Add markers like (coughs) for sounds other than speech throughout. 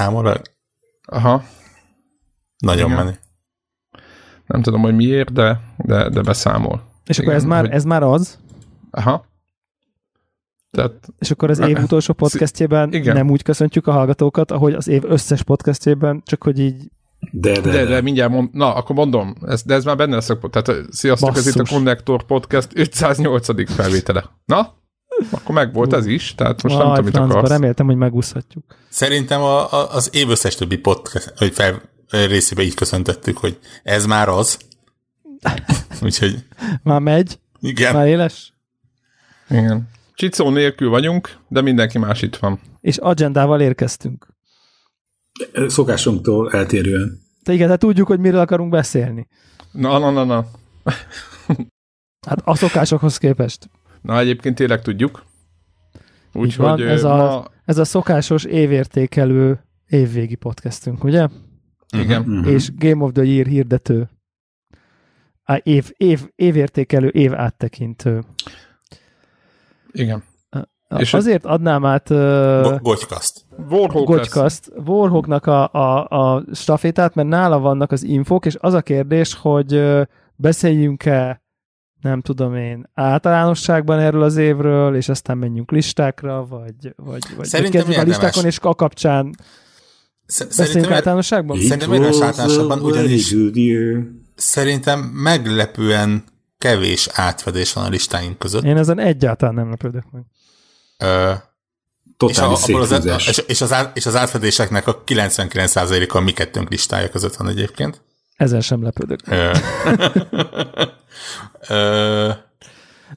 beszámol? Aha. Nagyon Igen. menő. Nem tudom, hogy miért, de, de, de beszámol. És akkor Igen, ez már, hogy- ez már az, Aha. Tehát és akkor az év utolsó podcastjében Igen. nem úgy köszöntjük a hallgatókat, ahogy az év összes podcastjében, csak hogy így De, de, De, de, de mindjárt mond, na, akkor mondom, ez, de ez már benne lesz, a- tehát sziasztok, ez itt a Basszus. Connector Podcast 508. felvétele. Na, akkor meg volt ez is, tehát most nem Aj, tudom, mit francba, akarsz. reméltem, hogy megúszhatjuk. Szerintem a, a, az év összes többi podcast, hogy fel részébe így köszöntöttük, hogy ez már az. (laughs) Úgyhogy Már megy? igen. Már éles? Igen. Csicó nélkül vagyunk, de mindenki más itt van. És agendával érkeztünk. szokásunktól eltérően. Te igen, tehát tudjuk, hogy miről akarunk beszélni. Na, na, na, na. Hát a szokásokhoz képest. Na, egyébként tényleg tudjuk. Úgyhogy ez ez a- ma... Ez a szokásos évértékelő évvégi podcastünk, ugye? Igen. Mhm. És Game of the Year hirdető. Á, év, év, évértékelő, év áttekintő. Igen. És És Azért adnám át uh, Go- Gotykaszt. Warhawk lesz. Gocskaszt, Warhawknak a, a, a stafétát, mert nála vannak az infók, és az a kérdés, hogy beszéljünk-e nem tudom én, általánosságban erről az évről, és aztán menjünk listákra, vagy, vagy, vagy, vagy Szerintem kezdjük a listákon, és a kapcsán Szerintem, általánosságban? Szerintem érdemes very ugyanis- szerintem meglepően kevés átfedés van a listáink között. Én ezen egyáltalán nem lepődök meg. Ö, és, a, Totális az, és, és, az, át- és az átfedéseknek a 99%-a a mi kettőnk listája között van egyébként. Ezen sem lepődök. (laughs)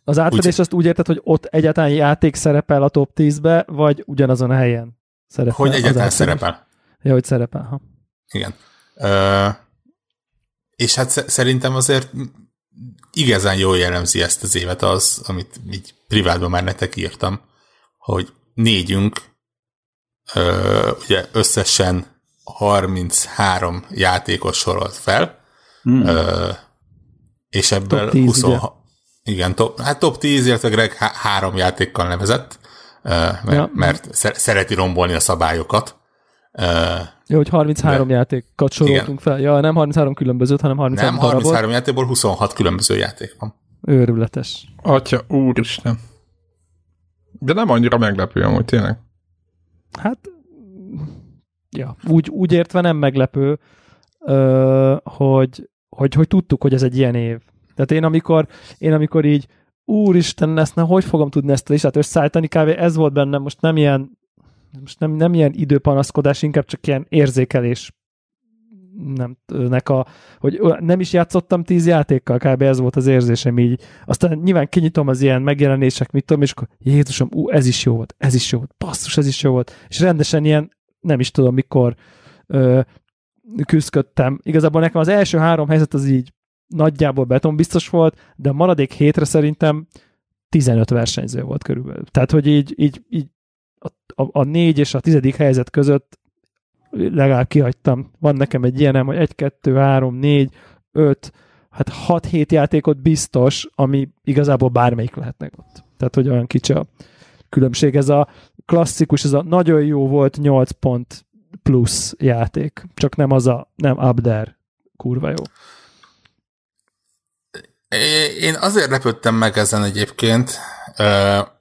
Az átfedés azt úgy érted, hogy ott egyáltalán játék szerepel a top 10-be, vagy ugyanazon a helyen szerepel? hogy egyáltalán szerepel. Ja, hogy szerepel. Ha. Igen. Ö, és hát sze- szerintem azért igazán jól jellemzi ezt az évet az, amit így privátban már nektek írtam, hogy négyünk ö, ugye összesen 33 játékos sorolt fel, Hmm. ö, és ebből Top 10, 20, ugye? igen, top, hát top 10, illetve Greg há- három játékkal nevezett, ö, mert, Ja. mert szer- szereti rombolni a szabályokat. Ö, Jó, hogy 33 De- játékat soroltunk fel. Ja, nem 33 különbözőt, hanem 33 Nem, darabot. 33 játékból 26 különböző játék van. Őrületes. Atya, úristen. De nem annyira meglepő amúgy tényleg. Hát, ja, úgy, úgy értve nem meglepő, ö, hogy, hogy, hogy tudtuk, hogy ez egy ilyen év. Tehát én amikor, én amikor így, úristen, ezt nem, hogy fogom tudni ezt a listát összeállítani, kb. ez volt bennem, most nem ilyen, most nem, nem ilyen időpanaszkodás, inkább csak ilyen érzékelés nem, nek a, hogy nem is játszottam tíz játékkal, kb. ez volt az érzésem így. Aztán nyilván kinyitom az ilyen megjelenések, mit tudom, és akkor Jézusom, ú, ez is jó volt, ez is jó volt, basszus, ez is jó volt. És rendesen ilyen, nem is tudom mikor ö, küzdködtem. Igazából nekem az első három helyzet az így nagyjából betonbiztos volt, de a maradék hétre szerintem 15 versenyző volt körülbelül. Tehát, hogy így, így, így a, a, a négy és a tizedik helyzet között legalább kihagytam. Van nekem egy ilyenem, hogy egy, kettő, három, négy, öt, hát hat-hét játékot biztos, ami igazából bármelyik lehetnek ott. Tehát, hogy olyan kicsi a különbség. Ez a klasszikus, ez a nagyon jó volt 8 pont plusz játék. Csak nem az a, nem there. Kurva jó. Én azért lepődtem meg ezen egyébként,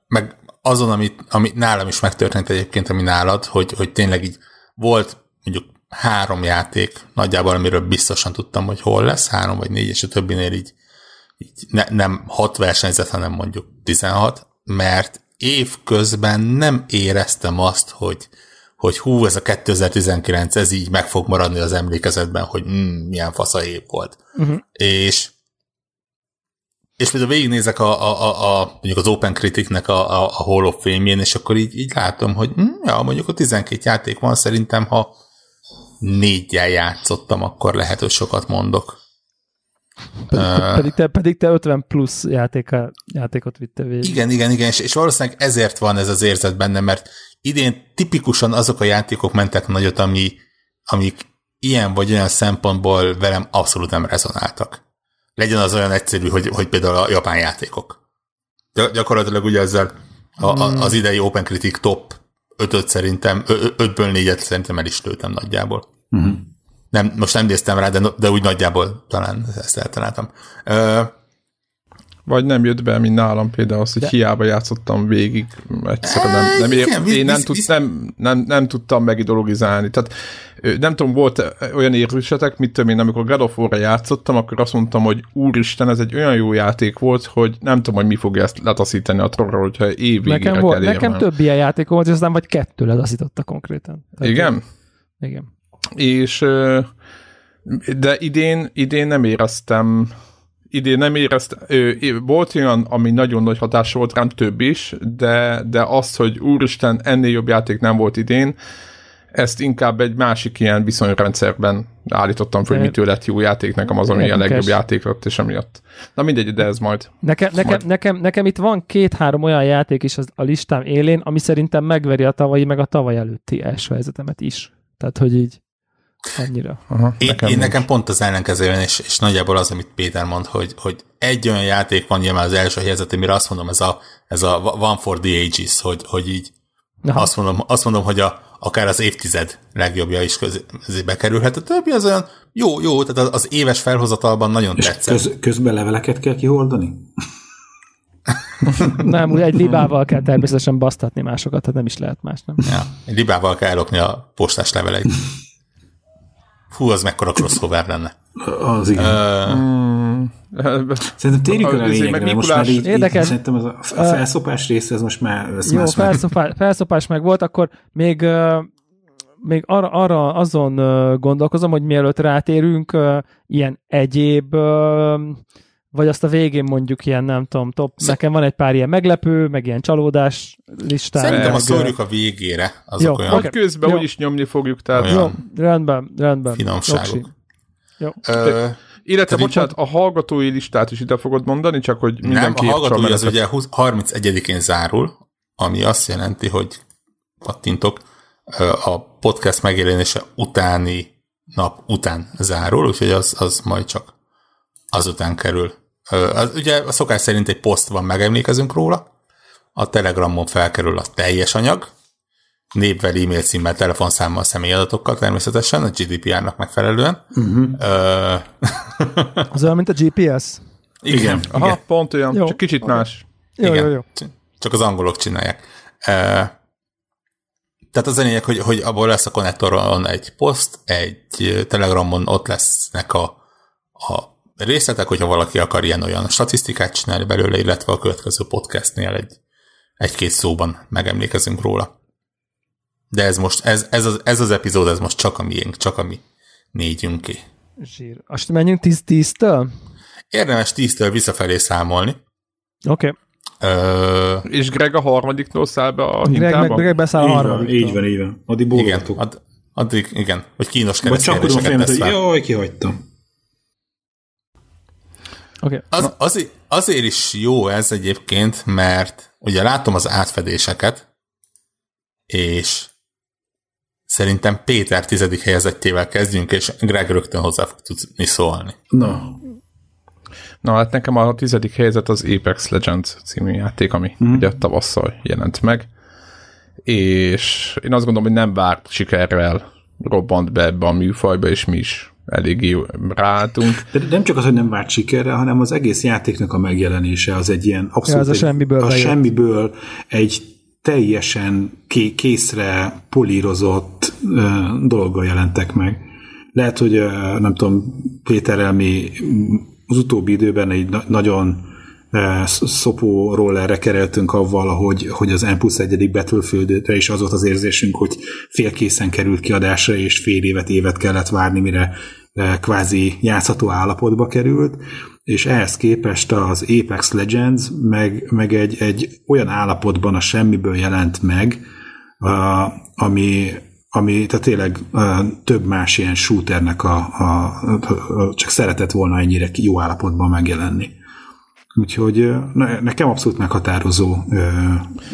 meg azon, amit, amit nálam is megtörtént egyébként, ami nálad, hogy, hogy tényleg így volt mondjuk három játék nagyjából, amiről biztosan tudtam, hogy hol lesz, három vagy négy, és a többinél így, így ne, nem hat versenyzet, hanem mondjuk 16, mert év közben nem éreztem azt, hogy, hogy hú, ez a 2019, ez így meg fog maradni az emlékezetben, hogy mm, milyen fasza év volt. Uh-huh. És és például végignézek a, a, a, a mondjuk az Open Critic-nek a, a, a Hall of Fame-jén, és akkor így, így látom, hogy hm, ja, mondjuk a 12 játék van, szerintem ha négyel játszottam, akkor lehet, hogy sokat mondok. Pedig, pedig, te, pedig te 50 plusz játéka, játékot vitte végig. Igen, igen, igen, és, és valószínűleg ezért van ez az érzet benne, mert idén tipikusan azok a játékok mentek nagyot, ami, amik ilyen vagy olyan szempontból velem abszolút nem rezonáltak. Legyen az olyan egyszerű, hogy, hogy például a japán játékok. Gy- gyakorlatilag ugye ezzel a, a, az idei Open Critic top ötöt szerintem, ö- ötből négyet szerintem el is lőttem nagyjából. Uh-huh. Nem, most nem néztem rá, de, de úgy nagyjából talán ezt eltaláltam. Ö, Vagy nem jött be, mint nálam például az, hogy hiába játszottam végig, egyszerűen nem, nem, ér, visz- én nem, tud, nem, nem, nem tudtam megidologizálni. Tehát nem tudom, volt olyan érzésetek, mit tudom én, amikor God of War-ra játszottam, akkor azt mondtam, hogy úristen, ez egy olyan jó játék volt, hogy nem tudom, hogy mi fogja ezt letaszítani a torra, hogyha évvégére Nekem, kell volt, nekem több ilyen játék volt, és aztán vagy kettő ledaszította konkrétan. Tehát, Igen? Igen. És de idén, idén nem éreztem idén nem éreztem, volt olyan, ami nagyon nagy hatás volt rám, több is, de, de azt, hogy úristen, ennél jobb játék nem volt idén, ezt inkább egy másik ilyen viszonyrendszerben állítottam föl, hogy mitől lett jó játék nekem az, ami a legjobb játék lett, és emiatt. Na mindegy, de ez majd. Nekem, nekem, Majd. nekem, nekem itt van két-három olyan játék is az, a listám élén, ami szerintem megveri a tavalyi, meg a tavaly előtti első helyzetemet is. Tehát, hogy így annyira. Aha, Én, nekem, én nincs. nekem pont az ellenkező jön, és, és nagyjából az, amit Péter mond, hogy, hogy egy olyan játék van nyilván az első helyzet, amire azt mondom, ez a, ez a One for the Ages, hogy, hogy így Aha. azt mondom, azt mondom, hogy a, akár az évtized legjobbja is közé, közébe kerülhet. A többi az olyan jó, jó, tehát az, az éves felhozatalban nagyon És tetszett. köz, közben leveleket kell kihordani? (laughs) Nem, úgy egy libával kell természetesen basztatni másokat, tehát nem is lehet más, nem? Ja, egy libával kell ellopni a postás leveleit. (laughs) Hú, az mekkora crossover lenne. Az igen. Ö, Szerintem térjünk el a lényegre, most már így, így Érdekes. szerintem az a, a felszopás része, ez most már... Ez Jó, más már- felszopás, felszopás meg volt, akkor még, még arra, arra azon gondolkozom, hogy mielőtt rátérünk, ilyen egyéb, vagy azt a végén mondjuk ilyen, nem tudom, top, Sze- nekem van egy pár ilyen meglepő, meg ilyen csalódás listám. Szerintem azt szórjuk a végére, azok Jó, olyan oké. Vagy közben Jó. úgyis nyomni fogjuk, tehát Olyan. Jó, rendben, rendben. finomságok. Jó. Ö, Illetve, Tehát bocsánat, a hallgatói listát is ide fogod mondani, csak hogy nem, mindenki a értse hallgatói az ugye 20 31-én zárul, ami azt jelenti, hogy pattintok, a podcast megjelenése utáni nap után zárul, úgyhogy az, az majd csak azután kerül. Az, ugye a szokás szerint egy poszt van, megemlékezünk róla, a Telegramon felkerül a teljes anyag, névvel, e-mail címmel, telefonszámmal, személyadatokkal természetesen, a GDPR-nak megfelelően. Uh-huh. Ö, (laughs) Az olyan, mint a GPS? igen, igen. Aha, pont olyan, Jó, csak kicsit oké. más. Jó, Igen. jó, jó. Csak az angolok csinálják. Tehát az a lényeg, hogy, hogy abból lesz a konnektoron egy poszt, egy telegramon ott lesznek a, a részletek, hogyha valaki akar ilyen-olyan statisztikát csinálni belőle, illetve a következő podcastnél egy, egy-két szóban megemlékezünk róla. De ez most, ez, ez, az, ez az epizód, ez most csak a miénk, csak a mi négyünké. Zsír. Azt menjünk 10-10-től? Érdemes tíztől visszafelé számolni. Oké. Ö, És Greg a harmadiktól száll be a Greg, meg? Greg beszáll a Így van, harmadik. így van, így van. Addig igen, ad, addig, igen, hogy kínos fejemet, tesz fel. jaj, kihagytam. Oké. Az, azért, azért is jó ez egyébként, mert ugye látom az átfedéseket, és szerintem Péter tizedik helyezettével kezdjünk, és Greg rögtön hozzá fog tudni szólni. Na, Na hát nekem a tizedik helyzet az Apex Legends című játék, ami mm. ugye tavasszal jelent meg, és én azt gondolom, hogy nem várt sikerrel robbant be ebbe a műfajba, és mi is eléggé ráálltunk. de nem csak az, hogy nem várt sikerre, hanem az egész játéknak a megjelenése az egy ilyen abszolút... Ja, az a egy, semmiből a bejött. semmiből egy teljesen ké- készre polírozott ö, dologgal jelentek meg. Lehet, hogy ö, nem tudom, Péterrel mi az utóbbi időben egy na- nagyon szopó rollerre kereltünk avval, hogy, hogy az N plusz egyedik Battlefieldre is az volt az érzésünk, hogy félkészen került kiadásra, és fél évet, évet kellett várni, mire kvázi játszható állapotba került, és ehhez képest az Apex Legends meg, meg egy, egy olyan állapotban a semmiből jelent meg, ami, ami tehát tényleg több más ilyen shooternek a, a, a, csak szeretett volna ennyire jó állapotban megjelenni. Úgyhogy ne, nekem abszolút meghatározó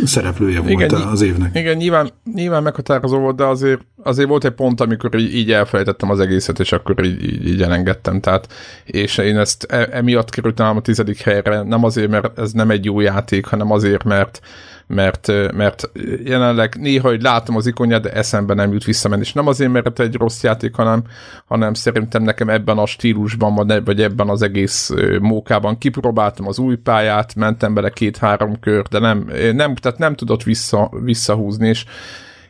szereplője volt Igen, az évnek. Igen, nyilván, nyilván meghatározó volt, de azért, azért volt egy pont, amikor így, így elfelejtettem az egészet, és akkor így, így, így elengedtem, tehát, és én ezt e, emiatt kerültem a tizedik helyre, nem azért, mert ez nem egy jó játék, hanem azért, mert mert, mert jelenleg néha, hogy látom az ikonját, de eszembe nem jut visszamenni, és nem azért, mert egy rossz játék, hanem, hanem szerintem nekem ebben a stílusban, vagy ebben az egész mókában kipróbáltam az új pályát, mentem bele két-három kör, de nem, nem, tehát nem tudott vissza, visszahúzni, és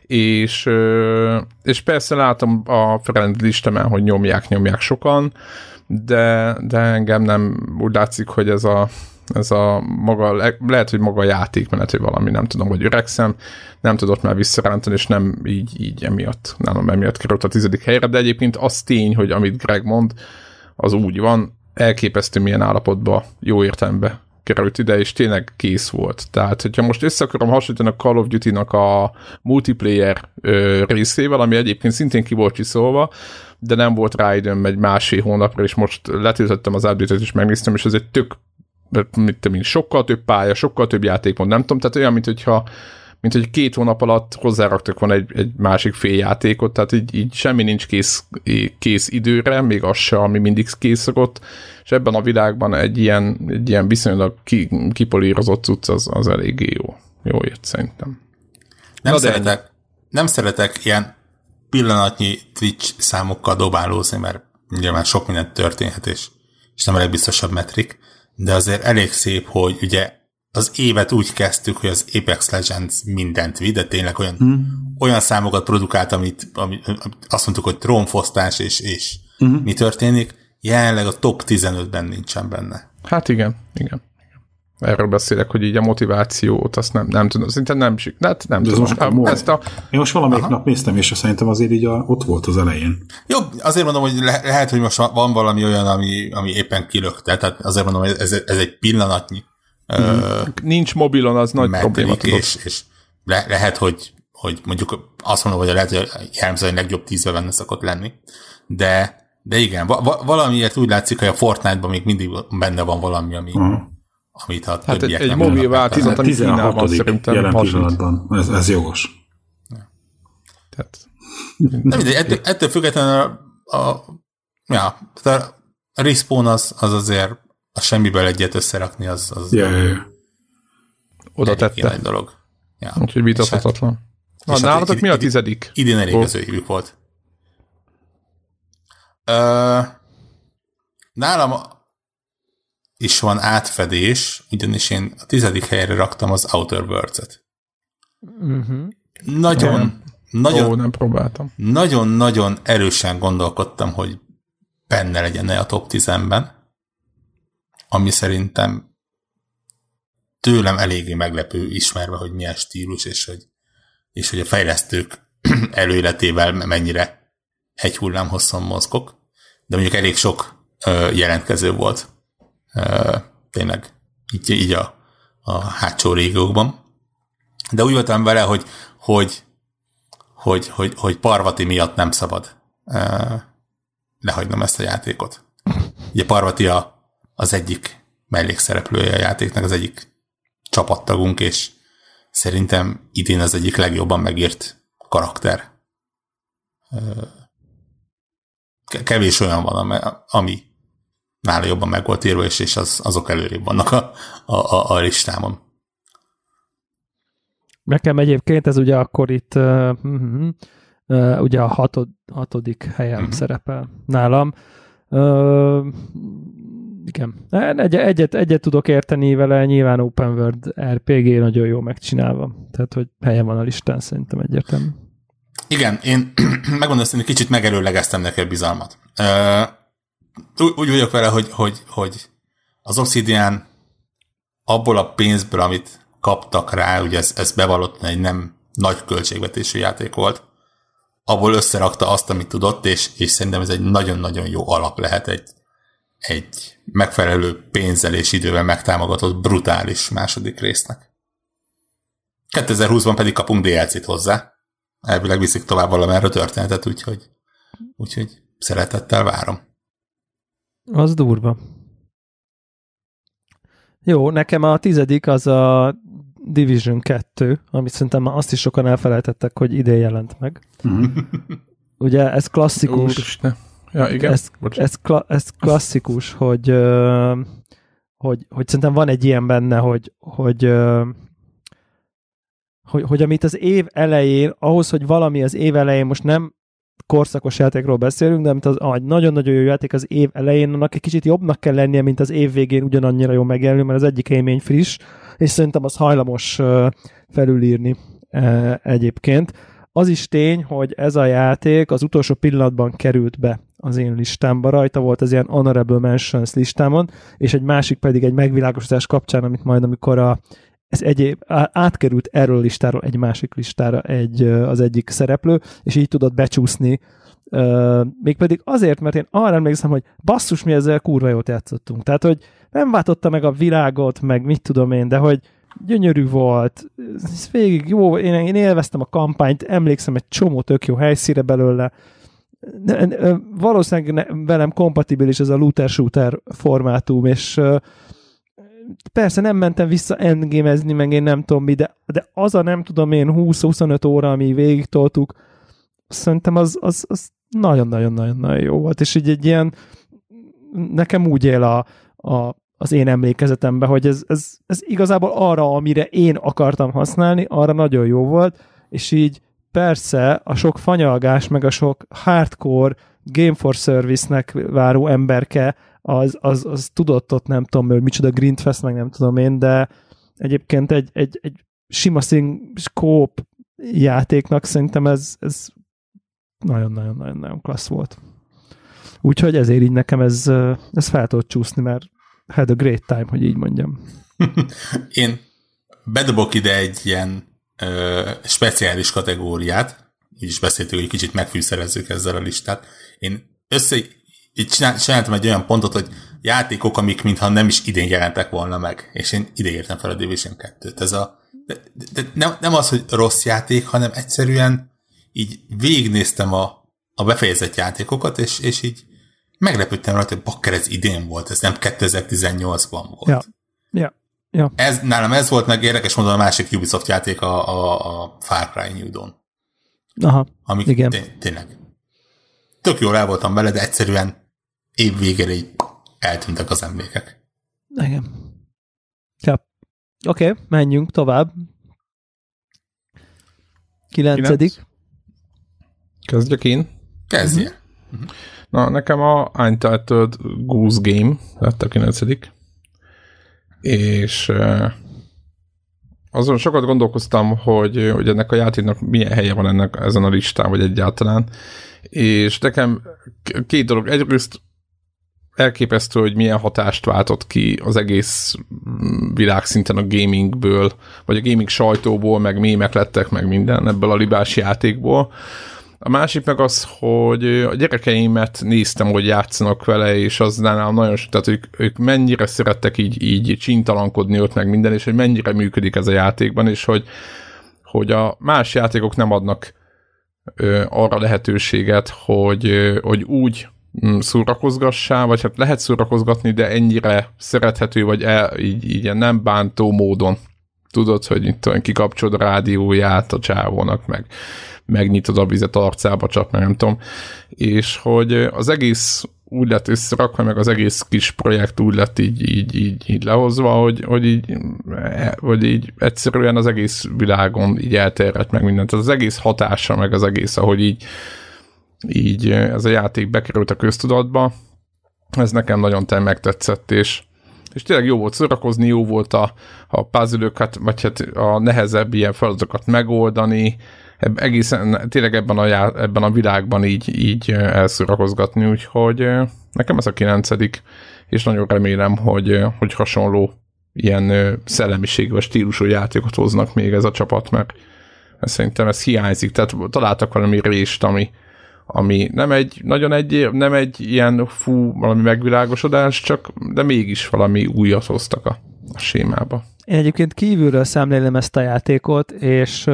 és, és persze látom a friend listemen, hogy nyomják, nyomják sokan, de, de engem nem úgy látszik, hogy ez a, ez a maga, lehet, hogy maga a játékmenet, hogy valami, nem tudom, hogy öregszem, nem tudott már visszarántani, és nem így, így emiatt, nálam emiatt került a tizedik helyre, de egyébként az tény, hogy amit Greg mond, az úgy van, elképesztő milyen állapotba, jó értelembe került ide, és tényleg kész volt. Tehát, hogyha most össze akarom hasonlítani a Call of Duty-nak a multiplayer ö, részével, ami egyébként szintén ki volt csiszolva, de nem volt rá időm egy másfél hónapra, és most letöltöttem az update és megnéztem, és ez egy tök mit tudom sokkal több pálya, sokkal több játékmód, nem tudom, tehát olyan, mint hogyha mint hogy két hónap alatt hozzáraktak van egy, egy másik fél játékot, tehát így, így semmi nincs kész, kész időre, még az se, ami mindig kész szokott, és ebben a világban egy ilyen, egy ilyen viszonylag ki, kipolírozott cucc az, az eléggé jó. Jó jött szerintem. Nem, Na szeretek, de... nem szeretek ilyen pillanatnyi Twitch számokkal dobálózni, mert nyilván sok mindent történhet, és, és nem a legbiztosabb metrik, de azért elég szép, hogy ugye az évet úgy kezdtük, hogy az Apex Legends mindent vitt, de tényleg olyan, mm. olyan számokat produkált, amit, amit azt mondtuk, hogy trónfosztás és, és mm. mi történik, jelenleg a top 15-ben nincsen benne. Hát igen, igen. Erről beszélek, hogy így a motivációt, azt nem, nem tudom, szinte nem, hát nem De tudom. Most, most, ezt a... Én most valamelyik Aha. nap néztem, és szerintem azért így a, ott volt az elején. Jó, azért mondom, hogy le, lehet, hogy most van valami olyan, ami, ami éppen kilökte, tehát azért mondom, hogy ez, ez egy pillanatnyi Nincs mobilon, az nagy probléma. És, és le, lehet, hogy, hogy mondjuk azt mondom, hogy lehet, hogy jellemző a legjobb tízbe benne szokott lenni, de, de igen, va- valamiért úgy látszik, hogy a Fortnite-ban még mindig benne van valami, ami, uh-huh. Amit a hát egy, egy mobil változat, ami Kínában szerintem jelen pillanatban. Ez, ez jogos. Ja. Tehát... Nem mindegy, ettől, ettől függetlenül a, a, ja, a respawn az, az azért a semmiből egyet összerakni, az, az ja, ja, ja. oda tette. Egy dolog. Ja. Úgyhogy vitathatatlan. Na, hát nálatok hát, mi a tizedik? Idén elég az évük volt. Ö, nálam is van átfedés, ugyanis én a tizedik helyre raktam az Outer Worlds-et. Uh-huh. Nagyon, nem. nagyon, Ó, nem próbáltam. Nagyon-nagyon erősen gondolkodtam, hogy benne legyen a top 10-ben ami szerintem tőlem eléggé meglepő ismerve, hogy milyen stílus, és hogy, és hogy a fejlesztők (clears throat) előéletével mennyire egy hullám hosszan mozgok, de mondjuk elég sok ö, jelentkező volt tényleg így, így a, a hátsó régiókban. De úgy voltam vele, hogy, hogy, hogy, hogy, hogy Parvati miatt nem szabad lehagynom ezt a játékot. Ugye Parvati a az egyik mellékszereplője a játéknak, az egyik csapattagunk, és szerintem idén az egyik legjobban megírt karakter. Kevés olyan van, ami nála jobban meg volt írva, és, és az, azok előrébb vannak a, a, a, a listámon. Nekem egyébként ez ugye akkor itt uh, uh, ugye a hatod, hatodik helyen uh-huh. szerepel nálam. Uh, igen. Egy, egyet, egyet tudok érteni vele, nyilván Open World RPG nagyon jó megcsinálva. Tehát, hogy helye van a listán, szerintem egyértelmű. Igen, én (clears throat) megmondom hogy kicsit megerőlegeztem neki a bizalmat. Uh, úgy vagyok vele, hogy, hogy, hogy az Obsidian abból a pénzből, amit kaptak rá, ugye ez, ez bevallott egy nem nagy költségvetésű játék volt, abból összerakta azt, amit tudott, és, és szerintem ez egy nagyon-nagyon jó alap lehet egy, egy megfelelő pénzzel és idővel megtámogatott brutális második résznek. 2020-ban pedig kapunk DLC-t hozzá. Elvileg viszik tovább valamerre történetet, úgyhogy, úgyhogy szeretettel várom. Az durva. Jó, nekem a tizedik az a Division 2, amit szerintem már azt is sokan elfelejtettek, hogy idén jelent meg. Ugye ez klasszikus. Úristen. Ja, igen. Ez, ez, kla- ez klasszikus, hogy, hogy, hogy szerintem van egy ilyen benne, hogy, hogy, hogy, hogy amit az év elején, ahhoz, hogy valami az év elején most nem korszakos játékról beszélünk, de amit az egy nagyon-nagyon jó játék az év elején, annak egy kicsit jobbnak kell lennie, mint az év végén ugyanannyira jó megjelenni, mert az egyik élmény friss, és szerintem az hajlamos felülírni egyébként. Az is tény, hogy ez a játék az utolsó pillanatban került be az én listámba. Rajta volt az ilyen Honorable Mentions listámon, és egy másik pedig egy megvilágosítás kapcsán, amit majd amikor a ez egyéb, átkerült erről a listáról egy másik listára egy, az egyik szereplő, és így tudott becsúszni. Mégpedig azért, mert én arra emlékszem, hogy basszus, mi ezzel kurva jót játszottunk. Tehát, hogy nem váltotta meg a világot, meg mit tudom én, de hogy gyönyörű volt, ez végig jó, én, én élveztem a kampányt, emlékszem egy csomó tök jó helyszíre belőle, valószínűleg velem kompatibilis ez a looter-shooter formátum, és persze nem mentem vissza endgamezni, meg én nem tudom mi, de, de az a nem tudom én 20-25 óra, ami végig toltuk, szerintem az, az, az nagyon-nagyon-nagyon jó volt, és így egy ilyen nekem úgy él a, a, az én emlékezetemben, hogy ez, ez, ez igazából arra, amire én akartam használni, arra nagyon jó volt, és így persze a sok fanyalgás, meg a sok hardcore Game for Service-nek váró emberke, az, az, az tudott ott nem tudom, hogy micsoda Grindfest, meg nem tudom én, de egyébként egy, egy, egy sima scope játéknak szerintem ez, ez nagyon-nagyon-nagyon klassz volt. Úgyhogy ezért így nekem ez, ez fel tudott csúszni, mert had a great time, hogy így mondjam. (laughs) Én bedobok ide egy ilyen ö, speciális kategóriát, így is beszéltük, hogy kicsit megfűszerezzük ezzel a listát. Én össze, így csináltam egy olyan pontot, hogy játékok, amik mintha nem is idén jelentek volna meg, és én ide értem fel a Division 2-t. Ez a, de, de, nem, nem az, hogy rossz játék, hanem egyszerűen így végignéztem a, a befejezett játékokat, és, és így meglepődtem rajta, hogy bakker, ez idén volt, ez nem 2018-ban volt. Ja. Ja. Ja. Ez, nálam ez volt, meg érdekes mondom a másik Ubisoft játék, a, a, a Far Cry New Dawn. Aha, Amik igen. Té- tényleg. Tök jól el voltam vele, de egyszerűen év végére így eltűntek az emlékek. Igen. Ja. Oké, okay, menjünk tovább. Kilencedik. Kilenc. Kezdjek én? Kezdje. Uh-huh. Na, nekem a Untitled Goose Game lett a kilencedik. És azon sokat gondolkoztam, hogy, hogy ennek a játéknak milyen helye van ennek ezen a listán, vagy egyáltalán. És nekem két dolog. Egyrészt elképesztő, hogy milyen hatást váltott ki az egész világszinten a gamingből, vagy a gaming sajtóból, meg mémek lettek, meg minden ebből a libás játékból. A másik meg az, hogy a gyerekeimet néztem, hogy játszanak vele, és az nálam nagyon, tehát ők, ők mennyire szerettek így, így csintalankodni ott meg minden, és hogy mennyire működik ez a játékban, és hogy, hogy a más játékok nem adnak ö, arra lehetőséget, hogy, ö, hogy úgy szórakozgassá, vagy hát lehet szórakozgatni, de ennyire szerethető, vagy el, így, így nem bántó módon. Tudod, hogy itt olyan kikapcsolod a rádióját a csávónak, meg megnyitod a vizet arcába, csak nem tudom. És hogy az egész úgy lett összerakva, meg az egész kis projekt úgy lett így, így, így, így lehozva, hogy, hogy, így, hogy így egyszerűen az egész világon így elterjedt meg mindent. Az egész hatása, meg az egész, ahogy így, így ez a játék bekerült a köztudatba, ez nekem nagyon te megtetszett, és, és tényleg jó volt szórakozni, jó volt a, a puzzle vagy hát a nehezebb ilyen feladatokat megoldani, egészen tényleg ebben a, já, ebben a világban így, így elszórakozgatni, úgyhogy nekem ez a kilencedik, és nagyon remélem, hogy, hogy hasonló ilyen szellemiségű vagy stílusú játékot hoznak még ez a csapat, mert szerintem ez hiányzik, tehát találtak valami rést, ami, ami nem egy, nagyon egy, nem egy ilyen fú, valami megvilágosodás, csak, de mégis valami újat hoztak a, a sémába. Én egyébként kívülről szemlélem ezt a játékot, és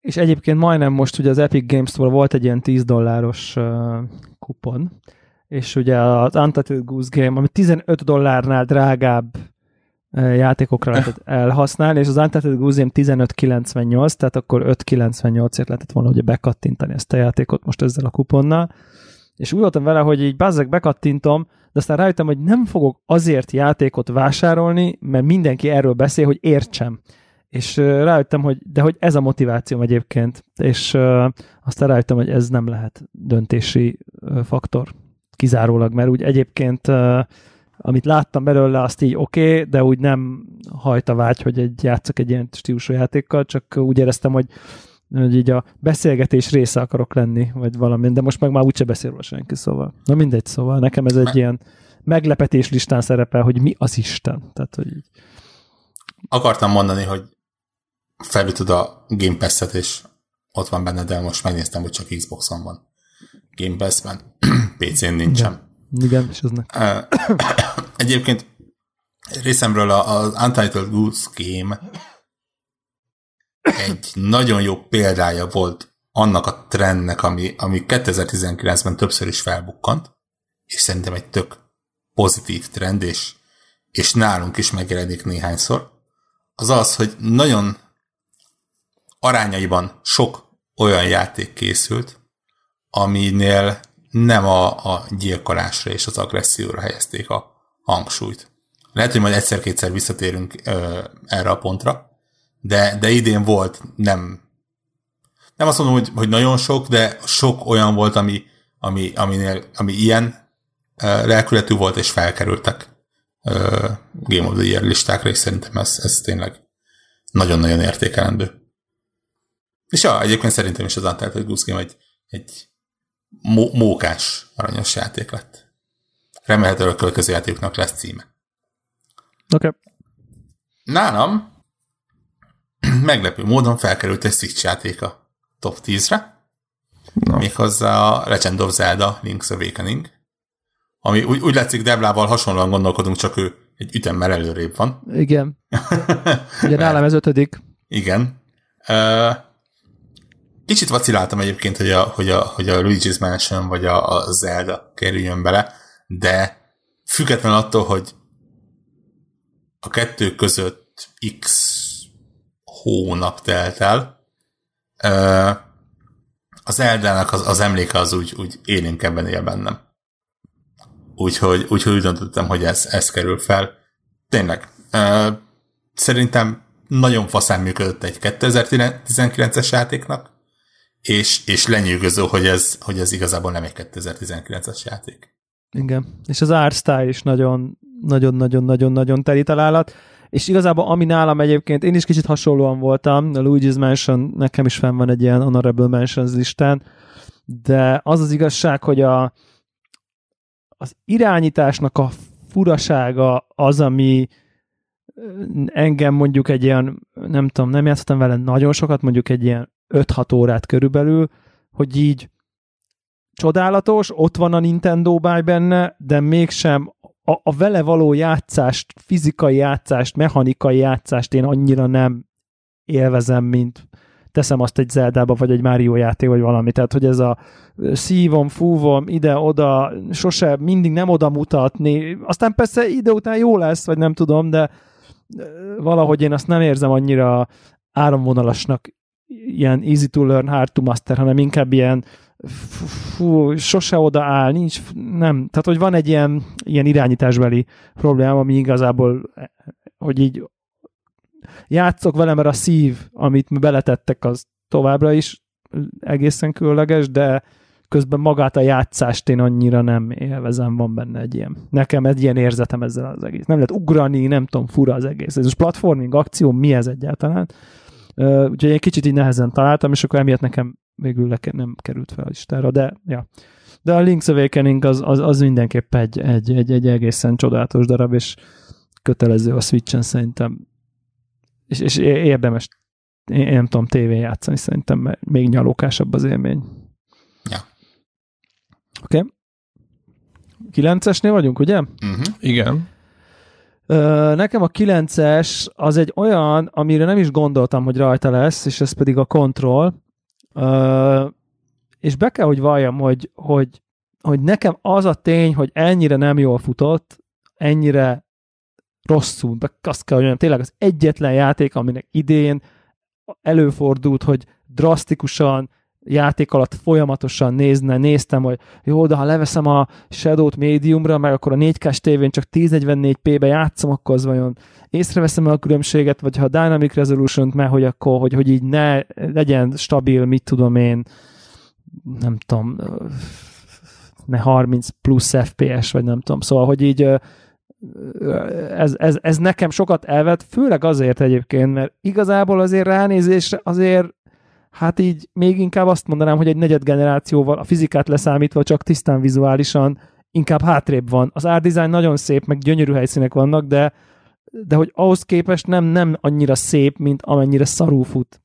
és egyébként majdnem most ugye az Epic Games Store volt egy ilyen 10 dolláros kupon, és ugye az Untitled Goose Game, ami 15 dollárnál drágább játékokra lehetett (laughs) elhasználni, és az Uncharted Goose 1598, tehát akkor 598-ért lehetett volna ugye bekattintani ezt a játékot most ezzel a kuponnal, és úgy voltam vele, hogy így bazzeg bekattintom, de aztán rájöttem, hogy nem fogok azért játékot vásárolni, mert mindenki erről beszél, hogy értsem. És rájöttem, hogy de hogy ez a motivációm egyébként, és uh, aztán rájöttem, hogy ez nem lehet döntési uh, faktor kizárólag, mert úgy egyébként uh, amit láttam belőle, azt így oké, okay, de úgy nem hajta vágy, hogy egy játszok egy ilyen stílusú játékkal, csak úgy éreztem, hogy hogy így a beszélgetés része akarok lenni, vagy valami, de most meg már úgyse beszél róla senki, szóval. Na mindegy, szóval nekem ez egy ilyen meglepetés listán szerepel, hogy mi az Isten. Tehát, hogy így. Akartam mondani, hogy felütöd a Game Pass-et, és ott van benne, de most megnéztem, hogy csak Xbox-on van. Game Pass-ben. (clears throat) PC-n nincsen. Igen, Igen és ez ne. (coughs) Egyébként részemről az Untitled Goose Game egy nagyon jó példája volt annak a trendnek, ami, ami 2019-ben többször is felbukkant, és szerintem egy tök pozitív trend, és, és nálunk is megjelenik néhányszor, az az, hogy nagyon arányaiban sok olyan játék készült, aminél nem a, a gyilkolásra és az agresszióra helyezték a hangsúlyt. Lehet, hogy majd egyszer-kétszer visszatérünk ö, erre a pontra, de, de idén volt nem nem azt mondom, hogy, hogy nagyon sok, de sok olyan volt, ami, ami, aminél, ami ilyen uh, lelkületű volt, és felkerültek uh, Game of the Year listákra, és szerintem ez, ez tényleg nagyon-nagyon értékelendő. És ja, egyébként szerintem is az Untitled Goose Game egy, egy mó- mókás, aranyos játék lett. Remélhetőleg a következő játéknak lesz címe. Oké. Okay. Nálam (clears throat) meglepő módon felkerült egy Switch játék a top 10-re, no. méghozzá a Legend of Zelda Link's Awakening, ami úgy, úgy látszik Deblával hasonlóan gondolkodunk, csak ő egy ütemmel előrébb van. Igen. (laughs) Ugye nálam ez ötödik. Igen. Kicsit vaciláltam egyébként, hogy a, hogy a, hogy a Luigi's Mansion vagy a, a Zelda kerüljön bele, de független attól, hogy a kettő között X hónap telt el, az Eldának az, az emléke az úgy, úgy élénkebben él bennem. Úgyhogy, úgyhogy úgy döntöttem, hogy ez, ez kerül fel. Tényleg, szerintem nagyon faszán működött egy 2019-es játéknak, és, és lenyűgöző, hogy ez, hogy ez igazából nem egy 2019-es játék. Igen, és az art is nagyon, nagyon-nagyon-nagyon-nagyon teli találat és igazából ami nálam egyébként, én is kicsit hasonlóan voltam, a Luigi's Mansion nekem is fenn van egy ilyen Honorable Mentions listán, de az az igazság, hogy a, az irányításnak a furasága az, ami engem mondjuk egy ilyen, nem tudom, nem játszottam vele nagyon sokat, mondjuk egy ilyen 5-6 órát körülbelül, hogy így csodálatos, ott van a Nintendo báj benne, de mégsem a, a vele való játszást, fizikai játszást, mechanikai játszást én annyira nem élvezem, mint teszem azt egy Zeldába, vagy egy Mario játék, vagy valami. Tehát, hogy ez a szívom, fúvom, ide-oda, sose, mindig nem oda mutatni. Aztán persze ide után jó lesz, vagy nem tudom, de valahogy én azt nem érzem annyira áramvonalasnak, ilyen easy to learn, hard to master, hanem inkább ilyen fú, sose odaáll, nincs, nem. Tehát, hogy van egy ilyen, ilyen irányításbeli probléma, ami igazából, hogy így játszok vele, mert a szív, amit beletettek, az továbbra is egészen különleges, de közben magát a játszást én annyira nem élvezem, van benne egy ilyen. Nekem egy ilyen érzetem ezzel az egész. Nem lehet ugrani, nem tudom, fura az egész. Ez most platforming, akció, mi ez egyáltalán? Uh, úgyhogy egy kicsit így nehezen találtam, és akkor emiatt nekem végül le, nem került fel a listára, de ja. De a Link's Awakening az, az, az mindenképp egy, egy, egy, egy egészen csodálatos darab, és kötelező a Switch-en szerintem. És, és érdemes, én nem tudom, tévén játszani szerintem, mert még nyalókásabb az élmény. Ja. Oké. Okay. Kilencesnél vagyunk, ugye? Uh-huh. Igen. Nekem a 9-es az egy olyan, amire nem is gondoltam, hogy rajta lesz, és ez pedig a Control. És be kell, hogy valljam, hogy, hogy, hogy nekem az a tény, hogy ennyire nem jól futott, ennyire rosszul, de azt kell, hogy olyan tényleg az egyetlen játék, aminek idén előfordult, hogy drasztikusan játék alatt folyamatosan nézne, néztem, hogy jó, de ha leveszem a Shadow-t médiumra, meg akkor a 4K-s tévén csak 1044p-be játszom, akkor az vajon észreveszem a különbséget, vagy ha a Dynamic Resolution-t, mert hogy akkor, hogy, hogy így ne legyen stabil, mit tudom én, nem tudom, ne 30 plusz FPS, vagy nem tudom, szóval, hogy így ez, ez, ez nekem sokat elvet, főleg azért egyébként, mert igazából azért ránézésre azért hát így még inkább azt mondanám, hogy egy negyed generációval a fizikát leszámítva csak tisztán vizuálisan inkább hátrébb van. Az art design nagyon szép, meg gyönyörű helyszínek vannak, de, de hogy ahhoz képest nem, nem annyira szép, mint amennyire szarú fut.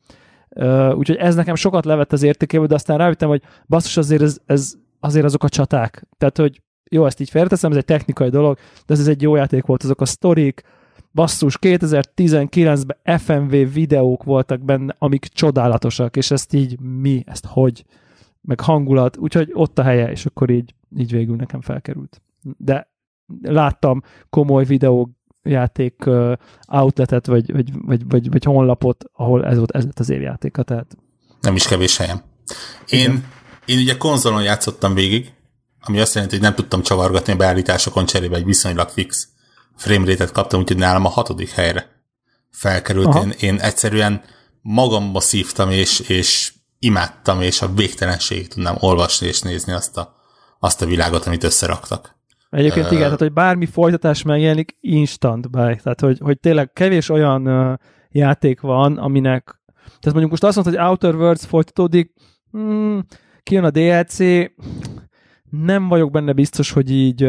Uh, úgyhogy ez nekem sokat levett az értékéből, de aztán rájöttem, hogy basszus azért ez, ez azért azok a csaták. Tehát, hogy jó, ezt így félreteszem, ez egy technikai dolog, de ez egy jó játék volt, azok a sztorik, basszus, 2019-ben FMV videók voltak benne, amik csodálatosak, és ezt így mi, ezt hogy, meg hangulat, úgyhogy ott a helye, és akkor így, így végül nekem felkerült. De láttam komoly videó játék uh, outletet, vagy, vagy, vagy, vagy, vagy honlapot, ahol ez volt ez lett az évjátéka, tehát nem is kevés helyem. Én, én ugye konzolon játszottam végig, ami azt jelenti, hogy nem tudtam csavargatni a beállításokon cserébe egy viszonylag fix framerate-et kaptam, úgyhogy nálam a hatodik helyre felkerült. Én, én egyszerűen magamba szívtam, és, és imádtam, és a végtelenség tudnám olvasni és nézni azt a, azt a világot, amit összeraktak. Egyébként uh, igen, tehát hogy bármi folytatás megjelenik, instant buy. Tehát, hogy, hogy tényleg kevés olyan uh, játék van, aminek tehát mondjuk most azt mondta, hogy Outer Worlds folytatódik, hmm, kijön a DLC, nem vagyok benne biztos, hogy így,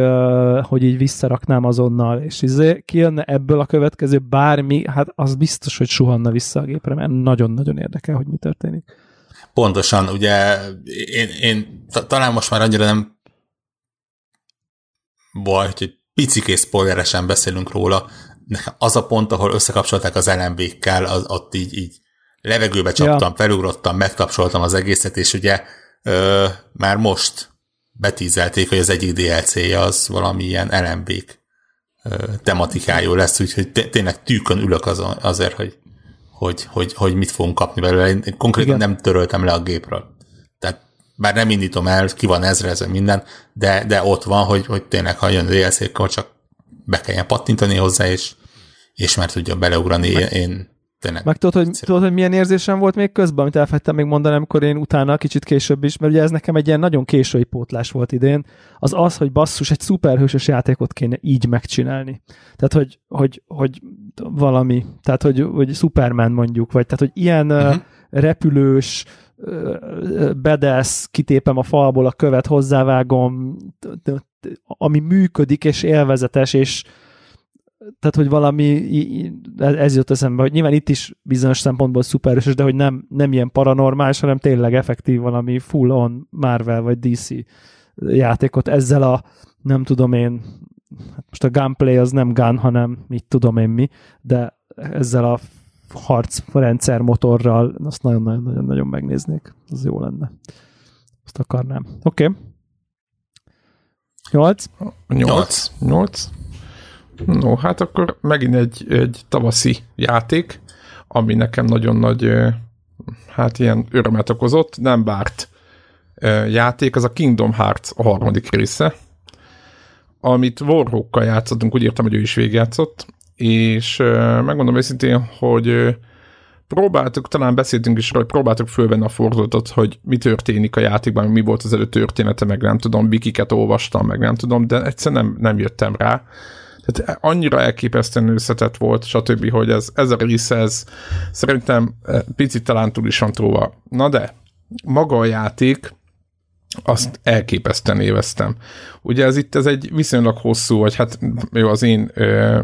hogy így visszaraknám azonnal, és izé, kijönne ebből a következő bármi, hát az biztos, hogy suhanna vissza a gépre, mert nagyon-nagyon érdekel, hogy mi történik. Pontosan, ugye én, én talán most már annyira nem vagy, hogy picikés spoileresen beszélünk róla, az a pont, ahol összekapcsolták az LMB-kkel, az, ott így, így levegőbe csaptam, ja. felugrottam, megkapcsoltam az egészet, és ugye ö, már most betízelték, hogy az egyik DLC-je az valami ilyen lmb tematikájú lesz, úgyhogy tényleg tűkön ülök azon, azért, hogy, hogy, hogy, hogy mit fogunk kapni belőle. Én konkrétan Igen. nem töröltem le a gépről. Tehát bár nem indítom el, ki van ezre, minden, de, de ott van, hogy, hogy tényleg, ha jön a DLC, akkor csak be kelljen pattintani hozzá, és, és már tudja beleugrani. Én Tényleg. Meg tudod hogy, tudod, hogy milyen érzésem volt még közben, amit elfettem még mondani, amikor én utána kicsit később is, mert ugye ez nekem egy ilyen nagyon késői pótlás volt idén, az az, hogy basszus, egy szuperhősös játékot kéne így megcsinálni. Tehát, hogy, hogy, hogy valami, tehát, hogy, hogy Superman mondjuk, vagy tehát, hogy ilyen uh-huh. repülős, bedesz, kitépem a falból a követ, hozzávágom, ami működik és élvezetes, és tehát, hogy valami, ez jött eszembe, hogy nyilván itt is bizonyos szempontból szuperös, de hogy nem, nem ilyen paranormális, hanem tényleg effektív valami full-on Marvel vagy DC játékot ezzel a, nem tudom én, hát most a gunplay az nem gun, hanem mit tudom én mi, de ezzel a harcrendszer motorral azt nagyon-nagyon megnéznék. Az jó lenne. Azt akarnám. Oké. Okay. Nyolc? Nyolc. Nyolc. No, hát akkor megint egy, egy tavaszi játék, ami nekem nagyon nagy, hát ilyen örömet okozott, nem bárt játék, az a Kingdom Hearts a harmadik része, amit Warhawkkal játszottunk, úgy értem, hogy ő is végigjátszott, és megmondom őszintén, hogy próbáltuk, talán beszéltünk is róla, próbáltuk fölvenni a fordulatot, hogy mi történik a játékban, mi volt az előtt története, meg nem tudom, bikiket olvastam, meg nem tudom, de egyszerűen nem, nem jöttem rá. Tehát annyira elképesztően összetett volt, stb., hogy ez, ez a rész, ez szerintem eh, picit talán túl is van túlva. Na de, maga a játék, azt elképesztően éveztem. Ugye ez itt ez egy viszonylag hosszú, vagy hát jó, az én ö,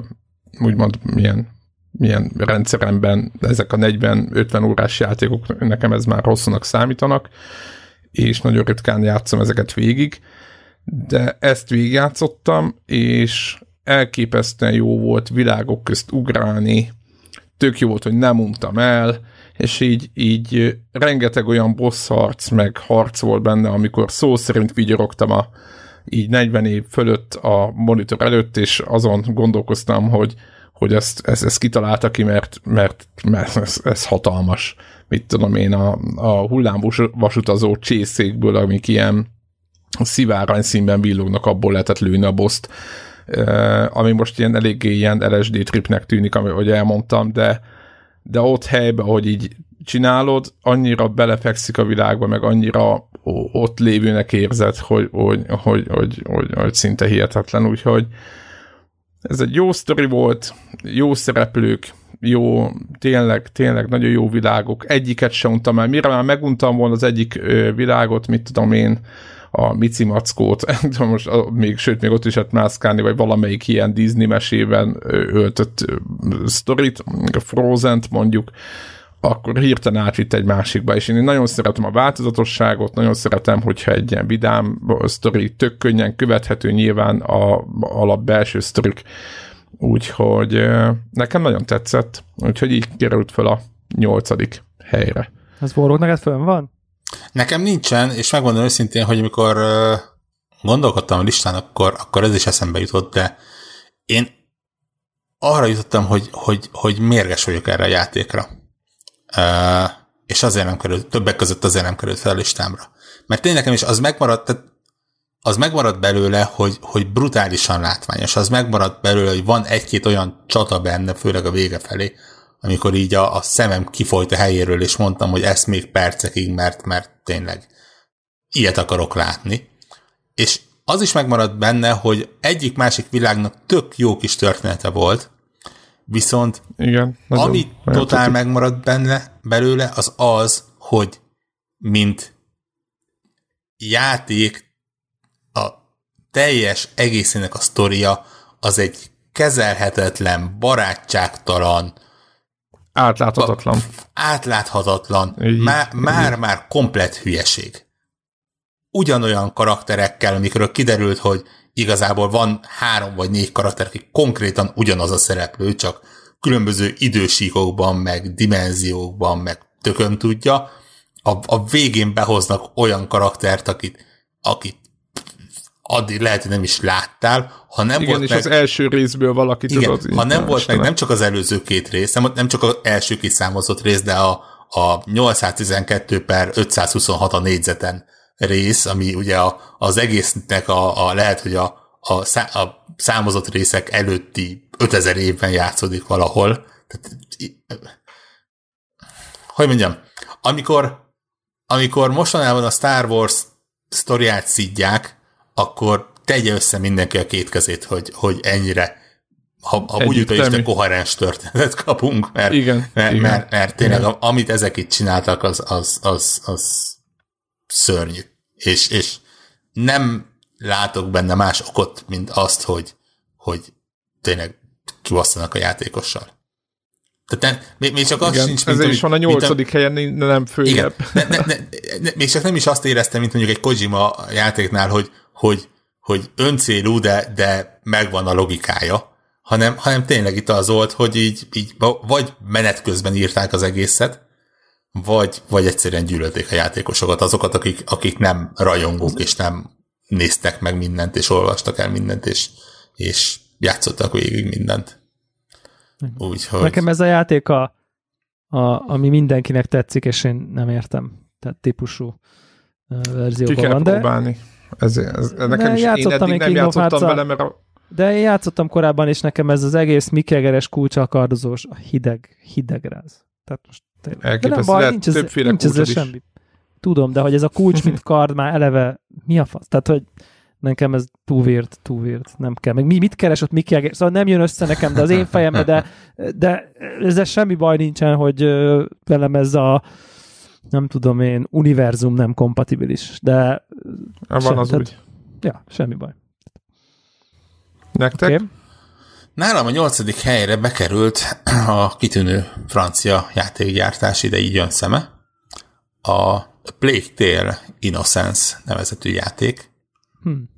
úgymond milyen, milyen rendszeremben ezek a 40-50 órás játékok nekem ez már hosszúnak számítanak, és nagyon ritkán játszom ezeket végig, de ezt végigjátszottam, és elképesztően jó volt világok közt ugrálni, tök jó volt, hogy nem untam el, és így, így rengeteg olyan boss harc, meg harc volt benne, amikor szó szerint vigyorogtam a így 40 év fölött a monitor előtt, és azon gondolkoztam, hogy hogy ezt, ezt, ezt kitalálta ki, mert, mert, mert ez, ez hatalmas. Mit tudom én, a, a hullámvasutazó csészékből, amik ilyen szivárany színben villognak, abból lehetett lőni a boszt, ami most ilyen eléggé ilyen LSD tripnek tűnik, ahogy elmondtam, de, de ott helyben, hogy így csinálod, annyira belefekszik a világba, meg annyira ott lévőnek érzed, hogy, hogy, hogy, hogy, hogy, hogy szinte hihetetlen, úgyhogy ez egy jó sztori volt, jó szereplők, jó, tényleg, tényleg nagyon jó világok. Egyiket sem untam el. Mire már meguntam volna az egyik világot, mit tudom én, a Mici Mackót, (laughs) most még, sőt, még ott is lehet mászkálni, vagy valamelyik ilyen Disney mesében öltött sztorit, Frozen-t mondjuk, akkor hirtelen átvitt egy másikba, és én nagyon szeretem a változatosságot, nagyon szeretem, hogyha egy ilyen vidám sztori tök könnyen követhető nyilván a alap belső sztorik, úgyhogy nekem nagyon tetszett, úgyhogy így került fel a nyolcadik helyre. Ez forró neked fönn van? Nekem nincsen, és megmondom őszintén, hogy amikor gondolkodtam a listán, akkor, akkor ez is eszembe jutott, de én arra jutottam, hogy, hogy, hogy mérges vagyok erre a játékra. És azért nem került, többek között azért nem került fel a listámra. Mert tényleg nekem is az megmaradt, tehát az megmaradt belőle, hogy, hogy brutálisan látványos, az megmaradt belőle, hogy van egy-két olyan csata benne, főleg a vége felé, amikor így a, a szemem kifolyt a helyéről, és mondtam, hogy ezt még percekig, mert, mert tényleg ilyet akarok látni. És az is megmaradt benne, hogy egyik-másik világnak tök jó kis története volt, viszont Igen, ami nagyon totál tudik. megmaradt benne, belőle, az az, hogy mint játék a teljes egészének a sztoria az egy kezelhetetlen, barátságtalan, Átláthatatlan. Átláthatatlan. Már-már komplet hülyeség. Ugyanolyan karakterekkel, amikről kiderült, hogy igazából van három vagy négy karakter, aki konkrétan ugyanaz a szereplő, csak különböző idősíkokban, meg dimenziókban, meg tököm tudja. A, a végén behoznak olyan karaktert, akit, akit addig lehet, hogy nem is láttál, ha nem igen, volt és meg, az első részből valaki igen, tudod. ha nem volt meg nem csak az előző két rész, nem, nem csak az első kiszámozott rész, de a, a 812 per 526 a négyzeten rész, ami ugye a, az egésznek a, a lehet, hogy a, a, szá, a számozott részek előtti 5000 évben játszódik valahol. Tehát, hogy mondjam, amikor, amikor mostanában a Star Wars sztoriát szidják, akkor tegye össze mindenki a két kezét, hogy, hogy ennyire ha, ha úgy jut, hogy koherens történetet kapunk, mert, igen, mert, igen. mert, mert tényleg igen. amit ezek itt csináltak, az, az, az, az szörnyű. És, és nem látok benne más okot, mint azt, hogy, hogy tényleg kivasszanak a játékossal. Tehát nem, még, még csak az Igen, sincs, mint Ezért is van a nyolcadik helyen, nem följebb. Igen, ne, ne, ne, ne, még csak nem is azt éreztem, mint mondjuk egy Kojima játéknál, hogy, hogy hogy öncélú, de, de megvan a logikája, hanem, hanem tényleg itt az volt, hogy így, így vagy menet közben írták az egészet, vagy, vagy egyszerűen gyűlölték a játékosokat, azokat, akik, akik nem rajongók, és nem néztek meg mindent, és olvastak el mindent, és, és játszottak végig mindent. Úgyhogy... Nekem ez a játék, a, a, ami mindenkinek tetszik, és én nem értem. Tehát típusú verzióban van. de... próbálni. Ez, ez, nekem is, én eddig nem játszottam vele, mert a... De én játszottam korábban, és nekem ez az egész Mikegeres kulcsakardozós hideg, hidegráz. Tehát most tényleg. Elképesztő, baj, nincs, ez, nincs ez semmi. Tudom, de hogy ez a kulcs, mint (laughs) kard már eleve, mi a fasz? Tehát, hogy nekem ez túl weird, túl weird, nem kell. Meg mi, mit keres ott Mickey Szóval nem jön össze nekem, de az én fejembe, de, de ezzel semmi baj nincsen, hogy velem ez a nem tudom én, univerzum nem kompatibilis, de... Van sem, az tehát, úgy. Ja, semmi baj. Nektek? Okay. Nálam a nyolcadik helyre bekerült (clears throat) a kitűnő francia játékgyártás, ide így jön szeme. A Plague Tale Innocence nevezetű játék, hmm.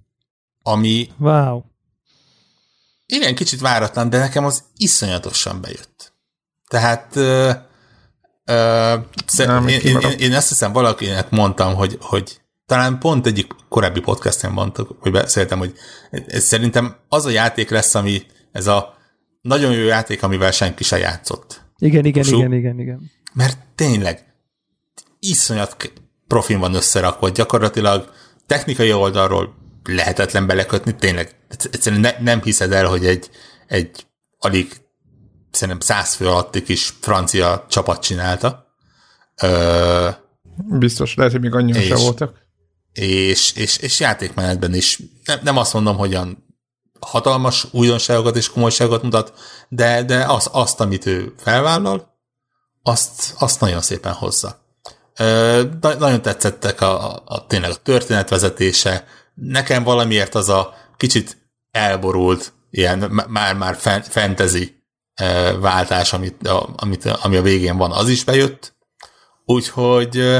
ami wow. igen, kicsit váratlan, de nekem az iszonyatosan bejött. Tehát nem, én, én, én, én ezt hiszem valakinek mondtam, hogy, hogy talán pont egyik korábbi podcasten mondtuk, hogy beszéltem, hogy ez szerintem az a játék lesz, ami ez a nagyon jó játék, amivel senki se játszott. Igen, igen, Típusú. igen, igen, igen. Mert tényleg iszonyat profin van összerakva, gyakorlatilag technikai oldalról lehetetlen belekötni, tényleg egyszerűen ne, nem hiszed el, hogy egy, egy alig szerintem száz fő alatti kis francia csapat csinálta. Ö, Biztos, lehet, hogy még annyian se És- voltak. és, és, és játékmenetben is nem, nem azt mondom, hogy olyan hatalmas újdonságokat és komolyságokat mutat, de, de az, azt, amit ő felvállal, azt, azt nagyon szépen hozza. Ö, na, nagyon tetszettek a, a, a, tényleg a történetvezetése. Nekem valamiért az a kicsit elborult, ilyen már-már fan- fantasy váltás, amit, amit, ami a végén van, az is bejött. Úgyhogy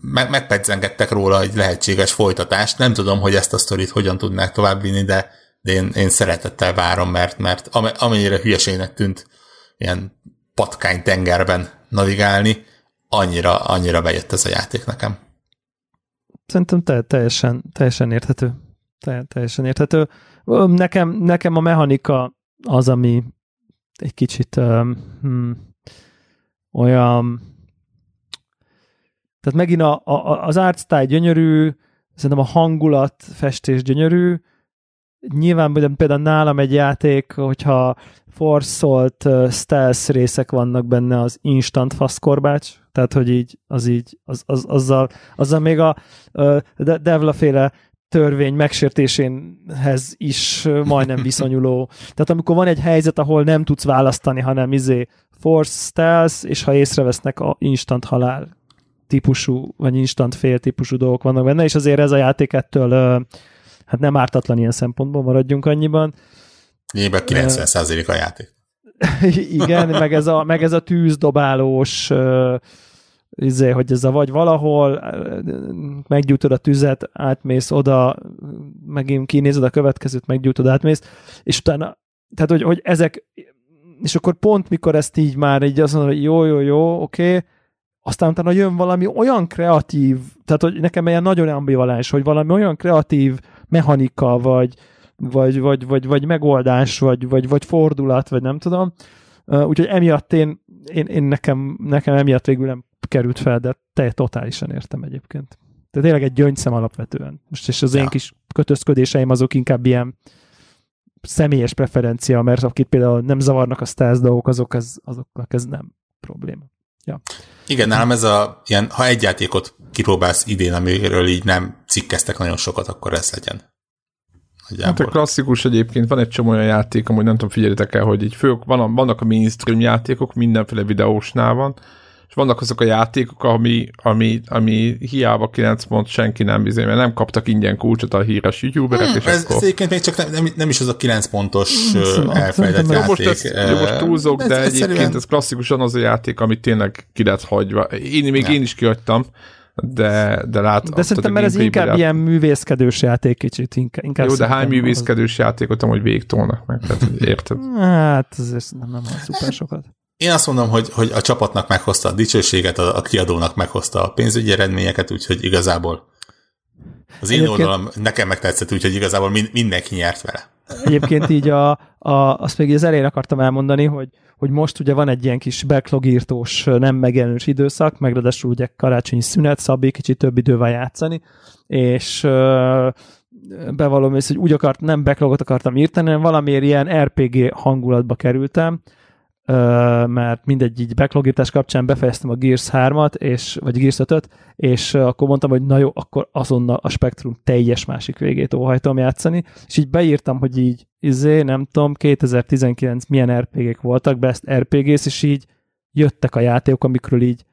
megpedzengettek róla egy lehetséges folytatást. Nem tudom, hogy ezt a sztorit hogyan tudnák továbbvinni, de, de én, én szeretettel várom, mert, mert am- amennyire hülyeségnek tűnt ilyen patkány tengerben navigálni, annyira, annyira bejött ez a játék nekem. Szerintem te, teljesen, teljesen érthető. Te, teljesen érthető. Nekem, nekem a mechanika az, ami egy kicsit um, olyan tehát megint a, a, az art style gyönyörű, szerintem a hangulat, festés gyönyörű, nyilván például nálam egy játék, hogyha forszolt uh, stealth részek vannak benne, az instant faszkorbács, tehát hogy így, az így, az, az, azzal, azzal még a uh, de- törvény megsértéséhez is majdnem (laughs) viszonyuló. Tehát amikor van egy helyzet, ahol nem tudsz választani, hanem izé force stealth, és ha észrevesznek a instant halál típusú, vagy instant fél típusú dolgok vannak benne, és azért ez a játék ettől hát nem ártatlan ilyen szempontból, maradjunk annyiban. Lényegben 90% a játék. (laughs) Igen, meg ez a, meg ez a tűzdobálós izé, hogy ez a vagy valahol, meggyújtod a tüzet, átmész oda, megint kinézed a következőt, meggyújtod, átmész, és utána, tehát hogy, hogy ezek, és akkor pont mikor ezt így már így azt mondod, hogy jó, jó, jó, oké, aztán utána jön valami olyan kreatív, tehát hogy nekem ilyen nagyon ambivalens, hogy valami olyan kreatív mechanika, vagy, vagy, vagy, vagy, vagy megoldás, vagy, vagy, vagy fordulat, vagy nem tudom. Uh, úgyhogy emiatt én, én, én nekem, nekem emiatt végül nem került fel, de te totálisan értem egyébként. Tehát tényleg egy gyöngyszem alapvetően. Most és az Ja. én kis kötözködéseim azok inkább ilyen személyes preferencia, mert akit például nem zavarnak a stealth dolgok, azok ez, azoknak ez nem probléma. Ja. Igen, nálam ez a, ilyen, ha egy játékot kipróbálsz idén, amiről így nem cikkeztek nagyon sokat, akkor ez legyen. Hát Nagyjából. a klasszikus egyébként van egy csomó olyan játék, amúgy nem tudom, figyelitek el, hogy így fő, van a, vannak a mainstream játékok, mindenféle videósnál van, és vannak azok a játékok, ami, ami, ami hiába 9 pont senki nem bizony, mert nem kaptak ingyen kulcsot a híres youtuberek, és Hmm, ez, akkor... ez egyébként még csak nem, nem, nem is az a 9 pontos Hmm, szóval elfelejtett játék. most, ezt, jó, most túlzok, Ez de egyébként egyszerűen- ez klasszikusan az a játék, amit tényleg ki lett hagyva. Én még Ja. én is kihagytam, de, de lát, De szerintem, mert ez inkább ilyen művészkedős játék kicsit. Inkább, Jó, de hány művészkedős játékot amúgy végtolnak meg, tehát hogy érted? Az... (laughs) Hát, ez nem, nem van szuper sokat. Én azt mondom, hogy, hogy a csapatnak meghozta a dicsőséget, a, a kiadónak meghozta a pénzügyi eredményeket, úgyhogy igazából az én Egyébként- oldalam nekem megtetszett, úgyhogy igazából min, mindenki nyert vele. Egyébként így a, a, azt még az elején akartam elmondani, hogy, hogy most ugye van egy ilyen kis backlogírtós, nem megjelenős időszak, meg ráadásul ugye karácsonyi szünet, Szabi kicsit több idővel játszani, és bevallom hogy úgy akart, nem backlogot akartam írtani, hanem valamiért ilyen RPG hangulatba kerültem, mert mindegy, így backlogírtás kapcsán befejeztem a Gears 3-at, és, vagy Gears 5 és akkor mondtam, hogy na jó, akkor azonnal a spektrum teljes másik végét óhajtom játszani, és így beírtam, hogy így, izé, nem tudom, 2019 milyen RPG-k voltak, best RPG-s, és így jöttek a játékok, amikről így,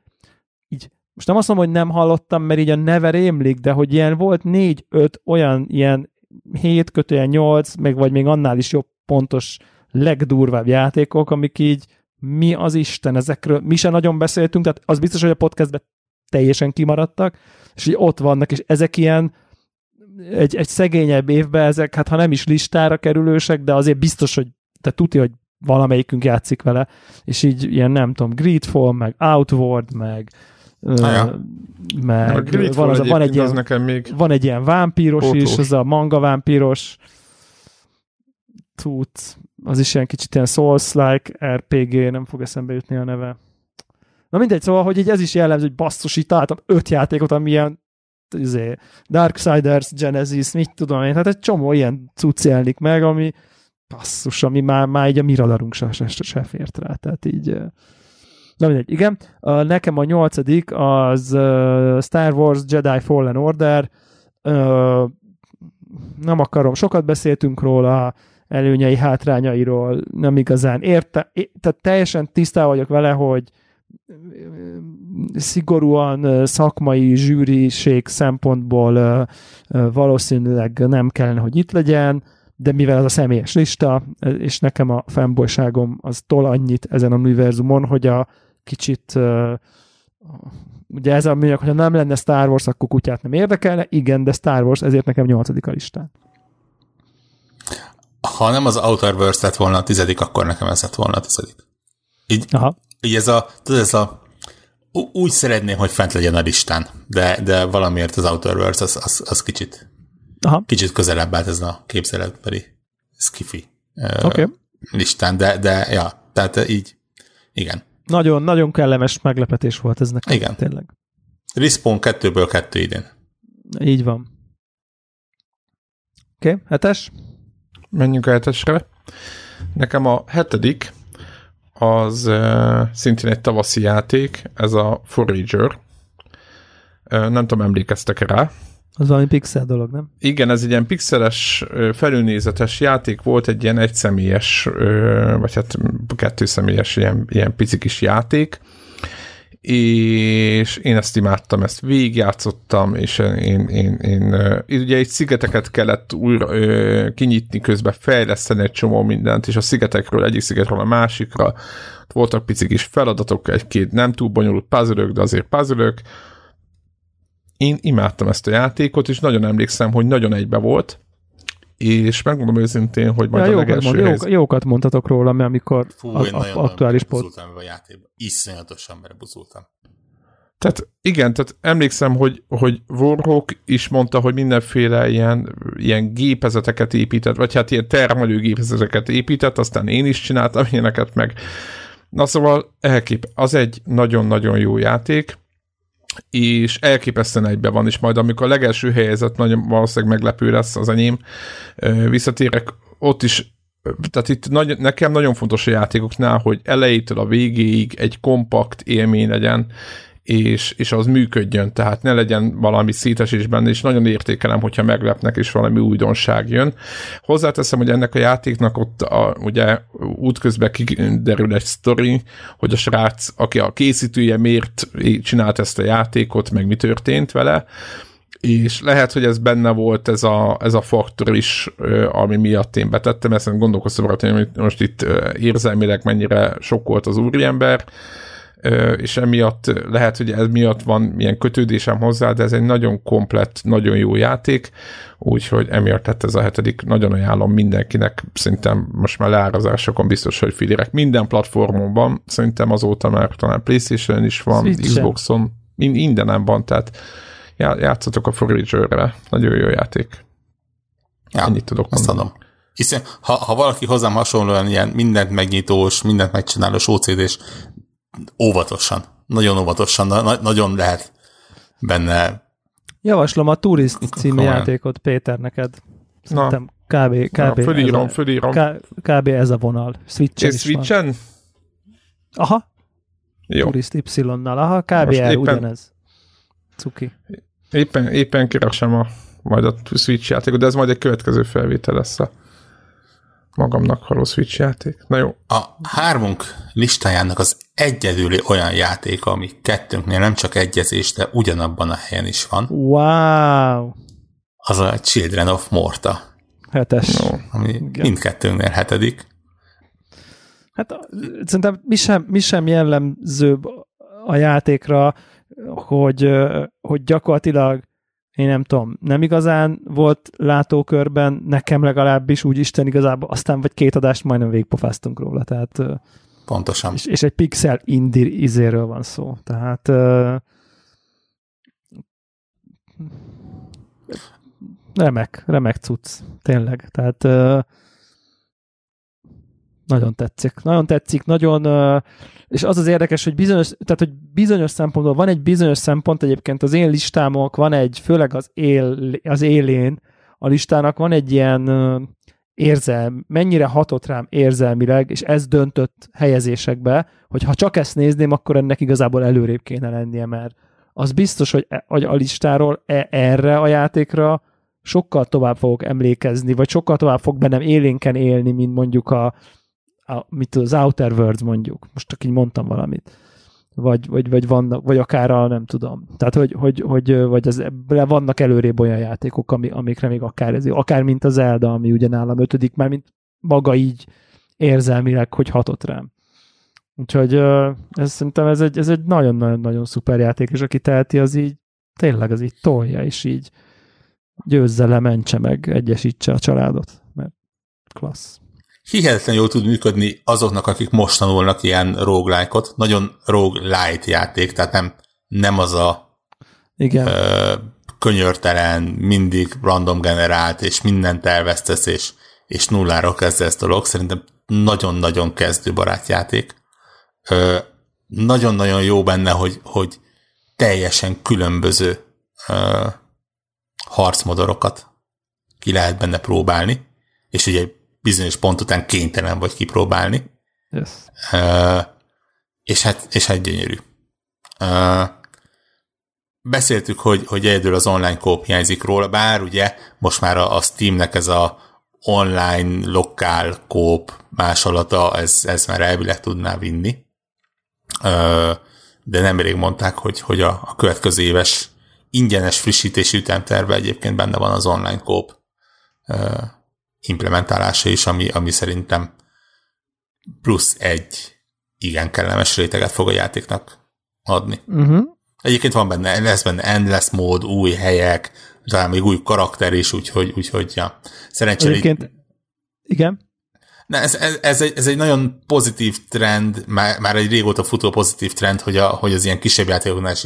így most nem azt mondom, hogy nem hallottam, mert így a neve rémlik, de hogy ilyen volt négy-öt olyan ilyen 7 kötően 8, meg vagy még annál is jobb pontos legdurvább játékok, amik így mi az Isten ezekről, mi sem nagyon beszéltünk, tehát az biztos, hogy a podcastben teljesen kimaradtak, és így ott vannak, és ezek ilyen egy, egy szegényebb évben ezek, hát ha nem is listára kerülősek, de azért biztos, hogy te tuti, hogy valamelyikünk játszik vele, és így ilyen nem tudom, Greedfall, meg Outward, meg ja. A meg Gridfall van, az, a- van, egy ilyen, nekem még van egy ilyen vámpíros is, az a manga vámpíros, Tooth, az is ilyen kicsit ilyen Souls-like RPG, nem fog eszembe jutni a neve. Na mindegy, szóval, hogy így ez is jellemző, hogy basszus, itt találtam öt játékot, ami ilyen izé, Darksiders, Genesis, mit tudom én, hát egy csomó ilyen cucc jelenik meg, ami basszus, ami már, már így a mi radarunk se, se, se fért rá, tehát így Na mindegy, igen. Nekem a nyolcadik az Star Wars Jedi Fallen Order. Nem akarom, sokat beszéltünk róla, előnyei, hátrányairól, nem igazán érte, tehát teljesen tisztá vagyok vele, hogy szigorúan szakmai zsűriség szempontból valószínűleg nem kellene, hogy itt legyen, de mivel ez a személyes lista, és nekem a fanboyságom az tol annyit ezen a univerzumon, hogy a kicsit ugye ez a műanyag, hogyha nem lenne Star Wars, akkor kutyát nem érdekelne, igen, de Star Wars, ezért nekem nyolcadik a listán. Ha nem az Outer Verse lett volna a tizedik, akkor nekem ez lett volna a tizedik. Így, Aha. így ez a, tudod, ez a úgy szeretném, hogy fent legyen a listán, de, de valamiért az Outer Worlds az, az, az kicsit Aha. kicsit közelebb állt ez a képzeletbeli skifi okay. listán, de, de ja, tehát így, igen. Nagyon, nagyon kellemes meglepetés volt ez nekem. Igen. Tényleg. Respawn kettőből kettő idén. Így van. Oké, okay, hetes. Menjünk a hetesre. Nekem a hetedik az uh, szintén egy tavaszi játék, ez a Forager. Uh, nem tudom, emlékeztek rá. Az valami pixel dolog, nem? Igen, ez egy ilyen pixeles, felülnézetes játék volt, egy ilyen egyszemélyes, vagy hát kettőszemélyes ilyen, ilyen pici kis játék, és én ezt imádtam, ezt végigjátszottam, és én, én, én, én ugye egy szigeteket kellett újra ö, kinyitni, közben fejleszteni egy csomó mindent, és a szigetekről egyik szigetről a másikra. Voltak pici kis feladatok, egy-két nem túl bonyolult puzzle de azért puzzle Én imádtam ezt a játékot, és nagyon emlékszem, hogy nagyon egybe volt, és megmondom őszintén, hogy majd ja, a legelső mond, helyz... jókat mondhatok róla, mert amikor Fú, a, a, aktuális pont... a játékban. Iszonyatosan buzultam. Tehát igen, tehát emlékszem, hogy, hogy Warhawk is mondta, hogy mindenféle ilyen, ilyen gépezeteket épített, vagy hát ilyen termelő gépezeteket épített, aztán én is csináltam ilyeneket meg. Na szóval elkép, az egy nagyon-nagyon jó játék, és elképesztően egybe van, és majd amikor a legelső helyzet nagyon valószínűleg meglepő lesz az enyém, visszatérek, ott is tehát itt nagy, nekem nagyon fontos a játékoknál, hogy elejétől a végéig egy kompakt élmény legyen, és, és az működjön, tehát ne legyen valami szétesés benne, és nagyon értékelem, hogyha meglepnek, és valami újdonság jön. Hozzáteszem, hogy ennek a játéknak ott a, ugye útközben kiderül egy sztori, hogy a srác, aki a készítője, miért csinált ezt a játékot, meg mi történt vele, és lehet, hogy ez benne volt ez a, ez a faktor is, ami miatt én betettem, ezt gondolkoztam hogy most itt érzelmileg mennyire sok volt az úriember, és emiatt lehet, hogy ez miatt van ilyen kötődésem hozzá, de ez egy nagyon komplett, nagyon jó játék, úgyhogy emiatt tett ez a hetedik, nagyon ajánlom mindenkinek, szerintem most már leárazásokon biztos, hogy filérek. Minden platformon van, szerintem azóta már talán Playstation is van, Switch Xboxon, mindenem van, tehát játszatok a Forager-re, nagyon jó játék. Ja, Ennyit tudok mondani. Adom. Hiszen ha, ha valaki hozzám hasonlóan ilyen mindent megnyitós, mindent megcsinálós OCD-s óvatosan, nagyon óvatosan, na, nagyon lehet benne. Javaslom a Tourist című Komolyan. játékot, Péter, neked. Szerintem kb. kb. Na, fölírom, ez fölírom. Kb. ez a vonal. Switchen is Switchen? Van. Aha. Jó. Tourist Y-nal, aha, kb. Most éppen, ugyanez. Cuki. Éppen, éppen keresem a, majd a Switch játékot, de ez majd egy következő felvétel lesz a magamnak való Switch játék. Na jó. A hármunk listájának az egyedüli olyan játék, ami kettőnknél nem csak egyezés, de ugyanabban a helyen is van. Wow! Az a Children of Morta. Hetes. No, ami Igen. mindkettőnknél hetedik. Hát szerintem mi sem, mi sem jellemzőbb a játékra, hogy, hogy gyakorlatilag én nem tudom, nem igazán volt látókörben, nekem legalábbis úgy Isten igazából, aztán vagy két adást majdnem végpofáztunk róla, tehát Pontosan. És, és egy pixel indir izéről van szó, tehát remek, remek cucc, tényleg, tehát Nagyon tetszik. Nagyon tetszik, nagyon, és az az érdekes, hogy bizonyos, tehát, hogy bizonyos szempontból van egy bizonyos szempont egyébként az én listámok, van egy, főleg az, él, az élén a listának van egy ilyen érzelm, mennyire hatott rám érzelmileg, és ez döntött helyezésekbe, hogy ha csak ezt nézném, akkor ennek igazából előrébb kéne lennie, mert az biztos, hogy, e, a listáról e, erre a játékra sokkal tovább fogok emlékezni, vagy sokkal tovább fog bennem élénken élni, mint mondjuk a, a mit az Outer Worlds mondjuk. Most csak így mondtam valamit. Vagy, vagy, vagy, vannak, vagy akár a, nem tudom. Tehát, hogy, hogy, hogy vagy az, vannak előrébb olyan játékok, ami, amikre még akár, ez, akár mint az Zelda, ami ugye nálam ötödik, már mint maga így érzelmileg, hogy hatott rám. Úgyhogy ez, szerintem ez egy, ez egy nagyon-nagyon-nagyon szuper játék, és aki teheti, az így tényleg az így tolja, és így győzze le, mentse meg, egyesítse a családot, mert klassz. Hihetetlen jól tud működni azoknak, akik most tanulnak ilyen roguelike-ot. Nagyon roguelite játék, tehát nem, nem az a Igen. Ö, könyörtelen, mindig random generált, és mindent elvesztesz, és, és nulláról kezdve ezt a dolog. Szerintem nagyon-nagyon kezdőbarát játék. Ö, nagyon-nagyon jó benne, hogy, hogy teljesen különböző ö, harcmodorokat ki lehet benne próbálni, és ugye bizonyos pont után kénytelen vagy kipróbálni. Yes. Uh, és, hát, és hát gyönyörű. Uh, beszéltük, hogy, hogy egyedül az online kóp hiányzik róla, bár ugye most már a, a Steamnek ez a online lokál kóp másolata, ez, ez már elvileg tudná vinni. Uh, de nemrég mondták, hogy, hogy a, a következő éves ingyenes frissítési ütemterve egyébként benne van az online kóp implementálása is, ami, ami szerintem plusz egy igen kellemes réteget fog a játéknak adni. Uh-huh. Egyébként van benne, lesz benne endless mód, új helyek, talán még új karakter is, úgyhogy, úgyhogy ja. Szerencsére... Egyébként, így... igen. Na, ez, ez, ez, egy, ez egy nagyon pozitív trend, már, már egy régóta futó pozitív trend, hogy, a, hogy az ilyen kisebb játékoknál is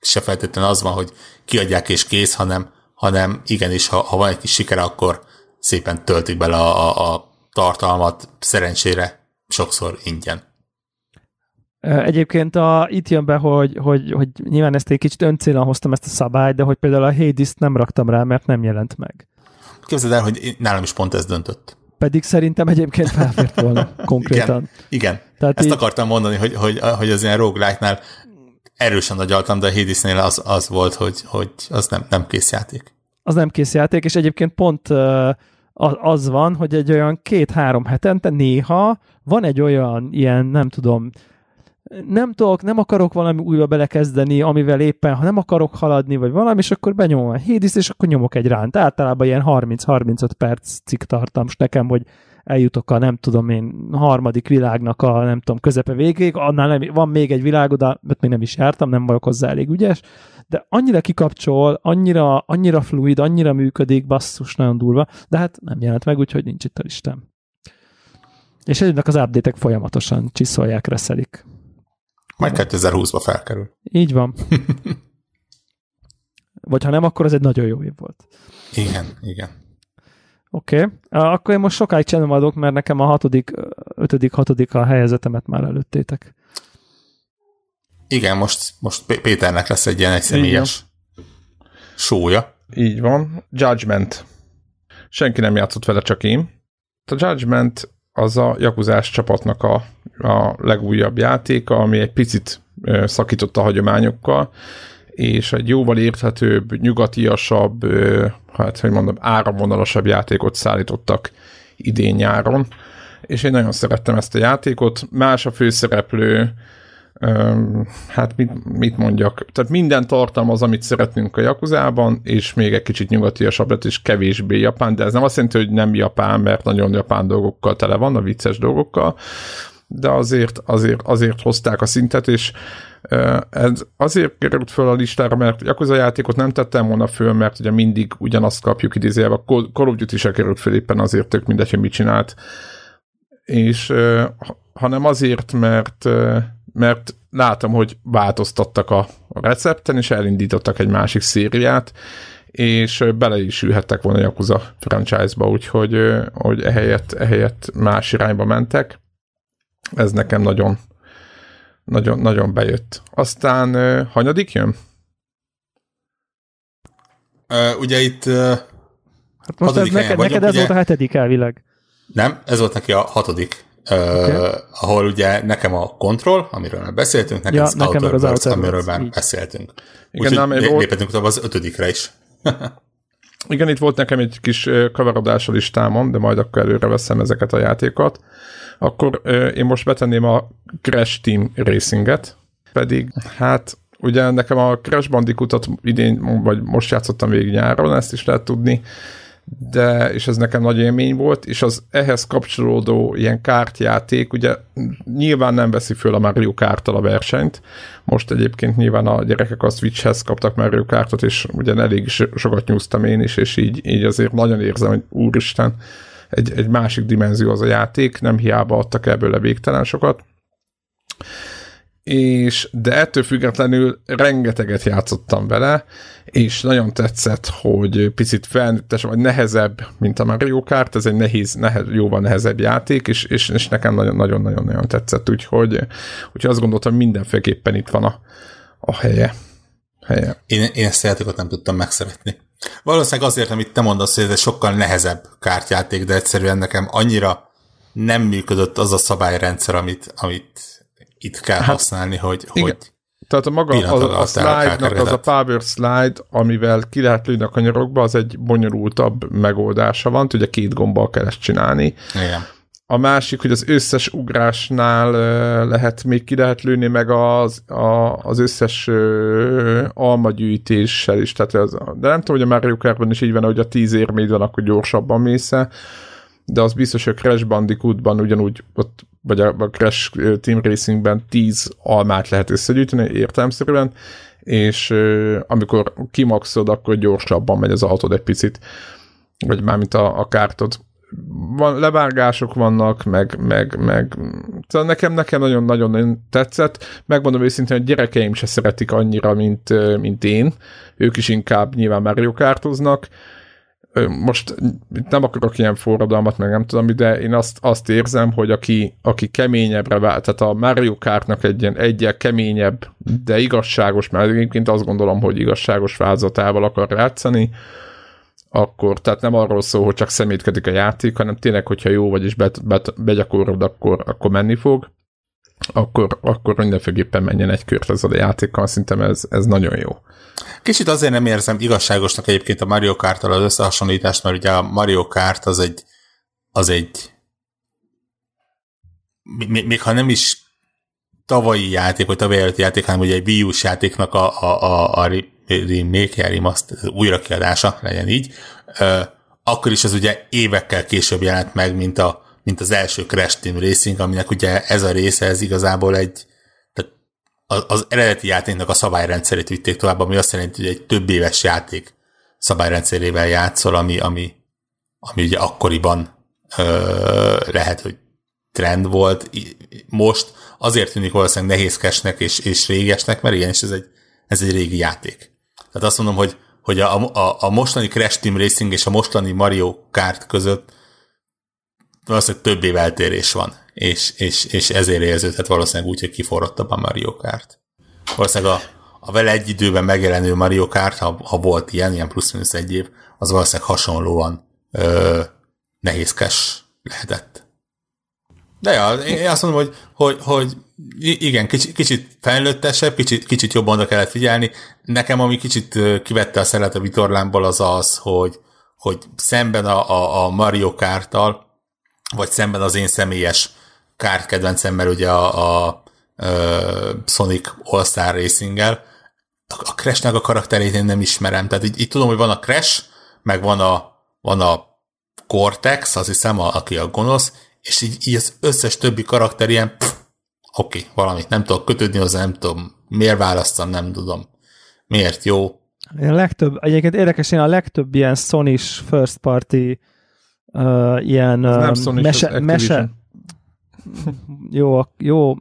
se feltétlenül az van, hogy kiadják és kész, hanem, hanem igenis, ha, ha van egy kis sikere, akkor szépen töltik bele a, a, a tartalmat, szerencsére sokszor ingyen. Egyébként a, itt jön be, hogy, hogy, hogy nyilván ezt egy kicsit öncélan hoztam ezt a szabályt, de hogy például a Hades-t nem raktam rá, mert nem jelent meg. Képzeld el, hogy nálam is pont ez döntött. Pedig szerintem egyébként felfért volna (laughs) konkrétan. Igen, igen. Tehát ezt így... akartam mondani, hogy, hogy, hogy az ilyen roguelike-nál erősen nagyaltam, de a Hadesnél az, az volt, hogy, hogy az nem, nem kész játék. Az nem kész játék, és egyébként pont uh, az van, hogy egy olyan két-három hetente néha van egy olyan ilyen, nem tudom, nem tudok, nem akarok valami újra belekezdeni, amivel éppen, ha nem akarok haladni, vagy valami, és akkor benyomom a Hades, és akkor nyomok egy ránt. Általában ilyen 30-35 perc cikk tartam, nekem, hogy eljutok a nem tudom én harmadik világnak a nem tudom közepe végéig, annál nem, van még egy világ, mert még nem is jártam, nem vagyok hozzá elég ügyes, de annyira kikapcsol, annyira, annyira fluid, annyira működik, basszus, nagyon durva, de hát nem jelent meg, úgyhogy nincs itt a listám. És egyébként az update folyamatosan csiszolják, reszelik. Majd 2020-ba felkerül. Így van. (laughs) Vagy ha nem, akkor ez egy nagyon jó év volt. Igen, igen. Oké, okay. akkor én most sokáig csinálom adok, mert nekem a hatodik, ötödik, hatodik a helyezetemet már előttétek. Igen, most, most Péternek lesz egy ilyen egyszemélyes sója. Így van. Judgment. Senki nem játszott vele, csak én. A Judgment az a Jakuzás csapatnak a, a legújabb játéka, ami egy picit szakított a hagyományokkal, és egy jóval érthetőbb, nyugatiasabb, hát hogy mondom, áramvonalasabb játékot szállítottak idén nyáron, és én nagyon szerettem ezt a játékot. Más a főszereplő, hát mit, mit mondjak, tehát minden tartalmaz, amit szeretnünk a Jakuzában, és még egy kicsit nyugatiasabb lett, és kevésbé japán, de ez nem azt jelenti, hogy nem japán, mert nagyon japán dolgokkal tele van, a vicces dolgokkal, de azért, azért, azért hozták a szintet, és ez azért került föl a listára, mert Yakuza játékot nem tettem volna föl, mert ugye mindig ugyanazt kapjuk idézőjelben. A Call of Duty se került föl éppen azért tök mindegy, hogy mit csinált. És hanem azért, mert mert látom, hogy változtattak a recepten, és elindítottak egy másik szériát, és bele is ülhettek volna a Yakuza franchise-ba, úgyhogy hogy ehelyett, ehelyett más irányba mentek. Ez nekem nagyon, nagyon, nagyon bejött. Aztán hanyadik jön? Uh, ugye itt uh, hát most ez neked, vagyok, neked ez ugye, volt a hetedik elvileg. Nem, ez volt neki a hatodik, okay. uh, ahol ugye nekem a Control, amiről már beszéltünk, nekem ja, nekem Outer az Worlds, amiről már így. beszéltünk. Igen, Úgyhogy nem, volt... léphetünk tovább az ötödikre is. (laughs) Igen, itt volt nekem egy kis kavarodás a listámon, de majd akkor előre veszem ezeket a játékokat. Akkor én most betenném a Crash Team Racinget, pedig hát ugye nekem a Crash Bandicootot idén, vagy most játszottam végig nyáron, ezt is lehet tudni, de, és ez nekem nagy élmény volt, és az ehhez kapcsolódó ilyen kártjáték, ugye nyilván nem veszi föl a Mario kart a versenyt, most egyébként nyilván a gyerekek a Switchhez kaptak Mario Kartot, és ugye elég is sokat nyúztam én is, és így, így azért nagyon érzem, hogy úristen, egy, egy másik dimenzió az a játék, nem hiába adtak ebből a végtelen sokat és de ettől függetlenül rengeteget játszottam vele, és nagyon tetszett, hogy picit felnőttes, vagy nehezebb, mint a Mario Kart, ez egy nehéz, nehez, jóval nehezebb játék, és, és, és nekem nagyon-nagyon-nagyon tetszett, úgyhogy, úgyhogy azt gondoltam, mindenféleképpen itt van a, a helye. helye. Én, én ezt a játékot nem tudtam megszeretni. Valószínűleg azért, amit te mondasz, hogy ez egy sokkal nehezebb kártyáték, de egyszerűen nekem annyira nem működött az a szabályrendszer, amit, amit itt kell hát, használni, hogy, igen. hogy tehát a maga a, a slide az a power slide, amivel ki lehet lőni a kanyarokba, az egy bonyolultabb megoldása van, ugye két gombbal kell ezt csinálni. Igen. A másik, hogy az összes ugrásnál lehet még ki lehet lőni meg az, a, az összes uh, almagyűjtéssel is. Tehát az, de nem tudom, hogy a Mario Kartban is így van, hogy a tíz érméd van, akkor gyorsabban mész de az biztos, hogy a Crash Bandicootban ugyanúgy ott vagy a, a Crash Team Racingben 10 almát lehet összegyűjteni értelmszerűen, és amikor kimaxod, akkor gyorsabban megy az autód egy picit, vagy mármint a, a kártod. Van, levágások vannak, meg, meg, meg szóval nekem, nekem nagyon-nagyon tetszett. Megmondom őszintén, hogy gyerekeim se szeretik annyira, mint, mint én. Ők is inkább nyilván Mario Kartoznak most nem akarok ilyen forradalmat, meg nem tudom, de én azt, azt érzem, hogy aki, aki keményebbre vált, tehát a Mario Kartnak egy ilyen egyel keményebb, de igazságos, mert egyébként azt gondolom, hogy igazságos változatával akar játszani, akkor, tehát nem arról szól, hogy csak szemétkedik a játék, hanem tényleg, hogyha jó vagy és bet, bet, begyakorod, akkor, akkor menni fog, akkor, akkor mindenféleképpen menjen egy kört ezzel a játékkal, szerintem ez, ez nagyon jó. Kicsit azért nem érzem igazságosnak egyébként a Mario kart az összehasonlítást, mert ugye a Mario Kart az egy, az egy még, még ha nem is tavalyi játék, vagy tavalyi előtti játék, hanem ugye egy Wii U-s játéknak a, a, a, a remake, remaster, újrakiadása, legyen így, akkor is az ugye évekkel később jelent meg, mint, a, mint az első Crash Team Racing, aminek ugye ez a része, ez igazából egy, az, az eredeti játéknak a szabályrendszerét vitték tovább, ami azt jelenti, hogy egy több éves játék szabályrendszerével játszol, ami, ami, ami ugye akkoriban ö, lehet, hogy trend volt. Most azért tűnik valószínűleg nehézkesnek és, és régesnek, mert igen, és ez egy, ez egy régi játék. Tehát azt mondom, hogy, hogy a, a, a mostani Crash Team Racing és a mostani Mario Kart között valószínűleg több év eltérés van és, és, és ezért érződhet valószínűleg úgy, hogy kiforrottabb a Mario Kart. Valószínűleg a, a vele egy időben megjelenő Mario Kart, ha, ha volt ilyen, ilyen plusz-minusz egy év, az valószínűleg hasonlóan ö, nehézkes lehetett. De ja, én azt mondom, hogy, hogy, hogy igen, kicsit, kicsit fejlődtesebb, kicsit, kicsit jobban oda kellett figyelni. Nekem, ami kicsit kivette a szeret a vitorlámból, az az, hogy, hogy szemben a, a, a Mario Kart-tal, vagy szemben az én személyes kárt kedvencem, mert ugye a, a, a Sonic All-Star Racing-el, a Crash-nek a karakterét én nem ismerem. Tehát így, így tudom, hogy van a Crash, meg van a, van a Cortex, azt hiszem, a, aki a gonosz, és így, így az összes többi karakter ilyen oké, okay, valamit nem tudok kötődni hozzá, nem tudom, miért választam, nem tudom. Miért jó? A legtöbb, egyébként érdekes, én a legtöbb ilyen sony first party uh, ilyen uh, mese, mese, (laughs) jó, jó,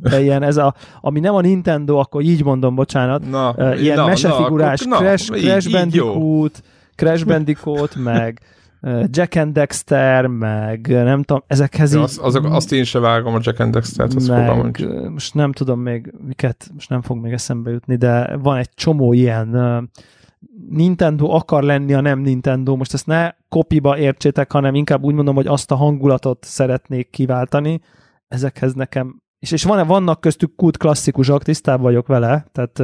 de ilyen ez a, ami nem a Nintendo, akkor így mondom, bocsánat, Na, uh, ilyen na, mesefigurás na, akkor- Crash, na, Crash így. Bandicoot, Crash Bandicoot, (laughs) meg uh, Jack and Dexter, meg uh, nem tudom, ezekhez Ja, így... az, azok, azt én sem vágom a Jack and Dexter-t, azt meg, most nem tudom még miket, most nem fog még eszembe jutni, de van egy csomó ilyen ö, Nintendo akar lenni a nem Nintendo, most ezt ne kopiba értsétek, hanem inkább úgy mondom, hogy azt a hangulatot szeretnék kiváltani, ezekhez nekem és, és van, vannak köztük kult klasszikusok, tisztában vagyok vele, tehát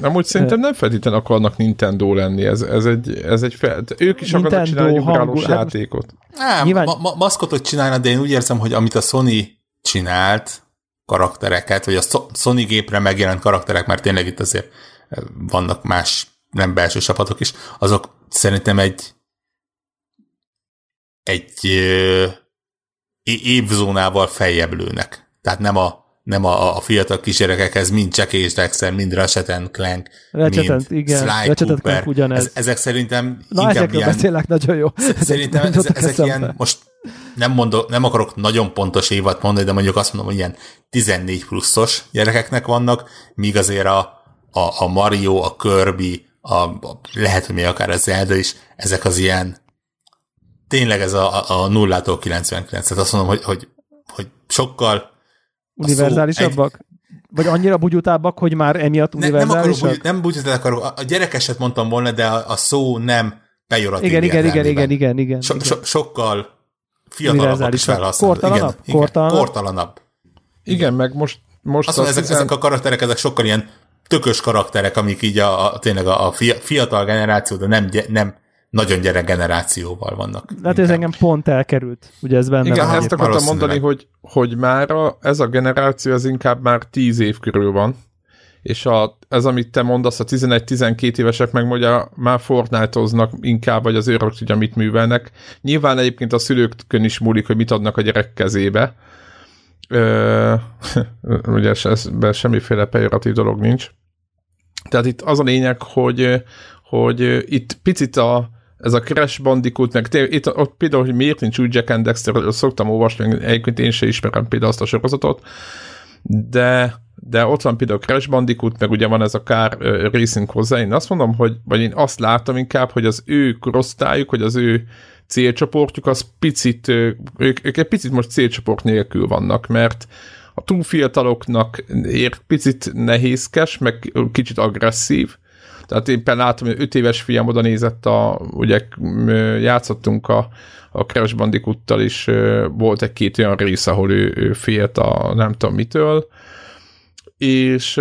Nem úgy szerintem nem feltétlenül akarnak Nintendo lenni, ez, ez egy, ez egy fel, ők is akarnak Nintendo csinálni egy ugrálós hangul- hát játékot. Nem, Nyilván- ma- ma- maszkotot csinálna, de én úgy érzem, hogy amit a Sony csinált, karaktereket, vagy a So- Sony gépre megjelent karakterek, mert tényleg itt azért vannak más nem belső csapatok is, azok szerintem egy egy ö, évzónával feljebb lőnek. Tehát nem a, nem a, a fiatal kisgyerekekhez mind Jack és Dexter, mind Ratchet Clank, Ratchet mind igen, Sly Ratchet Cooper. Clank ugyanez. Ez, ezek szerintem Na, inkább ezekről ilyen, beszélek nagyon jó. Szerintem ez, ezek ilyen, most nem, mondok, nem akarok nagyon pontos évat mondani, de mondjuk azt mondom, hogy ilyen 14 pluszos gyerekeknek vannak, míg azért a, a, a Mario, a Kirby, a, a, lehet, hogy még akár a Zelda is, ezek az ilyen tényleg ez a, a, a nullától 99. Tehát azt mondom, hogy, hogy, hogy sokkal Univerzálisabbak? Vagy annyira bugyutábbak, hogy már emiatt ne, nem akarok, univerzálisak? nem úgy, akarok, a, gyerekeset mondtam volna, de a, a szó nem pejoratív igen, igen, igen, igen, igen, igen, So, igen. so, sokkal fiatalabbak is felhasználók. Kortalanabb? Igen, igen, Kortalanabb? kortalanabb. Igen, meg most, most Azt mondom, ezek, tizen- ezek a karakterek, ezek sokkal ilyen tökös karakterek, amik így a, a tényleg a, a fia- fiatal generáció, de nem, nem nagyon gyerek generációval vannak. Hát ez engem pont elkerült. Ugye ez benne Igen, van. ezt akartam mondani, hogy, hogy már a, ez a generáció, ez inkább már 10 év körül van, és a, ez, amit te mondasz, a 11-12 évesek meg ugye már Fortnite-oznak inkább, vagy az őrök tudja, mit művelnek. Nyilván egyébként a szülőkön is múlik, hogy mit adnak a gyerek kezébe. Ö, (laughs) ugye ebben semmiféle pejoratív dolog nincs. Tehát itt az a lényeg, hogy, hogy itt picit a, ez a Crash Bandicoot, meg tényleg, itt, ott például, hogy miért nincs úgy Jack and Dexter, szoktam olvasni, egyébként én sem ismerem például azt a sorozatot, de, de ott van például Crash Bandicoot, meg ugye van ez a Car Racing hozzá, én azt mondom, hogy, vagy én azt látom inkább, hogy az ő korosztályuk, hogy az ő célcsoportjuk, az picit, ők, ők egy picit most célcsoport nélkül vannak, mert a túl fiataloknak ér picit nehézkes, meg kicsit agresszív, tehát éppen látom, hogy 5 éves fiam oda nézett, a, ugye játszottunk a, a Crash Bandicoot-tal is, volt egy-két olyan rész, ahol ő, ő félt a nem tudom mitől, és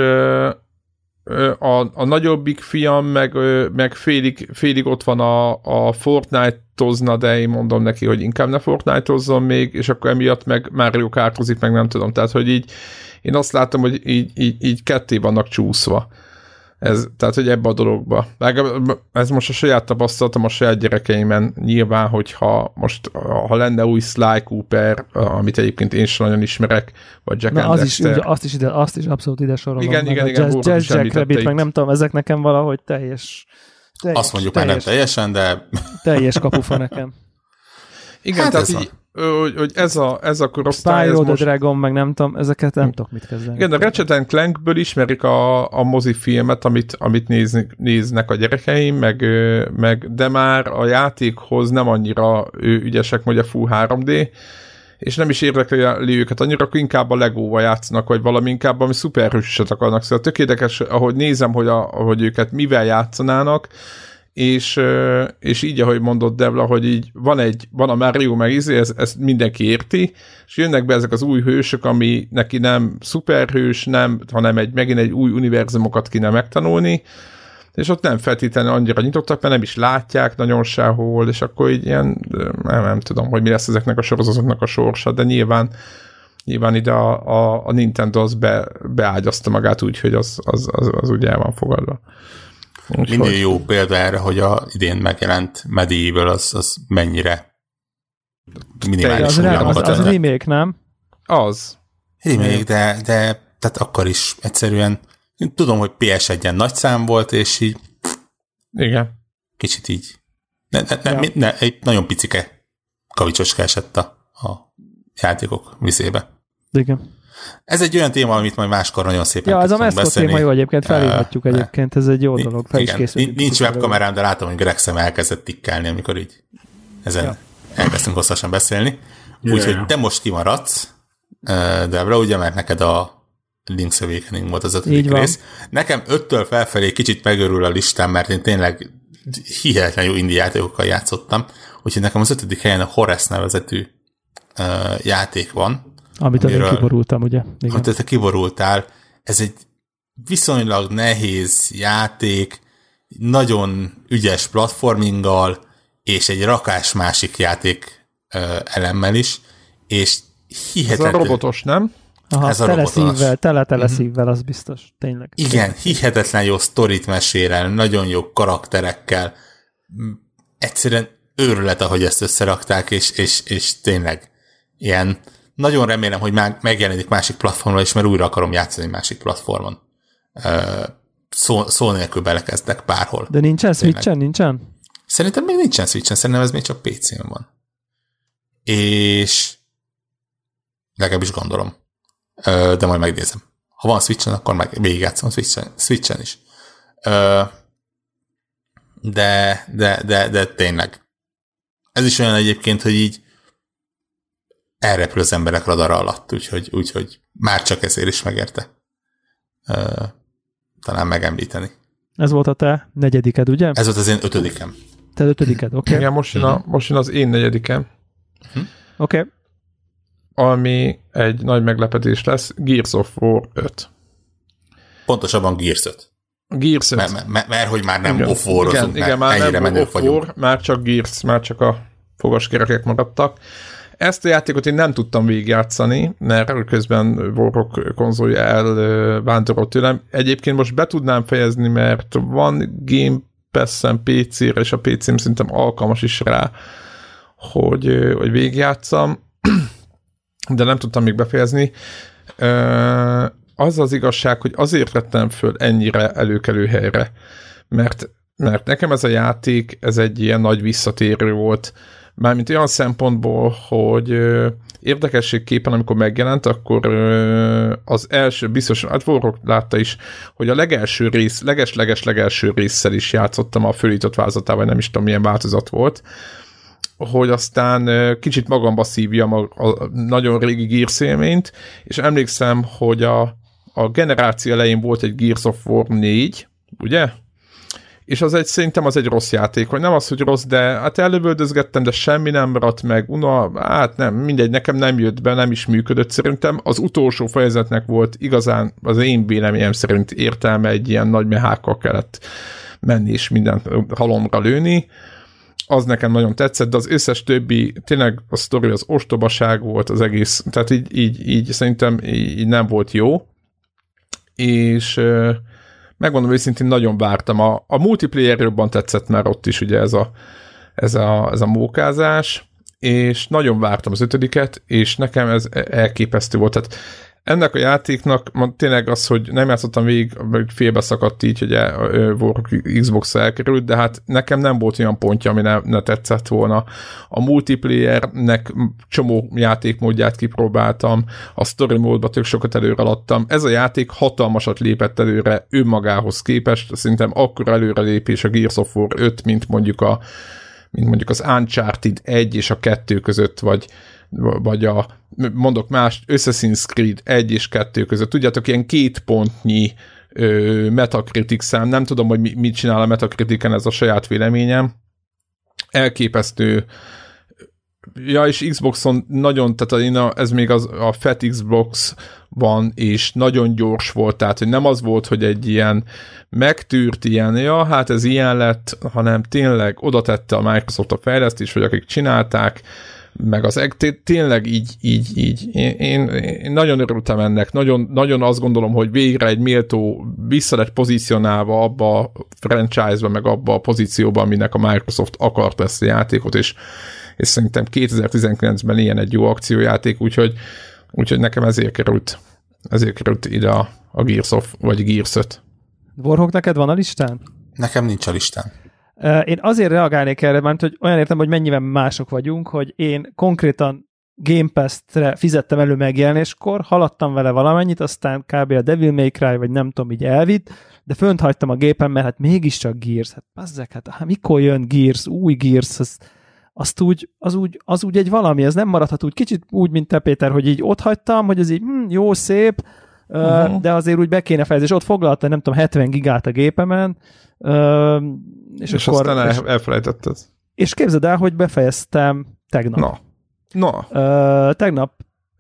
a, a nagyobbik fiam meg, meg félig, félig ott van a, a Fortnite-ozna, de én mondom neki, hogy inkább ne Fortnite-ozzon még, és akkor emiatt meg Mario Kartozik, meg nem tudom. Tehát, hogy így én azt látom, hogy így, így, így ketté vannak csúszva. Ez, tehát, hogy ebbe a dologba. Ez most a saját tapasztalatom a saját gyerekeimen nyilván, hogyha most, ha lenne új Sly Cooper, amit egyébként én sem nagyon ismerek, vagy Jack Na, and az is, ugye, azt, is ide, azt is abszolút ide sorolom. Igen, igen, igen, Jazz, jazz Jack Rabbit, meg nem tudom, ezek nekem valahogy teljes, teljes Azt mondjuk már nem teljes, teljesen, de teljes kapufa nekem. Igen, Hát tehát ez így, ö, hogy, hogy ez a, ez a korosztály, Spyro most... Dragon, meg nem tudom, ezeket nem tudok mit kezdeni. Igen, a Ratchet Clankből ismerik a, a mozifilmet, amit, amit néznek, néznek a gyerekeim, meg, meg, de már a játékhoz nem annyira ő, ügyesek, hogy a full 3D, és nem is érdekli őket annyira, akkor inkább a Legóval játszanak, vagy valami inkább, ami szuperhősöset akarnak. Szóval tök érdekes, ahogy nézem, hogy, a, hogy őket mivel játszanának, és, és így, ahogy mondott Devla, hogy így van egy, van a Mario meg izé, ez, ezt mindenki érti, és jönnek be ezek az új hősök, ami neki nem szuperhős, nem, hanem egy, megint egy új univerzumokat kéne megtanulni, és ott nem feltétlenül annyira nyitottak, mert nem is látják nagyon sehol, és akkor így ilyen, nem, nem tudom, hogy mi lesz ezeknek a sorozatoknak a sorsa, de nyilván nyilván ide a, a, a Nintendo az be, beágyazta magát úgy, hogy az, az, az, az úgy el van fogadva. Úgyhogy- Minden jó példa erre, hogy a idén megjelent Medieval az, az mennyire minimális az, az, az öntött. remake, nem? Az. Remake, de, de tehát akkor is egyszerűen én tudom, hogy PS1-en nagy szám volt, és így Igen. kicsit így ne, ne, ne, Ja. ja. ne, egy nagyon picike kavicsoska esett a, a játékok vizébe. Igen. Ez egy olyan téma, amit majd máskor nagyon szépen Ja, ez a beszélni. téma jó egyébként, felhívhatjuk Ö, egyébként, ez egy jó dolog, fel is igen, készültünk. Nincs webkamerám, de látom, hogy Greg szem elkezdett tikkelni, amikor így ezen Ja. elkezdtünk hosszasan beszélni. Úgyhogy ja. te most kimaradsz, Debra, ugye, mert neked a Link's Awakening volt az ötödik rész. Nekem öttől felfelé kicsit megörül a listám, mert én tényleg hihetetlen jó indie játékokkal játszottam, úgyhogy nekem az ötödik helyen a Horace nevezetű ö, játék van, Amit én amiről- kiborultam, ugye? Igen. amit te kiborultál, ez egy viszonylag nehéz játék, nagyon ügyes platforminggal, és egy rakás másik játék ö, elemmel is, és Ez a hihetetlen... robotos, nem? Aha, ez a tele robotos. szívvel, tele-tele szívvel, az biztos, tényleg. Igen, hihetetlen jó sztorit mesél nagyon jó karakterekkel. Egyszerűen őrület, ahogy ezt összerakták, és, és, és tényleg ilyen nagyon remélem, hogy már megjelenik másik platformon is, mert újra akarom játszani másik platformon. Szó, szó nélkül belekezdek bárhol. De nincsen. Switchen, nincsen? Szerintem még nincsen Switchen, szerintem ez még csak PC-n van. És legalábbis gondolom. De majd megnézem. Ha van Switchen, akkor meg végigjátszom Switchen, Switchen is. De, de, de, de tényleg. Ez is olyan egyébként, hogy így elrepül az emberek radara alatt, úgyhogy, úgyhogy már csak ezért is megérte. Ö, talán megemlíteni. Ez volt a te negyediked, ugye? Ez volt az én ötödikem. Te ötödiked, oké? Okay. Igen, most jön, a, most jön az én negyedikem, Oké. Okay. ami egy nagy meglepetés lesz, Gears of War 5. Pontosabban Gears 5. Gears 5. Mert, mert, mert, hogy már nem off-warozunk, igen, igen, már nem vagyunk. már csak Gears, már csak a fogaskerekek maradtak. Ezt a játékot én nem tudtam végigjátszani, mert közben Warrock konzolja elvándorolt tőlem. Egyébként most be tudnám fejezni, mert van Game Pass-en PC-re, és a PC-m szerintem alkalmas is rá, hogy, hogy végigjátszam, (clears throat) de nem tudtam még befejezni. Az az igazság, hogy azért vettem föl ennyire előkelő helyre, mert, mert nekem ez a játék, ez egy ilyen nagy visszatérő volt, mármint olyan szempontból, hogy érdekességképpen, amikor megjelent, akkor az első, biztosan, hát Warrock látta is, hogy a legelső rész, leges-leges-legelső résszel is játszottam a fölított változatával, nem is tudom milyen változat volt, hogy aztán kicsit magamba szívjam a, a nagyon régi Gears élményt, és emlékszem, hogy a, a generáció elején volt egy Gears of War 4, ugye? És az egy, szerintem az egy rossz játék, vagy nem az, hogy rossz, de hát előböldözgettem, de semmi nem maradt meg, una, hát nem, mindegy, nekem nem jött be, nem is működött. Szerintem. Az utolsó fejezetnek volt igazán, az én véleményem szerint értelme egy ilyen nagy mehákkal kellett menni és mindent halomra lőni. Az nekem nagyon tetszett, de az összes többi, tényleg a sztori az ostobaság volt az egész, tehát így, így, így szerintem így, így nem volt jó, és megmondom őszintén, nagyon vártam. A, a multiplayer jobban tetszett már ott is ugye ez a, ez a, ez a mókázás, és nagyon vártam az ötödiket, és nekem ez elképesztő volt. Tehát ennek a játéknak ma tényleg az, hogy nem játszottam végig, meg félbe szakadt így, hogy Xbox elkerült, de hát nekem nem volt olyan pontja, ami ne, ne tetszett volna. A multiplayernek csomó játékmódját kipróbáltam, a story módba tök sokat előre adtam. Ez a játék hatalmasat lépett előre önmagához képest, szerintem akkor előre lépés a Gears of War 5, mint mondjuk a mint mondjuk az Uncharted 1 és a 2 között, vagy, vagy a, mondok más, Assassin's Creed 1 és 2 között. Tudjátok, ilyen két pontnyi ö, Metacritic szám, nem tudom, hogy mi, mit csinál a Metacriticen, ez a saját véleményem. Elképesztő Ja, és Xboxon nagyon, tehát én a, ez még az, a Fat Xbox van, és nagyon gyors volt, tehát hogy nem az volt, hogy egy ilyen megtűrt ilyen, ja, hát ez ilyen lett, hanem tényleg oda tette a Microsoft a fejlesztés, vagy akik csinálták, meg az tényleg így, így, így. Én, én, én nagyon örültem ennek, nagyon, nagyon azt gondolom, hogy végre egy méltó vissza lett pozícionálva abba a franchise-ba, meg abba a pozícióba, aminek a Microsoft akart ezt a játékot, és, és szerintem 2019-ben ilyen egy jó akciójáték, úgyhogy, úgyhogy nekem ezért került, ezért került ide a, a Gears of, vagy Gears 5. Warhawk, neked van a listán? Nekem nincs a listán. Én azért reagálnék erre, mert hogy olyan értem, hogy mennyivel mások vagyunk, hogy én konkrétan Game Pass-re fizettem elő megjelenéskor, haladtam vele valamennyit, aztán kb. a Devil May Cry, vagy nem tudom, így elvitt, de fönt hagytam a gépen, mert hát mégiscsak Gears, hát bazzek, hát, hát mikor jön Gears, új Gears, az, azt úgy, az, úgy, az úgy egy valami, ez nem maradhat úgy, kicsit úgy, mint te Péter, hogy így ott hagytam, hogy ez így hm, jó, szép, uh-huh. de azért úgy be kéne fejezni, és ott foglalta, nem tudom, 70 gigát a gépemen, és, és akkor, aztán és, elfelejtetted. És képzeld el, hogy befejeztem tegnap. Na. Na. Uh, tegnap.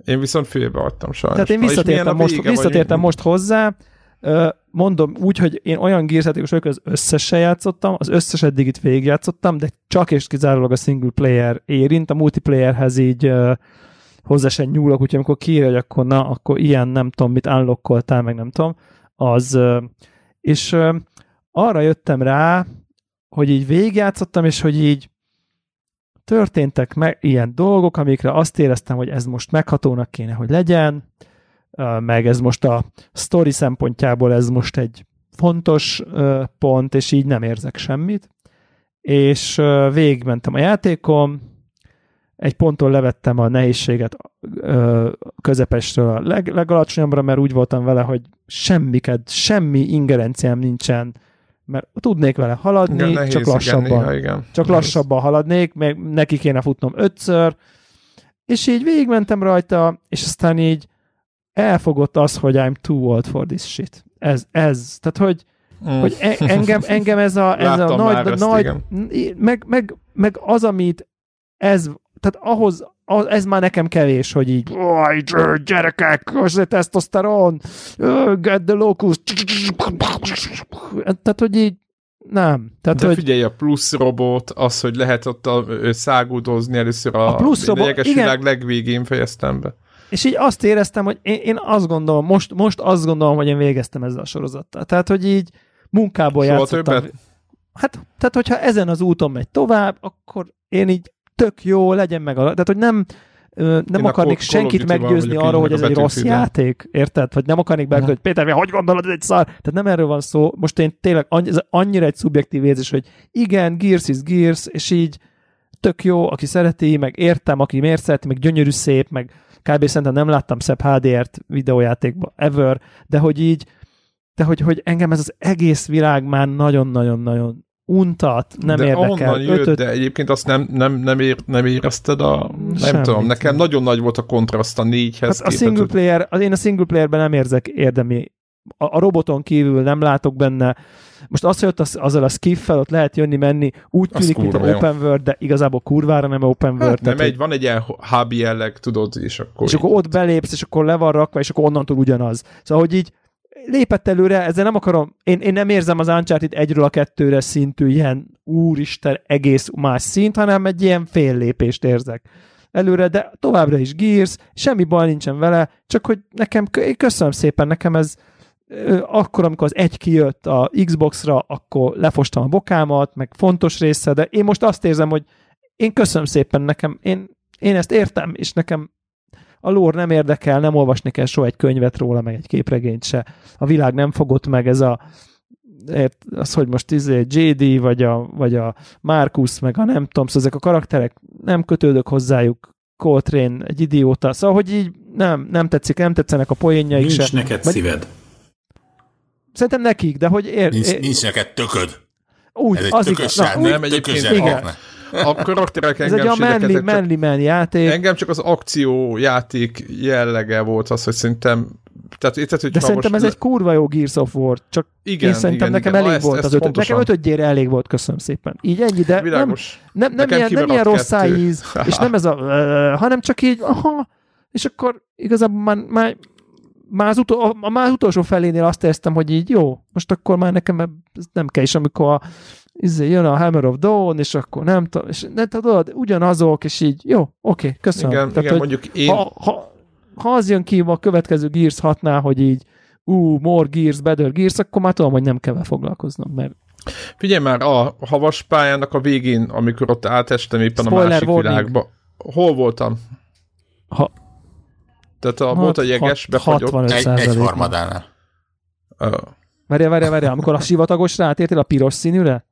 Én viszont félbe adtam sajnos. Tehát én visszatértem, most, vége, visszatértem most hozzá, uh, mondom úgy, hogy én olyan gírzátékos vagyok, az összesen játszottam, az összes eddig itt végigjátszottam, de csak és kizárólag a single player érint, a multiplayerhez így uh, hozzá sem nyúlok, úgyhogy amikor kiírja, hogy akkor na, akkor ilyen nem tudom, mit unlockoltál, meg nem tudom, az, és arra jöttem rá, hogy így végigjátszottam, és hogy így történtek meg ilyen dolgok, amikre azt éreztem, hogy ez most meghatónak kéne, hogy legyen, meg ez most a story szempontjából ez most egy fontos pont, és így nem érzek semmit. És végigmentem a játékom, egy ponton levettem a nehézséget közepesről a leg, legalacsonyabbra, mert úgy voltam vele, hogy semmiket, semmi ingerenciám nincsen mert tudnék vele haladni, igen, csak lassabban. Igen, néha, igen. Csak nehéz. lassabban haladnék, meg neki kéne futnom ötször, és így végigmentem rajta, és aztán így elfogott az, hogy I'm too old for this shit. Ez, ez. Tehát, hogy, mm. hogy e- engem, (laughs) engem ez a, ez a nagy, nagy meg, meg, meg az, amit ez, tehát ahhoz, ez már nekem kevés, hogy így gyerekek, az tesztoszteron, get the locus, tehát, hogy így nem. Tehát, De hogy... figyelj, a plusz robot, az, hogy lehet ott a, száguldozni először a, a plusz robot, igen. világ legvégén fejeztem be. És így azt éreztem, hogy én, én azt gondolom, most, most azt gondolom, hogy én végeztem ezzel a sorozattal. Tehát, hogy így munkából szóval játszottam. Többet? Hát, tehát, hogyha ezen az úton megy tovább, akkor én így tök jó, legyen meg a... Tehát, hogy nem, nem Én akarnék Call, senkit Call meggyőzni arról, hogy ez egy rossz játék, érted? Vagy nem akarnék be, hogy Péter, hogy gondolod, ez egy szar? Tehát nem erről van szó. Most én tényleg ez annyira egy szubjektív érzés, hogy igen, Gears is Gears, és így tök jó, aki szereti, meg értem, aki miért szereti, meg gyönyörű szép, meg kb. szerintem nem láttam szebb HDR-t videójátékban ever, de hogy így, de hogy, hogy engem ez az egész világ már nagyon-nagyon-nagyon untat, nem de érdekel. Jött, Ötöt... De egyébként azt nem, nem, nem, ér, nem érezted a... Nem Semmit tudom, nekem nem. nagyon nagy volt a kontraszt a négyhez. Hát a single player, az én a single playerben nem érzek érdemi a, a roboton kívül nem látok benne. Most azt, hogy ott az, azzal a skiff ott lehet jönni-menni, úgy tűnik, mint egy open world, de igazából kurvára nem open hát world. Nem, tehát, egy, van egy ilyen hub jelleg, tudod, és akkor... És akkor ott belépsz, és akkor le van rakva, és akkor onnantól ugyanaz. Szóval, hogy így lépett előre, ezzel nem akarom, én, én nem érzem az Uncharted egyről a kettőre szintű ilyen úristen egész más szint, hanem egy ilyen fél lépést érzek előre, de továbbra is Gears, semmi baj nincsen vele, csak hogy nekem, köszönöm szépen, nekem ez akkor, amikor az egy kijött a Xbox-ra, akkor lefostam a bokámat, meg fontos része, de én most azt érzem, hogy én köszönöm szépen nekem, én, én ezt értem, és nekem a lór nem érdekel, nem olvasni kell soha egy könyvet róla, meg egy képregényt se. A világ nem fogott meg ez a az, hogy most izé JD, vagy a, vagy a Marcus, meg a nem tudom, szóval ezek a karakterek nem kötődök hozzájuk, Coltrane egy idióta, szóval, hogy így nem, nem tetszik, nem tetszenek a poénjaik nincs se. Neked vagy, szíved. Szerintem nekik, de hogy ér... Nincs, ér, nincs neked tököd. Úgy, Ez egy az igaz. Na, úgy, nem, egyébként igen a karakterek engem Ez egy a manly, manly man játék. Engem csak az akció játék jellege volt az, hogy szerintem tehát, tehát, hogy De szerintem most... ez egy kurva jó Gears of War, csak igen, én szerintem igen, nekem igen. elég Na, volt ezt, az ötöd. Nekem ötödjére elég volt, köszönöm szépen. Így ennyi, de Világos. nem, nem, nem, ilyen, nem ilyen rossz szájíz, és nem ez a, uh, hanem csak így, aha, és akkor igazából már, már, már, az utol, a, már az utolsó felénél azt éreztem, hogy így jó, most akkor már nekem nem kell, és amikor a, izé, jön a Hammer of Dawn, és akkor nem tudom, és ne tudod, ugyanazok, és így, jó, oké, okay, köszönöm. Igen, Tehát, igen mondjuk én... Ha, ha, ha az jön ki a következő Gears hatnál, hogy így, ú, uh, more Gears, better Gears, akkor már tudom, hogy nem kell foglalkoznom, mert Figyelj már, a havas pályának a végén, amikor ott átestem éppen Spoiler a másik warning. világba. Hol voltam? Ha... Tehát a, volt a jeges, befagyott. Egy, egy harmadánál. Uh. Várjál, várjál, várjál, amikor a sivatagos rátértél a piros színűre?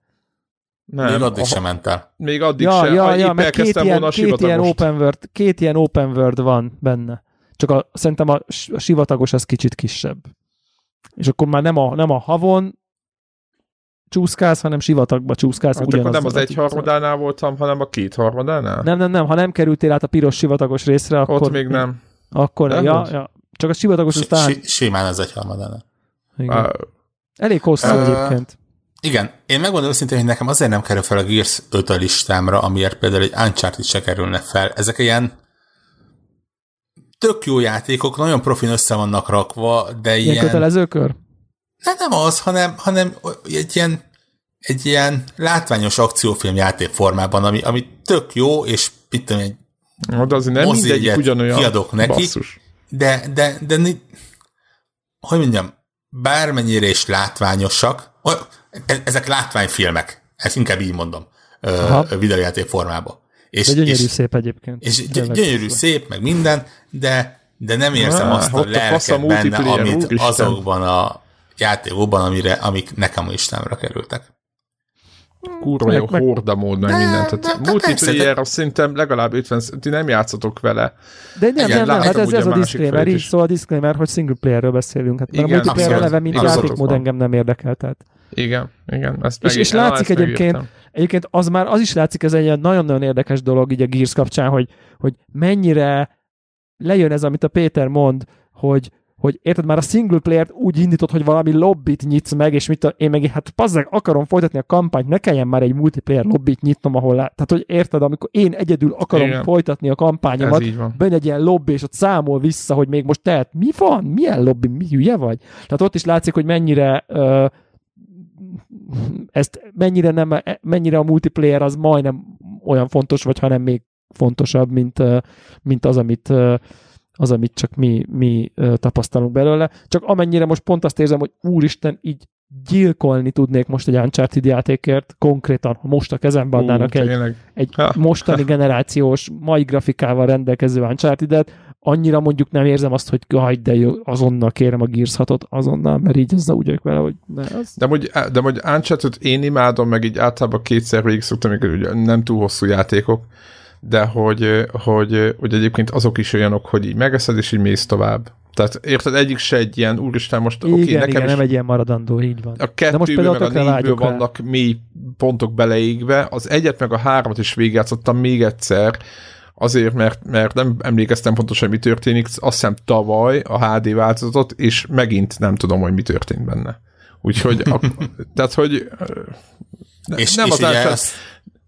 Nem, Még addig aha, sem ment el. Még addig Ja, se. ja, ja, mert két elkezdtem ilyen, volna a két, ilyen open world, két ilyen open world van benne. Csak a, szerintem a, a sivatagos az kicsit kisebb. És akkor már nem a, nem a havon csúszkálsz, hanem sivatagba csúszkálsz. Hát akkor nem az a egy típussal. harmadánál voltam, hanem a két harmadánál? Nem, nem, nem, ha nem kerültél át a piros sivatagos részre, akkor... Ott még nem. Akkor, Nem ja, ja, csak a sivatagos Si- aztán... si- Simán ez egy harmadánál. igen. Elég hosszú Ö, egyébként. Igen, én megmondom őszintén, hogy nekem azért nem kerül fel a Gears 5 a listámra, amiért például egy Uncharted se kerülne fel. Ezek ilyen tök jó játékok, nagyon profin össze vannak rakva, de Ilyen ilyen... kötelező kör? Nem, nem az, hanem, hanem egy ilyen, egy ilyen látványos akciófilm játék formában, ami, ami tök jó, és mit tudom, egy de azért nem mozi mindegyik ugyanolyan. kiadok neki. Basszus. de, de, de, ni- hogy mondjam, bármennyire is látványosak, e- ezek látványfilmek, ezt inkább így mondom, Aha. videójáték formában. És, De gyönyörű és, szép egyébként. és gyönyörű, szép, meg minden, de, de nem érzem Á, azt a lelket benne, amit úristen. azokban a játékokban, amire, amik nekem a listámra kerültek. Kurva jó Meg- horda mód, meg De- mindent. de- Tehát multiplayer, azt szerintem legalább 50, ti nem játszotok vele. De nem, Igen, nem, nem, hát ez, ez a a másik disclaimer, így szól a disclaimer, hogy single playerről beszélünk. Hát mert Igen, a multiplayer eleve, mint játékmód engem nem érdekel. Tehát. Igen, igen. Ezt És, meg, és na, látszik ezt egyébként, megértem. egyébként az már az is látszik, ez egy nagyon-nagyon érdekes dolog így a Gears kapcsán, hogy, hogy mennyire lejön ez, amit a Péter mond, hogy, hogy érted, már a single player-t úgy indítod, hogy valami lobbit nyitsz meg, és mit a, én meg hát pazzeg, akarom folytatni a kampányt, ne kelljen már egy multiplayer lobbit nyitnom, ahol lá... Tehát, hogy érted, amikor én egyedül akarom Igen. folytatni a kampányomat, benne egy ilyen lobby, és ott számol vissza, hogy még most tehet, mi van? Milyen lobby? Mi hülye vagy? Tehát ott is látszik, hogy mennyire uh, ezt mennyire, nem, mennyire a multiplayer az majdnem olyan fontos, vagy hanem még fontosabb, mint, mint az, amit az, amit csak mi, mi tapasztalunk belőle. Csak amennyire most pont azt érzem, hogy úristen, így gyilkolni tudnék most egy Uncharted játékért, konkrétan, ha most a kezembe adnának Ú, egy, tényleg. egy Ha. mostani (laughs) generációs, mai grafikával rendelkező uncharted annyira mondjuk nem érzem azt, hogy haj, de jó, azonnal kérem a Gears 6-ot, azonnal, mert így ezzel úgy vagyok vele, hogy ne, az... De hogy, de hogy uncharted én imádom, meg így általában kétszer végig szoktam, ugye nem túl hosszú játékok, de hogy, hogy, hogy egyébként azok is olyanok, hogy így megeszed, és így mész tovább. Tehát érted, egyik se egy ilyen, úristen, most Igen, oké, okay, nekem igen, is nem egy ilyen maradandó, így van. a De most kettőből, például meg a négyből vágyok rá. vannak mély pontok beleégve, az egyet meg a háromat is végigjátszottam még egyszer, azért, mert, mert nem emlékeztem pontosan, mi történik, azt hiszem tavaly a HD változatot, és megint nem tudom, hogy mi történt benne. Úgyhogy, a, (laughs) tehát, hogy ne, És, nem és az ugye azt,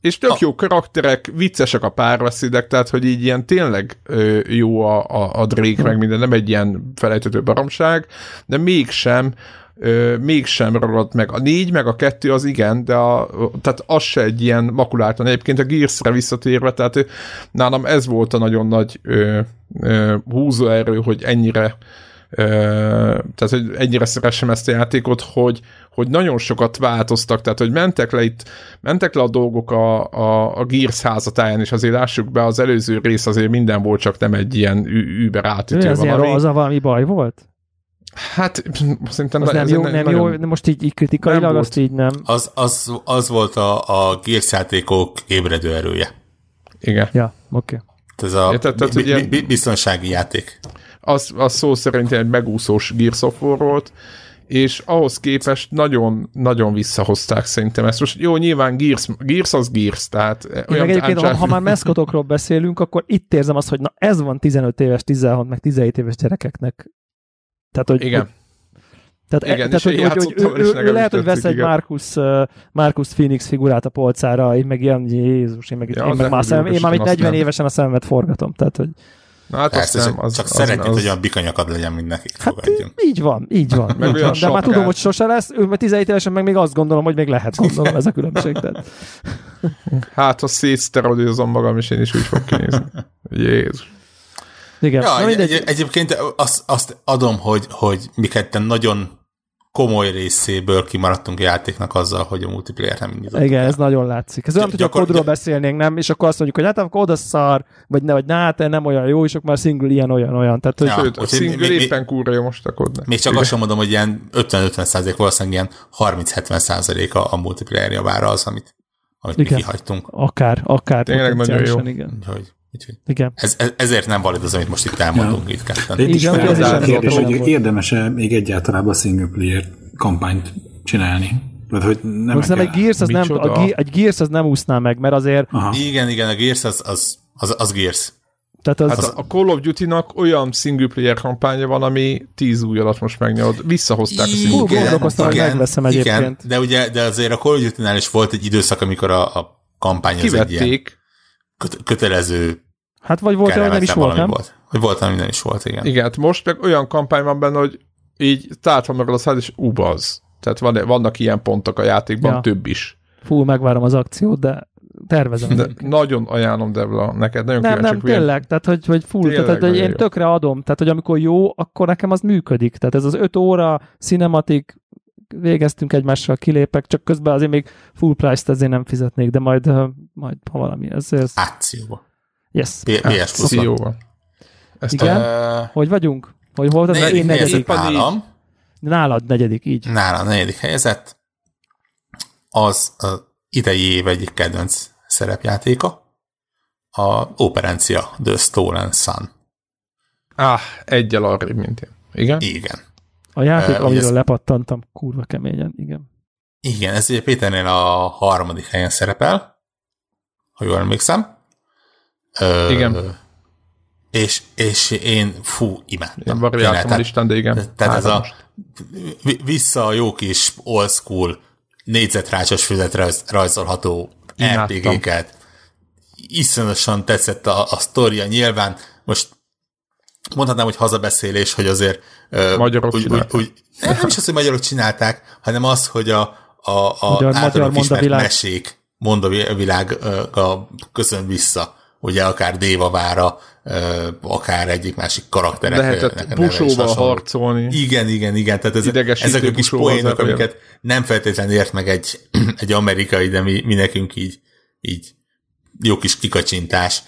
és tök jó karakterek, viccesek a párbeszédek, tehát hogy így ilyen tényleg ö, jó a, a, a Drake, meg minden, nem egy ilyen felejthető baromság, de mégsem ö, mégsem ragadt meg. A négy, meg a kettő az igen, de a, tehát az se egy ilyen makuláltan. Egyébként a Gears-re visszatérve, tehát nálam ez volt a nagyon nagy ö, ö, húzóerő, hogy ennyire tehát, hogy ennyire szeressem ezt a játékot, hogy, hogy nagyon sokat változtak, tehát, hogy mentek le itt, mentek le a dolgok a, a, a Gears házatáján, és azért lássuk be, az előző rész azért minden volt, csak nem egy ilyen ü- über átütő Ez ilyen, valami. az a valami baj volt? Hát, szerintem Az nem jó, egy nem nagyon- jó, most így, így kritikailag Nem azt így nem. az, az, az volt a, a Gears játékok ébredő erője. Igen. Ja, oké. Ez a Érted? Tehát, bi- ugye- bi- bi- biztonsági játék. Az, az szó szerint egy megúszós Gears of War volt, és ahhoz képest nagyon-nagyon visszahozták szerintem ezt. Most jó, nyilván Gears, Gears az Gears, tehát Én meg egyébként, ha, ha már meszkotokról beszélünk, akkor itt érzem azt, hogy na ez van 15 éves, 16, meg 17 éves gyerekeknek. Tehát, hogy, Igen. Hogy, tehát, Igen, tehát hogy, hogy, hogy ő, ő, ő lehet, hogy vesz egy igen. Marcus, Marcus Phoenix figurát a polcára, én meg ilyen, Jézus, én meg, Ja, én meg már, nem szem, én már itt azt 40 nem. évesen a szememet forgatom. Tehát, hogy Na, hát Persze, azt nem, az, csak az, szeretnéd, az, hogy olyan bikanyakad legyen, mint nekik. hát Fogadjunk. így van, így van. Meg így van. De már tudom, hogy sose lesz, ő mert 17 évesen meg még azt gondolom, hogy még lehet gondolom ez a különbség. Tehát. Hát, ha szétszterodizom magam, és én is úgy fog kinézni. Jézus. Igen, Ja, na egy, mindegy. egy, egyébként azt, azt adom, hogy, hogy mi ketten nagyon komoly részéből kimaradtunk a játéknak azzal, hogy a multiplayer nem indítottuk Igen, el. ez nagyon látszik. Ez olyan, hogy a gy- beszélnénk, nem? És akkor azt mondjuk, hogy hát a kód az szar, vagy, ne, vagy na, hát nem olyan jó, és akkor már single ilyen, olyan, olyan. Tehát, hogy Ja. Sőt, a single mi- mi- éppen kurva jó most a kodnak. Még csak azt sem mondom, hogy ilyen 50-50 százalék, valószínűleg ilyen 30-70 százalék a, a multiplayer javára az, amit, amit mi Igen. kihagytunk. Akár, akár. Tényleg nagyon jó. Igen. Úgyhogy, úgyhogy igen. ez, ez, ezért nem valid az, amit most itt elmondunk Ja. itt ketten. De itt is Igen, is a az kérdés, hogy érdemes-e még egyáltalán single player kampányt csinálni? Vagy hogy nem Most nem egy Gears, az nem, a? Ge- egy Gears az nem úszná meg, mert azért, Aha. Igen, igen, a Gears az, az, az, az Gears. tehát az, Hát az a a Call of Duty-nak olyan single player kampánya van, ami tíz új alatt most megnyomod. Visszahozták a Fú, single player gondolkoztam, hogy megveszem egyébként. de ugye, de azért a Call of Duty-nál is volt egy időszak, amikor a, a kampány az egy ilyen Kivették. Köt, kötelező hát vagy volt, vagy nem is volt, nem? volt. Vagy volt, ami nem is volt, igen. Igen, hát most meg olyan kampány van benne, hogy így tátva meg a szád, és ubaz. Tehát van, vannak ilyen pontok a játékban, Ja. több is. Fú, megvárom az akciót, de tervezem. De nagyon ajánlom, Devla, neked nagyon nem, nem, vagyok, milyen- tényleg, tehát hogy, hogy full, Tényleg tehát hogy én jó. tökre adom, tehát hogy amikor jó, akkor nekem az működik. Tehát ez az öt óra cinematik, végeztünk egymással, kilépek, csak közben azért még full price-t ezért nem fizetnék, de majd, majd ha valami, ez, ez Akcióba. yes. Akcióval. Ezt Igen. a, Hogy vagyunk? Hogy volt az? negyedik Én negyedik. Nálam. Nálad negyedik, így. Nála a negyedik helyezett. Az a idei év egyik kedvenc szerepjátéka. A Operencia The Stolen Sun. ah, egyel arrébb, mint én. Igen? Igen. A játék, ugye amiről ez- lepattantam, kurva keményen, igen. Igen, ez ugye Péternél a harmadik helyen szerepel, ha jól emlékszem. Ö, Igen. És, és én, fú, imádtam. Én Tényleg, variáltam a listán, de igen. Tehát ez a vissza a jó kis old school négyzetrácsos füzetre rajz- rajzolható. RPG-ket. Iszonyosan tetszett a, a sztoria. Nyilván most mondhatnám, hogy hazabeszélés, hogy azért Magyarok úgy, úgy, úgy, nem is az, hogy magyarok csinálták, hanem az, hogy a, a, a Magyar- magyar ismert mondavilág. mesék mondavilág ö, a, köszön vissza. Ugye akár Dévavára, akár egyik másik karakterek. Lehetett busóval harcolni. Igen, igen, igen. Tehát ez, ezek a kis poénok, amiket nem feltétlenül ért meg egy, (clears throat) egy amerikai, de mi, mi nekünk így, így jó kis kikacsintás.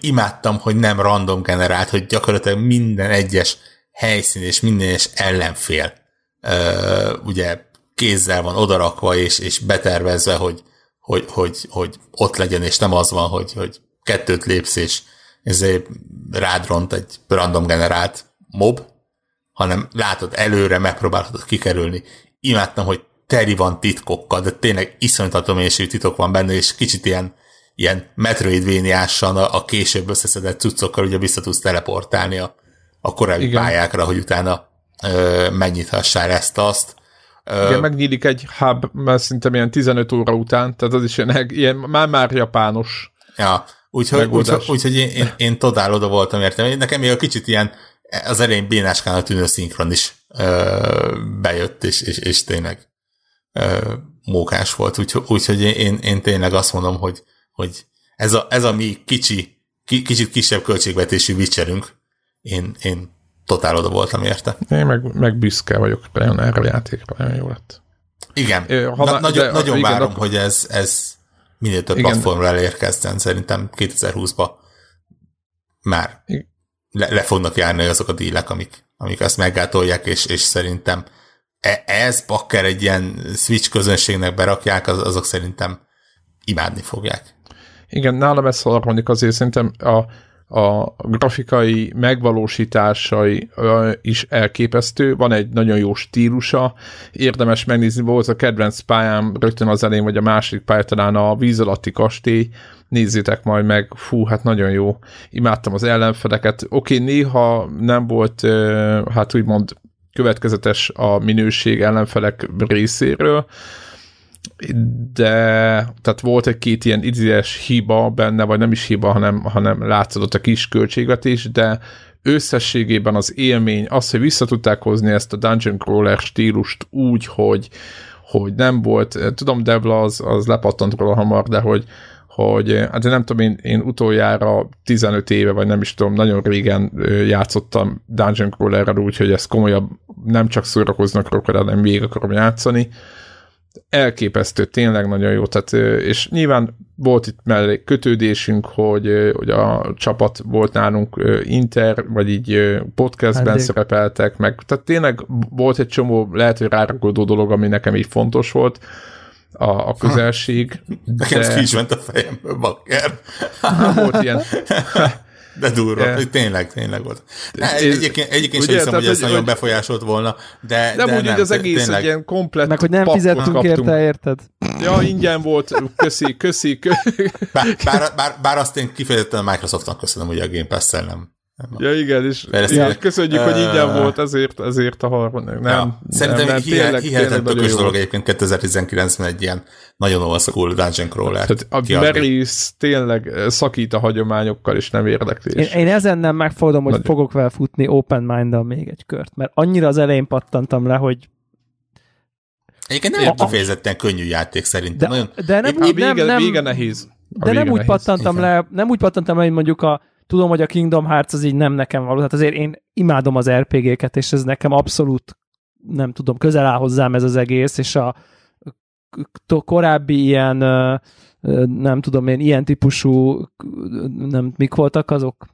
Imádtam, hogy nem random generált, hogy gyakorlatilag minden egyes helyszín és minden egyes ellenfél ö, ugye kézzel van odarakva és, és betervezve, hogy, hogy, hogy, hogy ott legyen, és nem az van, hogy, hogy kettőt lépsz, és ezért rád ront egy random generált mob, hanem látod előre, megpróbálhatod kikerülni. Imádtam, hogy teri van titkokkal, de tényleg iszonyatosan mélységű titok van benne, és kicsit ilyen, ilyen Metroidvania-san a, a később összeszedett cuccokkal ugye vissza tudsz teleportálni a, a korábbi Igen. pályákra, hogy utána ö, megnyithassál ezt-azt. Igen, megnyílik egy hub, mert szinte ilyen 15 óra után, tehát az is ilyen, ilyen már-már japános. Ja, úgyhogy, úgyhogy, úgyhogy én, én, én totál oda voltam értem. Nekem még a kicsit ilyen az elején bénáskának tűnő szinkron is ö, bejött, és, és, és tényleg ö, mókás volt. Úgyhogy, úgyhogy én, én, én tényleg azt mondom, hogy, hogy ez, a, ez a mi kicsi, ki, kicsit kisebb költségvetésű Witcherünk, én, én totál oda voltam érte. Én meg, meg büszke vagyok nagyon erre a játékra, nagyon jó lett. Igen, Ö, ha Na, na- nagyon, de- nagyon igen, várom, akkor- hogy ez, ez minél több Igen. platformra elérkezzen, szerintem 2020-ba már Igen. le, le fognak járni azok a dílek, amik, amik ezt meggátolják, és, és szerintem e- ez bakker egy ilyen Switch közönségnek berakják, az, azok szerintem imádni fogják. Igen, nálam ez harmadik azért szerintem a, a grafikai megvalósításai is elképesztő, van egy nagyon jó stílusa, érdemes megnézni, volt a kedvenc pályám rögtön az elején, vagy a második pálya talán a víz alatti kastély, nézzétek majd meg, fú, hát nagyon jó, imádtam az ellenfeleket, oké, néha nem volt, hát úgymond következetes a minőség ellenfelek részéről, de tehát volt egy-két ilyen idézes hiba benne, vagy nem is hiba, hanem, hanem látszott a kis költségvetés, de összességében az élmény, az, hogy vissza hozni ezt a Dungeon Crawler stílust úgy, hogy, hogy nem volt, tudom, Devla az, az lepattant róla hamar, de hogy, hogy hát nem tudom, én, én utoljára 15 éve, vagy nem is tudom, nagyon régen játszottam Dungeon Crawlerrel úgy, hogy ez komolyabb, nem csak szórakozni akarok, vele, hanem még akarom játszani, elképesztő, tényleg nagyon jó, tehát, és nyilván volt itt mellé kötődésünk, hogy, hogy a csapat volt nálunk Inter, vagy így podcastben Vendég. szerepeltek, meg tehát tényleg volt egy csomó lehet, hogy rárakodó dolog, ami nekem így fontos volt, a, a közelség. Nekem de... ki is ment a fejemből, bakker. volt ilyen. (laughs) De durva, yeah. tényleg, tényleg volt. Ne, egyébként, egyébként sem hiszem, hogy ez nagyon hogy... befolyásolt volna, de, de, de úgy, nem, az egész tényleg. egy ilyen komplet Meg hogy nem fizettünk kaptunk. érte, érted? Ja, ingyen volt, köszi, köszi. köszi. Bár, bár, bár, bár azt én kifejezetten a Microsoftnak köszönöm, hogy a Game Pass-szel nem Ja, igen, és, ja. köszönjük, uh, hogy ingyen volt ezért, ezért a harmadik. Nem, ja. Szerintem nem, nem, tényleg, hihetetlen tökös dolog egyébként 2019-ben egy ilyen nagyon old school dungeon crawler. Tehát a Meris tényleg szakít a hagyományokkal, és nem érdekli. Én, én ezen nem megfordom, hogy Nagy... fogok vele futni open mind még egy kört, mert annyira az elején pattantam le, hogy Egyébként nem egy kifejezetten könnyű játék szerintem. De, nagyon, de nem, úgy, vége, nem, nem, vége nehéz. A de nem úgy nehéz. pattantam Igen. le, nem úgy pattantam le, hogy mondjuk a tudom, hogy a Kingdom Hearts az így nem nekem való, tehát azért én imádom az RPG-ket, és ez nekem abszolút nem tudom, közel áll hozzám ez az egész, és a korábbi ilyen nem tudom én, ilyen típusú nem, mik voltak azok?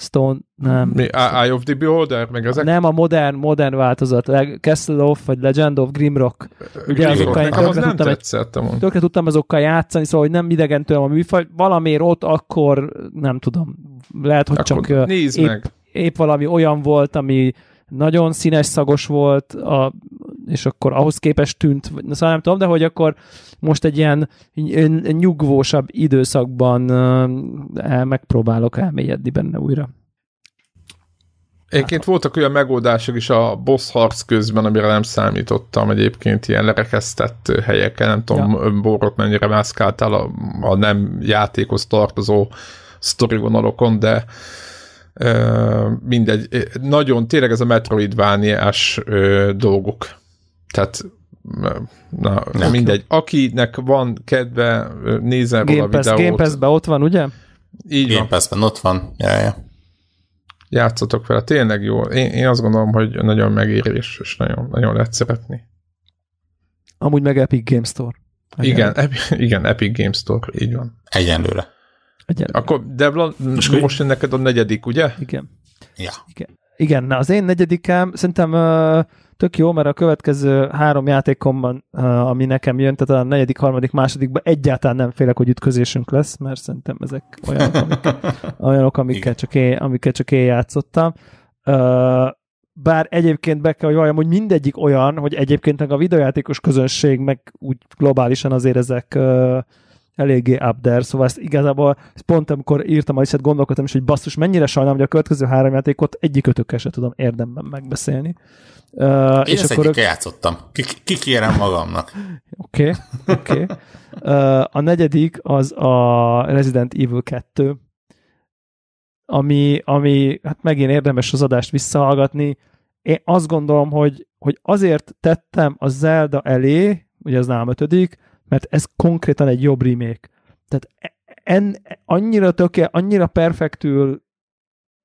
Stone, nem. Mi, Eye of the Beholder? Meg ezek? Nem, a modern, modern változat. Castle of, vagy Legend of Grimrock. Ugye azokkal én tökre tudtam, tetszett, tökre tudtam azokkal játszani, szóval hogy nem idegen tőlem a műfaj. Valamiért ott akkor, nem tudom, lehet, hogy akkor csak épp, meg. épp valami olyan volt, ami nagyon színes szagos volt, a, és akkor ahhoz képest tűnt, szóval nem tudom, de hogy akkor most egy ilyen nyugvósabb időszakban el, megpróbálok elmélyedni benne újra. Egyébként voltak olyan megoldások is a boss harc közben, amire nem számítottam egyébként ilyen lerekesztett helyeken, nem tudom, ja. Borot mennyire mászkáltál a, a nem játékhoz tartozó sztori vonalokon, de mindegy, nagyon tényleg ez a Metroidvániás dolgok. Tehát na, okay. mindegy. Akinek van kedve, nézzen róla a videót. Game Pass-ben ott van, ugye? Így Game Pass-ben ott van. Ja, ja. Játszatok vele, tényleg jó. Én, én azt gondolom, hogy nagyon megérés, és nagyon, nagyon lehet szeretni. Amúgy meg Epic Game Store. Igen, Epic, igen, Epic Game Store, így van. Egyenlőre. Egyenlőre. Akkor Devlon, most, most jön neked a negyedik, ugye? Igen. Ja. Igen. Igen, na az én negyedikem szerintem uh, tök jó, mert a következő három játékomban, ami nekem jön, tehát a negyedik, harmadik, másodikban egyáltalán nem félek, hogy ütközésünk lesz, mert szerintem ezek olyanok, amik, (laughs) olyanok amikkel, csak én, amikkel csak én játszottam. Bár egyébként be kell, hogy valljam, hogy mindegyik olyan, hogy egyébként meg a videojátékos közönség, meg úgy globálisan azért ezek eléggé up there, szóval ezt igazából ezt pont amikor írtam a lisztet, gondolkodtam is, hogy basszus, mennyire sajnálom, hogy a következő három játékot egyikötökkel se tudom érdemben megbeszélni. Uh, Én és akkor egyikkel játszottam. Kikérem magamnak. (laughs) Oké, oké. Okay, okay. uh, a negyedik az a Resident Evil 2, ami, ami hát megint érdemes az adást visszahallgatni. Én azt gondolom, hogy, hogy azért tettem a Zelda elé, ugye az nálam ötödik, mert ez konkrétan egy jobb remake. Tehát e, en, annyira töké, annyira perfektül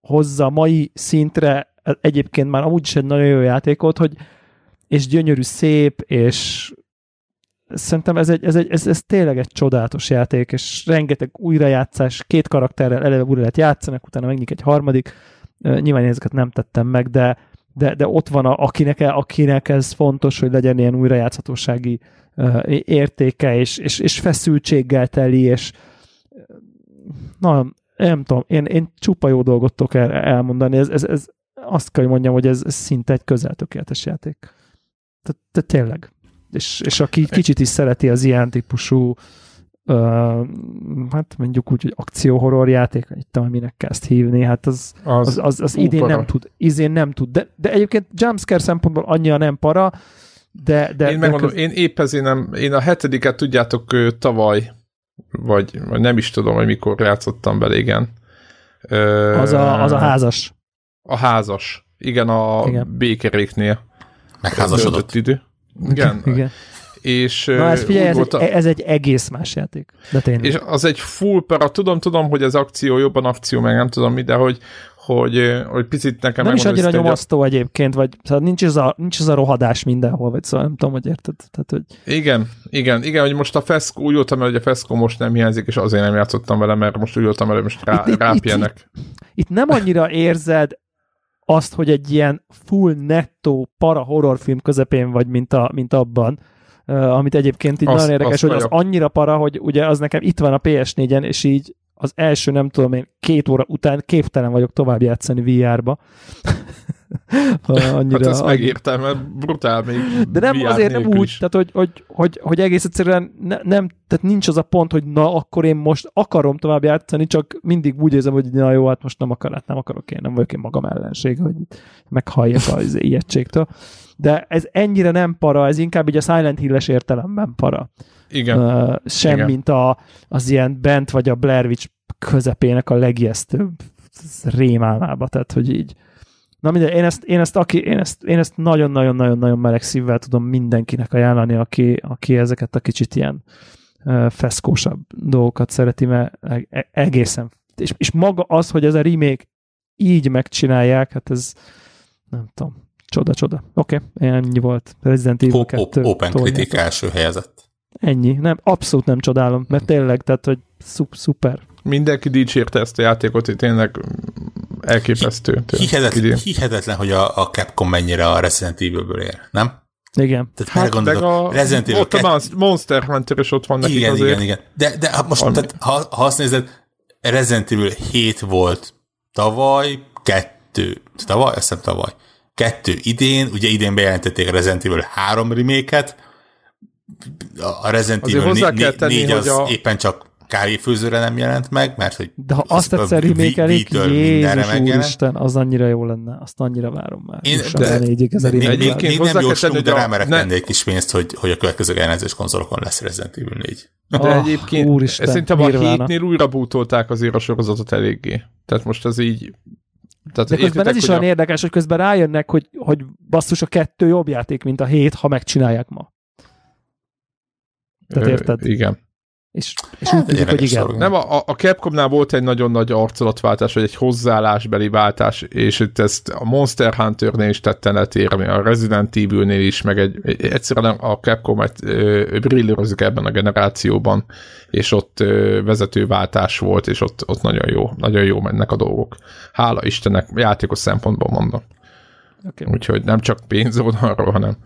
hozza mai szintre egyébként már amúgy is egy nagyon jó játékot, hogy és gyönyörű, szép, és szerintem ez, egy, ez, egy, ez, ez tényleg egy csodálatos játék, és rengeteg újrajátszás, két karakterrel eleve újra lehet játszani, utána megnyik egy harmadik. Nyilván ezeket nem tettem meg, de, de, de ott van, a, akinek, akinek ez fontos, hogy legyen ilyen újrajátszhatósági értéke, és, és, és feszültséggel teli, és na, nem tudom, én, én csupa jó dolgot tudok el, elmondani, ez, ez, ez azt kell, hogy mondjam, hogy ez, ez szinte egy közel tökéletes játék. Tehát te, tényleg. És, és aki kicsit is szereti az ilyen típusú uh, hát mondjuk úgy, hogy akció-horror játék, itt tudom, minek kell ezt hívni, hát az, az, az, az, az idén nem tud, izén nem tud, de, de egyébként jumpscare szempontból annyira nem para, de, de, én megmondom, köz... én épp ezért nem, én a hetediket tudjátok tavaly, vagy, vagy nem is tudom, hogy mikor játszottam bele, igen. Az a, az a házas. A házas. Igen, a igen. békeréknél. Megházasodott. idő. Igen. (laughs) igen. És, Na ez figyelj, ez, egy, ez egy egész más játék. De tényleg. És az egy full para, tudom, tudom, hogy az akció jobban akció, meg nem tudom mi, de hogy, hogy, hogy picit nekem Nem is annyira nyomasztó a... egyébként, vagy szóval nincs ez, a, nincs ez a rohadás mindenhol, vagy szóval nem tudom, hogy érted. Tehát, hogy... Igen, igen, igen, hogy most a Feszko, úgy voltam el, hogy a Feszko most nem hiányzik, és azért nem játszottam vele, mert most úgy voltam el, hogy most rá, itt, rápjenek. Itt, itt, itt, nem annyira érzed azt, hogy egy ilyen full nettó para horrorfilm közepén vagy, mint, a, mint abban, uh, amit egyébként így Azt- nagyon érdekes, azt hogy az vagyok. annyira para, hogy ugye az nekem itt van a PS4-en, és így az első, nem tudom én, két óra után képtelen vagyok tovább játszani VR-ba. (laughs) annyira, Hát ezt megértem, mert brutál még de nem VR azért nem úgy, is. tehát hogy, hogy, hogy, hogy egész egyszerűen ne, nem, tehát nincs az a pont, hogy na, akkor én most akarom tovább játszani, csak mindig úgy érzem, hogy na jó, hát most nem akar, hát nem akarok én, nem vagyok én magam ellenség, hogy meghalljak az ijegységtől. De ez ennyire nem para, ez inkább így a Silent Hill-es értelemben para. Igen. Uh, sem, Igen. mint a, az ilyen bent vagy a Blair Witch közepének a legijesztőbb rémálmába, tehát hogy így Na mindegy, én ezt, én ezt, aki, én ezt, én ezt nagyon-nagyon-nagyon-nagyon meleg szívvel tudom mindenkinek ajánlani, aki, aki ezeket a kicsit ilyen uh, feszkósabb dolgokat szereti, mert e- e- egészen, és, és maga az, hogy ez a remake így megcsinálják, hát ez nem tudom, csoda-csoda. Oké, okay, ennyi volt. Resident Evil Op- 2. op- Open. Critic első helyezett. Ennyi. Nem, abszolút nem csodálom, mert tényleg, tehát, hogy szup, szuper. Mindenki dicsérte ezt a játékot, hogy tényleg elképesztő. Hihetetlen, hihetetlen, hogy a, a Capcom mennyire a Resident Evil-ből ér, nem? Igen. Tehát Hát, meg a, Resident Evil ott a 2 Monst- Monster Hunter is ott van nekik igen, azért. igen, igen. De, de ha most, tehát, ha, ha azt nézed, Resident Evil 7 volt tavaly, kettő, tavaly, azt hiszem tavaly, kettő idén, ugye idén bejelentették a Resident Evil 3 remake-et, a Resident Azért Evil hozzá né- kell né- tenni, 4 az hogy a- éppen csak kávéfőzőre nem jelent meg, mert hogy De ha az azt a egyszer remékelik, Jézus úristen, az annyira jó lenne. Azt annyira várom már. Én- de- ez a Még, még, még nem jóslunk, de rámerek tenni egy kis pénzt, hogy, hogy a következő generációs konzolokon lesz Resident Evil 4. De Ah, egyébként úristen, szerintem a hétnél újra bútolták azért a sorozatot eléggé. Tehát most ez így... Tehát De közben ez is olyan a- érdekes, hogy közben rájönnek, hogy, hogy basszus a kettő jobb játék, mint a hét, ha megcsinálják ma. Tehát Ö, érted? Igen. És, és úgy tűnik, hogy igen. Nem, a, a Capcomnál volt egy nagyon nagy arculatváltás, vagy egy hozzáállásbeli váltás, és itt ezt a Monster Hunternél is tetten letérni, a Resident Evilnél is, meg egy, egy egyszerűen a Capcom egy, ö, brillírozik ebben a generációban, és ott ö, vezetőváltás volt, és ott, ott nagyon jó, nagyon jó mennek a dolgok. Hála Istennek, játékos szempontból mondom. Okay. Úgyhogy nem csak pénzoldalról, hanem,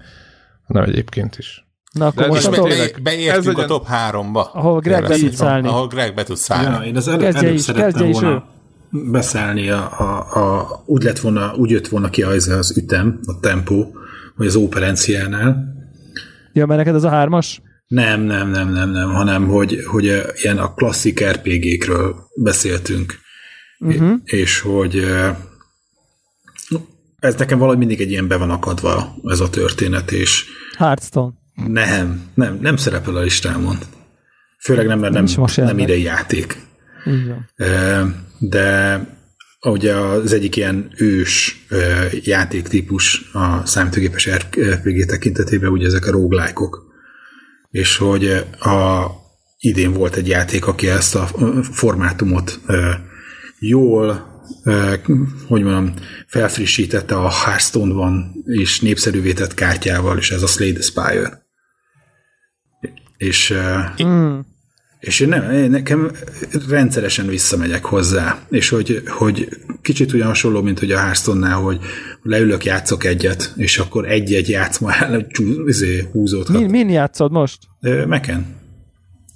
hanem egyébként is. Na akkor De most tényleg- be, beértünk a top 3-ba. ahol Greg be tud szállni. Ahol Greg be tud szállni. Ja, én az el, Kezdje előbb is, szerettem volna beszállni, a, a, a, úgy lett volna, úgy jött volna ki az, az ütem, a tempó, vagy az operenciánál. Ja, mert neked ez a hármas? Nem, nem, nem, nem, nem, hanem hogy, hogy eh, ilyen a klasszik RPG-kről beszéltünk, Uh-huh. és hogy eh, ez nekem valahogy mindig egy ilyen be van akadva ez a történet, és Hearthstone. Nem, nem, nem szerepel a listámon. Főleg nem, mert nem, nem jelenleg. idei játék. Így van. Ö, de ugye az egyik ilyen ős játéktípus a számítógépes RPG tekintetében ugye ezek a roguelike-ok. És hogy a, idén volt egy játék, aki ezt a formátumot jól hogy mondjam, felfrissítette a Hearthstone-ban és népszerűvé tett kártyával, és ez a Slay the Spire. És Mm. és én nem, én nekem rendszeresen visszamegyek hozzá, és hogy, hogy kicsit olyan hasonló, mint hogy a Hearthstone-nál, hogy leülök, játszok egyet, és akkor egy-egy játszma el izé, húzódhat. Min, min játszod most? Meken.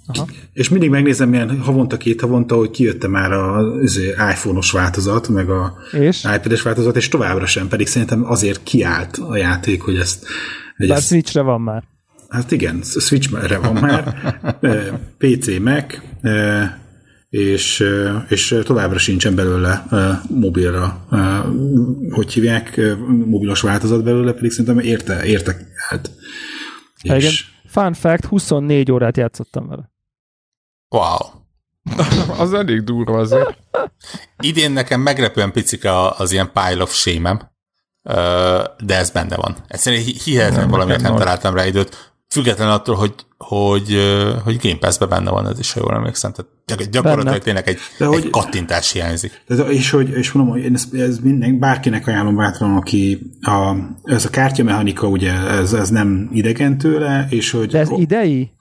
Aha. És mindig megnézem ilyen havonta, két havonta, hogy kijött már az iPhone-os változat, meg a iPad-es változat, és továbbra sem, pedig szerintem azért kiállt a játék, hogy ezt, hogy Bár ezt Switchre van már. Hát igen, Switch-re van már, (laughs) ö, PC, Mac, ö, és, ö, és továbbra sincsen belőle mobilra, hogy hívják, mobilos változat belőle, pedig szerintem érte, érte hát. Igen. És, Fun fact, 24 órát játszottam vele. Wow. (laughs) Az elég durva azért. Idén nekem meglepően picike az ilyen pile of shame de ez benne van. Egyszerűen hi- hihetetlen Nem, valamiért nem találtam rá időt. Függetlenül attól, hogy, hogy, hogy Game Pass-ben benne van ez is, ha jól emlékszem. Tehát gyak- gyakorlatilag Benne. tényleg egy, De egy hogy- kattintás hiányzik. ez, és, hogy, és mondom, hogy én ez, ez minden, bárkinek ajánlom bátran, aki a, ez a kártyamechanika, ugye, ez, ez nem idegen tőle, és hogy De ez idei?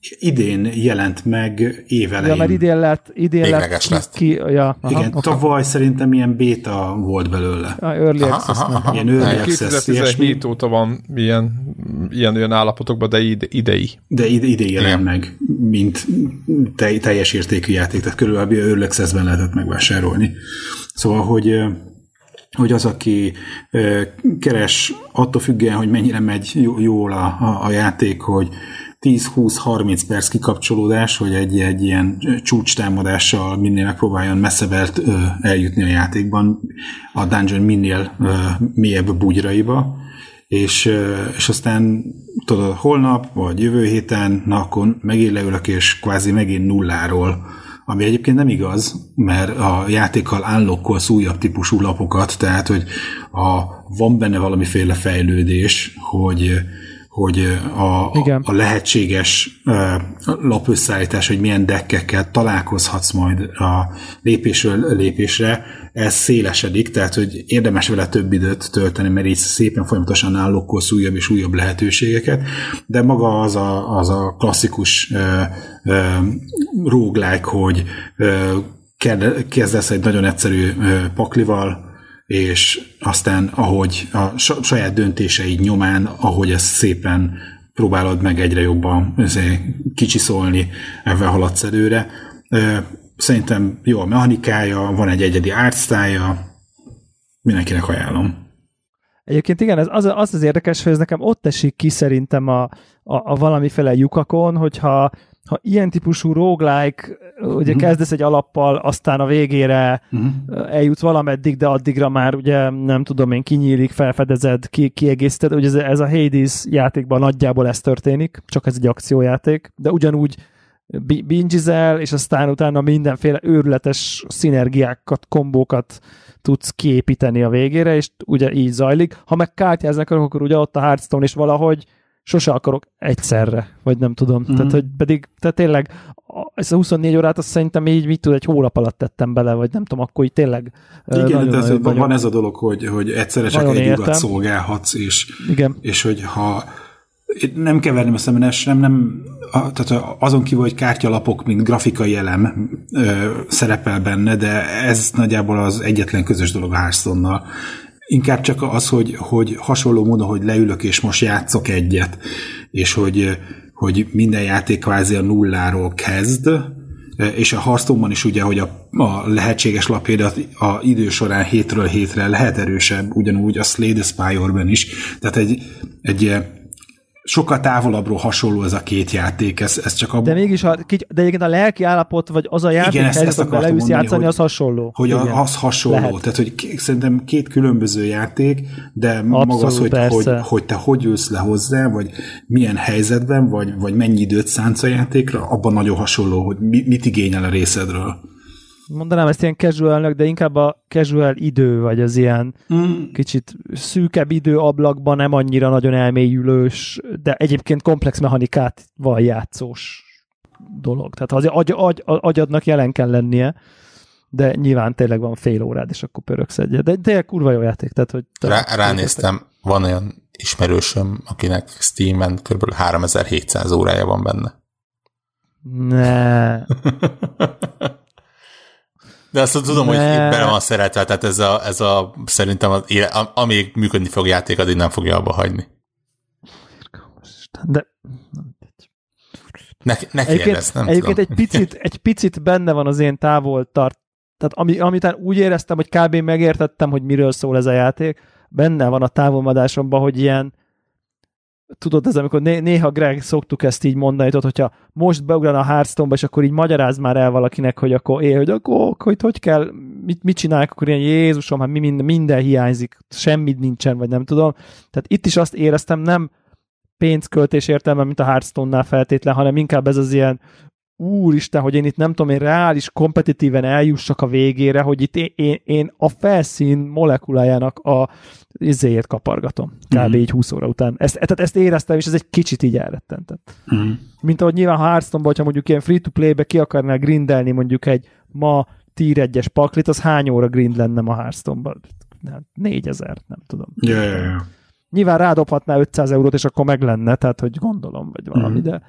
Idén jelent meg évelején. Ja, mert idén lett, idén Végleges lett lett. ki, ja, aha, Igen, okay. tavaly szerintem ilyen béta volt belőle. A early Aha, access aha, aha. Ilyen early access, ilyesmi, 2017 óta van ilyen, ilyen olyan állapotokban, de ide, idei. de ide, ide jelent Igen. meg, mint te, teljes értékű játék, tehát körülbelül early access-ben lehetett megvásárolni. Szóval, hogy hogy az, aki keres attól függően, hogy mennyire megy jó- jól a, a, a játék, hogy 10-20-30 perc kikapcsolódás, hogy egy, egy ilyen csúcs támadással minél megpróbáljon messzebelt eljutni a játékban, a dungeon minél ö, mélyebb bugyraiba, és, és aztán tudod, holnap, vagy jövő héten, na akkor megint leülök, és kvázi megint nulláról ami egyébként nem igaz, mert a játékkal állokkolsz újabb típusú lapokat, tehát, hogy a, van benne valamiféle fejlődés, hogy hogy a, Igen. a lehetséges lapösszállítás, hogy milyen dekkekkel találkozhatsz majd a lépésről lépésre, ez szélesedik, tehát hogy érdemes vele több időt tölteni, mert így szépen folyamatosan állokkolsz újabb és újabb lehetőségeket, de maga az a, az a klasszikus roguelike, hogy kezdesz egy nagyon egyszerű paklival, és aztán ahogy a sa- saját döntéseid nyomán, ahogy ezt szépen próbálod meg egyre jobban kicsiszolni, ebben haladsz előre. Szerintem jó a mechanikája, van egy egyedi artstyle mindenkinek ajánlom. Egyébként igen, ez az, az az érdekes, hogy ez nekem ott esik ki szerintem a, a, a valamiféle lyukakon, hogyha ha ilyen típusú roguelike, ugye Mhm. uh-huh. kezdesz egy alappal, aztán a végére uh-huh. eljutsz valameddig, de addigra már ugye nem tudom én, kinyílik, felfedezed, ki, kiegészíted, ugye ez, ez a Hades játékban nagyjából ez történik, csak ez egy akciójáték, de ugyanúgy bi- bingizel, és aztán utána mindenféle őrületes szinergiákat, kombókat tudsz kiépíteni a végére, és ugye így zajlik. Ha meg kártyázni akarok, akkor ugye ott a Hearthstone, és valahogy sose akarok egyszerre, vagy nem tudom. Mm-hmm. Tehát, hogy pedig, tehát tényleg ezt a 24 órát azt szerintem így, mit tud, egy hónap alatt tettem bele, vagy nem tudom, akkor így tényleg Igen, de ez, van nagyon, ez a dolog, hogy, hogy egyszerre csak egy ugat szolgálhatsz, és, igen, és hogy ha nem keverném össze, mert nem, nem a, tehát azon kívül, hogy kártyalapok, mint grafikai elem ö, szerepel benne, de ez nagyjából az egyetlen közös dolog a Hearthstone-nal. Inkább csak az, hogy, hogy hasonló módon, hogy leülök és most játszok egyet, és hogy, hogy minden játék kvázi a nulláról kezd, és a Hearthstone-ban is ugye, hogy a, a lehetséges lapjaidat a idő során hétről hétre lehet erősebb, ugyanúgy a Slay the Spire-ben is. Tehát egy, egy sokkal távolabbról hasonló ez a két játék, ez, ez csak a... de mégis, a, de egyébként a lelki állapot, vagy az a játék Igen, ezt- ezt leülsz mondani, játszani, hogy- az hasonló. hogy Igen. az hasonló. Lehet. Tehát, hogy szerintem két különböző játék, de maga az, Abszolút, hogy, persze. hogy, hogy te hogy ülsz le hozzá, vagy milyen helyzetben, vagy, vagy mennyi időt szánsz a játékra, abban nagyon hasonló, hogy mi, mit igényel a részedről. Mondanám ezt ilyen casualnek, de inkább a casual idő, vagy az ilyen Mm. kicsit szűkebb időablakban nem annyira nagyon elmélyülős, de egyébként komplex mechanikát van játszós dolog. Tehát az agy, agy, agyadnak jelen kell lennie, de nyilván tényleg van fél órád, és akkor pöröksz egyet. De tényleg kurva jó játék. Tehát, hogy Rá, ránéztem, van olyan ismerősöm, akinek Steam-en kb. 3700 órája van benne. Ne. (laughs) De azt tudom, hogy Ne. itt bele van szeretve, tehát ez a, ez a szerintem az amíg működni fog a játék, addig nem fogja abba hagyni. De Ne, neki egyébként, érez, nem egyébként tudom. egy, picit, egy picit benne van az én távol tart. Tehát ami, amitán úgy éreztem, hogy kb. megértettem, hogy miről szól ez a játék, benne van a távolmadásomban, hogy ilyen tudod, ez amikor né- néha Greg szoktuk ezt így mondani, tudod, hogyha most beugran a Hearthstone-ba, és akkor így magyaráz már el valakinek, hogy akkor él, hogy akkor hogy, hogy kell, mit, mit csinálják, akkor ilyen Jézusom, hát mi minden, minden hiányzik, semmit nincsen, vagy nem tudom. Tehát itt is azt éreztem, nem pénzköltés értelme, mint a Hearthstone-nál feltétlen, hanem inkább ez az ilyen úristen, hogy én itt nem tudom, én reális, kompetitíven eljussak a végére, hogy itt én, én, én a felszín molekulájának a izéjét kapargatom. Kb. Mhm. így 20 óra után. Ezt, tehát ezt éreztem, és ez egy kicsit így elrettentett. Mm. Mint ahogy nyilván ha Hearthstone-ban, hogyha mondjuk ilyen free-to-play-be ki akarnál grindelni mondjuk egy ma tier 1-es paklit, az hány óra grind lenne ma Hearthstone-ban? Nem, 4000, nem tudom. Ja, ja, ja. Nyilván rádobhatná 500 eurót, és akkor meg lenne, tehát hogy gondolom, vagy valami, Mhm. de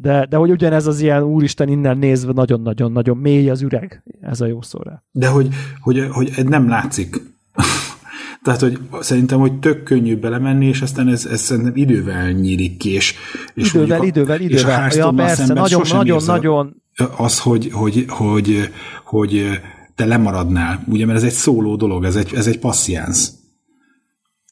De, de hogy ugyanez az ilyen úristen innen nézve nagyon-nagyon-nagyon mély az üreg, ez a jó szó rá. De hogy, hogy, hogy nem látszik. (laughs) Tehát, hogy szerintem, hogy tök könnyű belemenni, és aztán ez, ez szerintem idővel nyílik ki, és, és idővel, a- idővel, és a idővel. Ja, persze, nagyon, nagyon, nagyon, az, hogy, hogy, hogy, hogy te lemaradnál, ugye, mert ez egy szóló dolog, ez egy, ez egy passziánsz.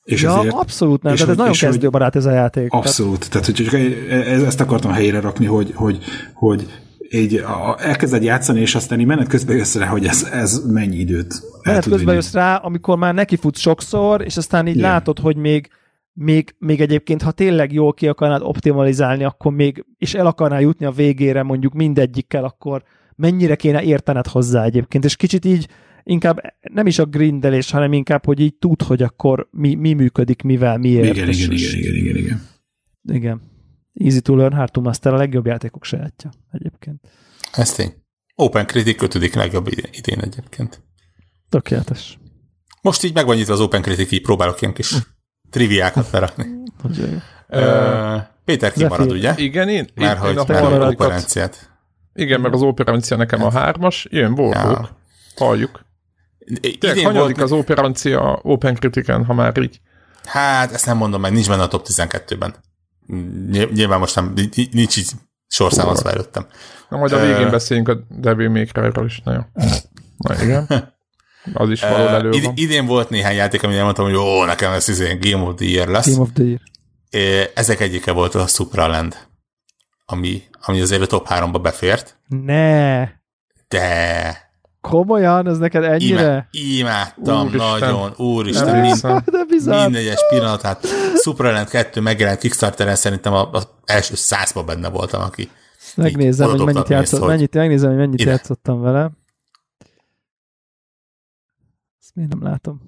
És ja, ezért, abszolút nem, és tehát ez hogy- nagyon és hogy- kezdőbarát ez a játék. Abszolút. Tehát, hogy csak ez- ezt akartam helyre rakni, hogy, hogy, hogy így a- elkezded játszani, és aztán így menet közben jössz rá, hogy ez, ez mennyi időt Menet közben vinni. jössz rá, amikor már nekifutsz sokszor, és aztán így Igen. látod, hogy még, még, még egyébként, ha tényleg jól ki akarnád optimalizálni, akkor még, és el akarnál jutni a végére mondjuk mindegyikkel, akkor mennyire kéne értened hozzá egyébként, és kicsit így inkább nem is a grindelés, hanem inkább, hogy így tud, hogy akkor mi, mi működik, mivel, miért. Igen, igen, igen, igen, igen, igen. igen. Easy to learn, hard to master a legjobb játékok sajátja egyébként. Ez tény. Open Critic 5. legjobb idén, egyébként. Tökéletes. Most így megvan nyitva az Open Critic, így próbálok ilyen kis triviákat berakni. (laughs) Ö, Péter kimarad, ugye? Igen, én, Mert hogy a mert konferenciát. igen, meg az operancia nekem a hármas, jön Warhawk, Ja. halljuk. Tényleg idén hanyadik volt, az operancia Open Critic-en, ha már így. Hát, ezt nem mondom meg, nincs benne a top 12-ben. Ny- Nyilván most nem, nincs- így sorszámozva előttem. Na majd a végén beszéljünk a Devil May Cry-ról is. Na jó. Na igen. (laughs) Az is való elő id- van. idén volt néhány játék, amire mondtam, hogy jó, nekem ez izé Game of the Year lesz. Team of the Year. Ezek egyike volt a Supraland, ami, ami azért a top 3-ba befért, Ne! de Komolyan? Ez neked ennyire? Imá, imádtam Úristen. nagyon, úristen, mind, Emlékszem. De bizarr. minden egyes pillanatát. Supraland 2 megjelent Kickstarteren, szerintem a- az első százba benne voltam, aki Megnézem, hogy mennyit, játszott, hogy mennyit, megnézem, hogy mennyit ide. játszottam vele. Ezt miért nem látom?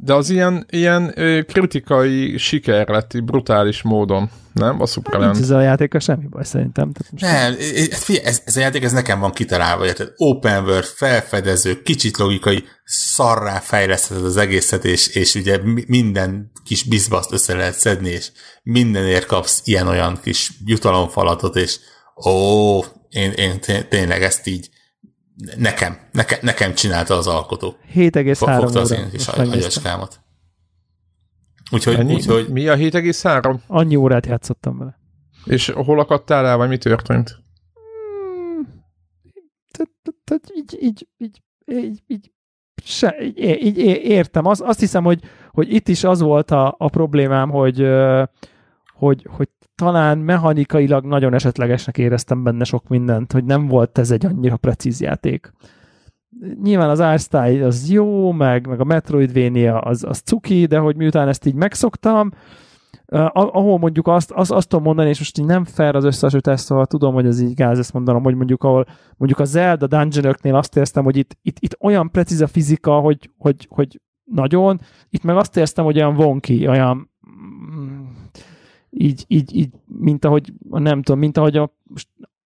De az ilyen, ilyen ö, kritikai siker lett brutális módon, nem? A Nincs Supraland. ezzel a játéka semmi baj szerintem. Tehát most Nem, ez, figyelj, ez, ez a játék ez nekem van kitalálva, érted? Open world, felfedező, kicsit logikai, szarrá fejlesztheted az egészet, és, és ugye mi- minden kis bizbaszt össze lehet szedni, és mindenért kapsz ilyen-olyan kis jutalomfalatot, és ó, én, én té- tényleg ezt így nekem, nekem, nekem csinálta az alkotó. 7,3 Fogta az én kis agyaskámat. Úgyhogy, Ennyi? úgyhogy Mi a 7,3? Annyi órát játszottam vele. És hol akadtál el, vagy mi történt? Hmm. Tehát- tehát- Tehát így, így, így, így, így, se, így, így értem. Az, azt hiszem, hogy, hogy itt is az volt a, a problémám, hogy, hogy, hogy talán mechanikailag nagyon esetlegesnek éreztem benne sok mindent, hogy nem volt ez egy annyira precíz játék. Nyilván az art style az jó, meg, meg a Metroidvania az, az cuki, de hogy miután ezt így megszoktam, ahol mondjuk azt, azt, azt tudom mondani, és most így nem fair az összehasonlítás, szóval tudom, hogy ez így gáz ezt mondanom, hogy mondjuk ahol mondjuk a Zelda dungeon azt éreztem, hogy itt, itt, itt olyan precíz a fizika, hogy, hogy, hogy nagyon, itt meg azt éreztem, hogy olyan vonki, olyan így, így, így, mint ahogy, nem tudom, mint ahogy a,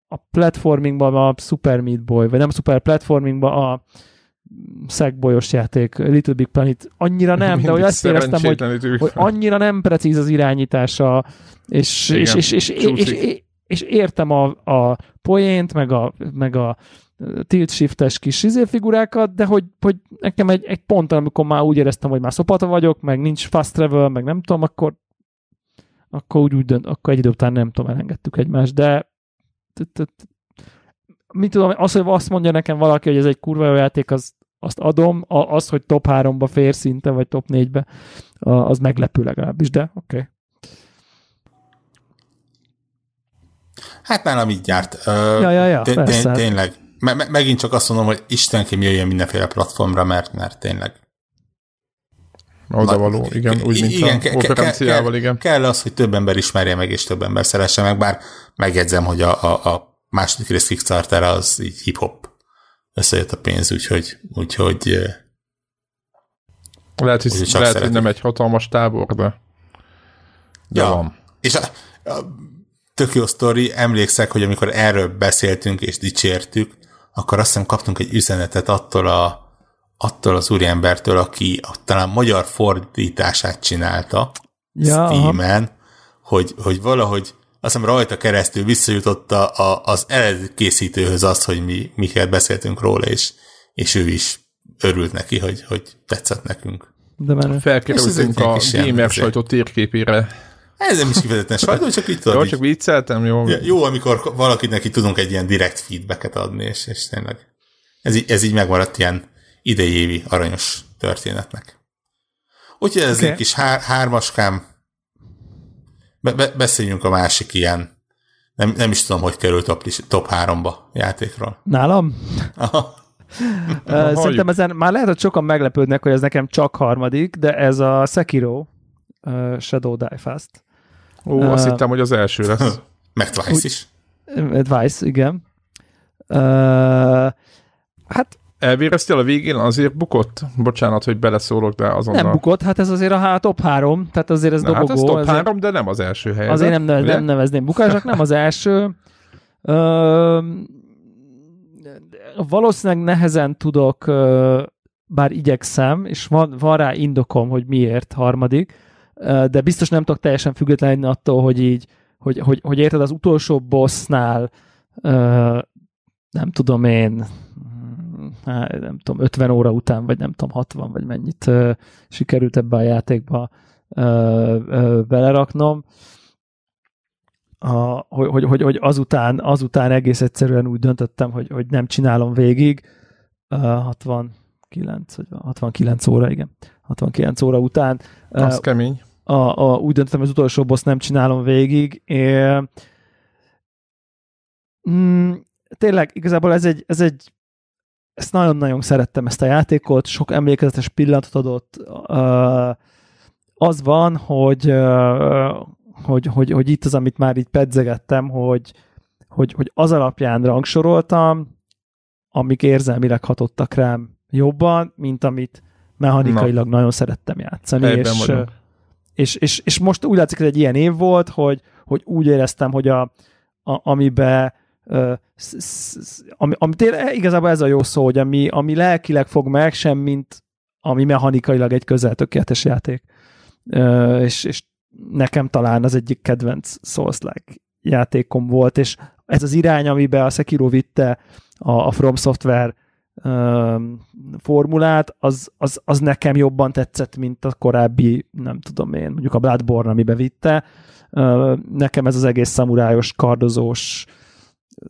a platformingban a Super Meat Boy, vagy nem Super Platformingban a szegbolyos játék, Little Big Planet, annyira nem, de hogy Mindig azt éreztem, hogy, hogy annyira nem precíz az irányítása, és, Igen, és, és, és, és, és, és értem a, a poént, meg a, meg a tilt shiftes kis izé figurákat, de hogy, hogy nekem egy, egy ponton, amikor már úgy éreztem, hogy már szopata vagyok, meg nincs fast travel, meg nem tudom, akkor akkor úgy, úgy dönt, akkor egy idő után nem tudom, elengedtük egymást, de mit tudom, az, hogy azt mondja nekem valaki, hogy ez egy kurva jó játék, az, azt adom, A- az, hogy top 3-ba fér szinte, vagy top 4-be, az meglepő legalábbis, de oké. Okay. hát nálam így járt. Ja, ja, ja, té- persze. té- tényleg. Me- me- megint csak azt mondom, hogy Istenként jöjjön mindenféle platformra, mert, mert tényleg Oda való, igen, úgy, mint igen, a ke- ke- ke- igen. Kell az, hogy több ember ismerje meg, és több ember szeresse meg, bár megjegyzem, hogy a, a, a második rész Kickstarter az így hip-hop összejött a pénz, úgyhogy, úgyhogy Lehet, hogy, lehet, hogy szeretik. nem egy hatalmas tábor, de, de Ja. van. És a, a tök jó sztori, emlékszek, hogy amikor erről beszéltünk és dicsértük, akkor azt hiszem kaptunk egy üzenetet attól, a, attól az úriembertől, aki talán magyar fordítását csinálta Ja, aha. Steam-en, hogy, hogy valahogy azt hiszem rajta keresztül visszajutott a, a, az eredeti készítőhöz az, hogy mi miket beszéltünk róla, és, és ő is örült neki, hogy, hogy tetszett nekünk. De menő. Felkerültünk a gamer sajtó térképére. Ez nem is kifejezetten sajtó, csak itt tudod. Jó, így- csak vicceltem, jó. Jó, amikor valakinek így tudunk egy ilyen direkt feedbacket adni, és, és tényleg ez, így- ez így megmaradt ilyen idejévi aranyos történetnek. Úgyhogy ez okay. egy kis hár, hármaskám. Be, be, beszéljünk a másik ilyen, nem, nem is tudom, hogy került top, top 3-ba játékról. Nálam? Aha. Uh, halljuk. Szerintem ezen már lehet, hogy sokan meglepődnek, hogy ez nekem csak harmadik, de ez a Sekiro uh, Shadow Die Fast. Ó, azt Ö, hittem, hogy az első lesz. (laughs) Meg Twice is. Advice, igen. Uh, hát Elvéreztél a végén, azért bukott? Bocsánat, hogy beleszólok, de azonnal. nem bukott, hát ez azért a hát, top 3, tehát azért ez Na, hát ez dobogó. top ezért- 3, de nem az első helyzet. Azért nem, nem, nem nevezném bukásnak, nem az első. Ö, valószínűleg nehezen tudok, bár igyekszem, és van, van rá indokom, hogy miért harmadik, de biztos nem tudok teljesen függetlenni attól, hogy így, hogy, hogy, hogy érted, az utolsó bossnál nem tudom én, hát nem tudom, 50 óra után, vagy nem tudom, 60, vagy mennyit sikerült ebbe a játékba beleraknom, a, hogy, hogy, hogy, hogy azután, azután egész egyszerűen úgy döntöttem, hogy, hogy nem csinálom végig. Uh, 69, vagy 69 óra, igen. 69 óra után. Uh, Az kemény. a, a, úgy döntöttem, hogy az utolsó boss nem csinálom végig. É, mm, tényleg, igazából ez egy, ez egy ezt nagyon-nagyon szerettem ezt a játékot, sok emlékezetes pillanatot adott. Az van, hogy, hogy, hogy, hogy itt az, amit már így pedzegettem, hogy, hogy, hogy az alapján rangsoroltam, amik érzelmileg hatottak rám jobban, mint amit mechanikailag Na. nagyon szerettem játszani. És, vagyunk. és, és, és most úgy látszik, hogy egy ilyen év volt, hogy, hogy úgy éreztem, hogy a, a amibe ö, sz- sz- ami, ami tényleg, igazából ez a jó szó, hogy ami, ami lelkileg fog meg, sem mint ami mechanikailag egy közel tökéletes játék. Ö, és, és nekem talán az egyik kedvenc souls játékom volt, és ez az irány, amiben a Sekiro vitte a, a From Software um, formulát, az, az, az nekem jobban tetszett, mint a korábbi, nem tudom én, mondjuk a Bloodborne, amibe vitte. Uh, nekem ez az egész szamurájos, kardozós,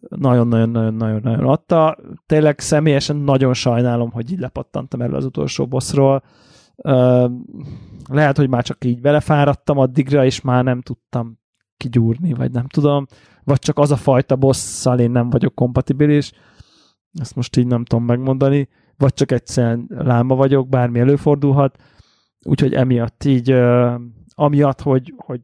nagyon-nagyon-nagyon-nagyon adta. Tényleg személyesen nagyon sajnálom, hogy így lepattantam erről az utolsó bossról. Lehet, hogy már csak így belefáradtam addigra, és már nem tudtam kigyúrni, vagy nem tudom. Vagy csak az a fajta bosszal én nem vagyok kompatibilis. Ezt most így nem tudom megmondani. Vagy csak egyszerűen láma vagyok, bármi előfordulhat. Úgyhogy emiatt így, amiatt, hogy, hogy,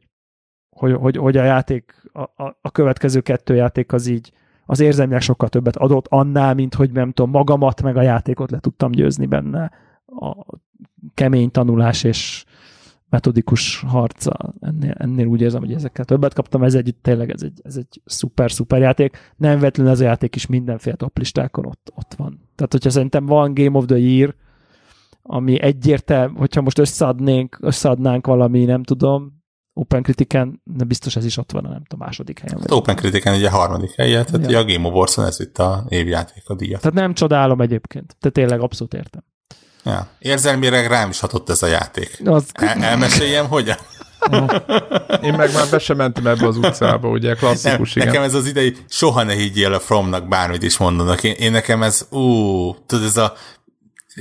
hogy, hogy, hogy a játék, a, a, a következő kettő játék az így az érzelmileg sokkal többet adott annál, mint hogy nem tudom, magamat meg a játékot le tudtam győzni benne a kemény tanulás és metodikus harca. Ennél, ennél úgy érzem, hogy ezekkel többet kaptam, ez egy, tényleg ez egy, ez egy szuper, szuper játék. Nem vetlenül ez a játék is mindenféle top listákon ott, ott van. Tehát, hogyha szerintem van Game of the Year, ami egyértelmű, hogyha most összeadnénk, összeadnánk valami, nem tudom, Open Critiken, de biztos ez is ott van, a nem tudom, második helyen. Hát Open Critiken ugye a harmadik helye, tehát Ja. a Game Awards-on ez itt a évjáték a díjat. Tehát nem csodálom egyébként, de tényleg abszolút értem. Ja. Érzelmileg rám is hatott ez a játék. Az, El- elmeséljem, hogyan? Én meg már be sem mentem ebbe az utcába, ugye, Nem, klasszikus, igen. nekem ez az idei, soha ne higgyél a Fromnak bármit is mondanak. Én, én nekem ez, ú, tudod, ez a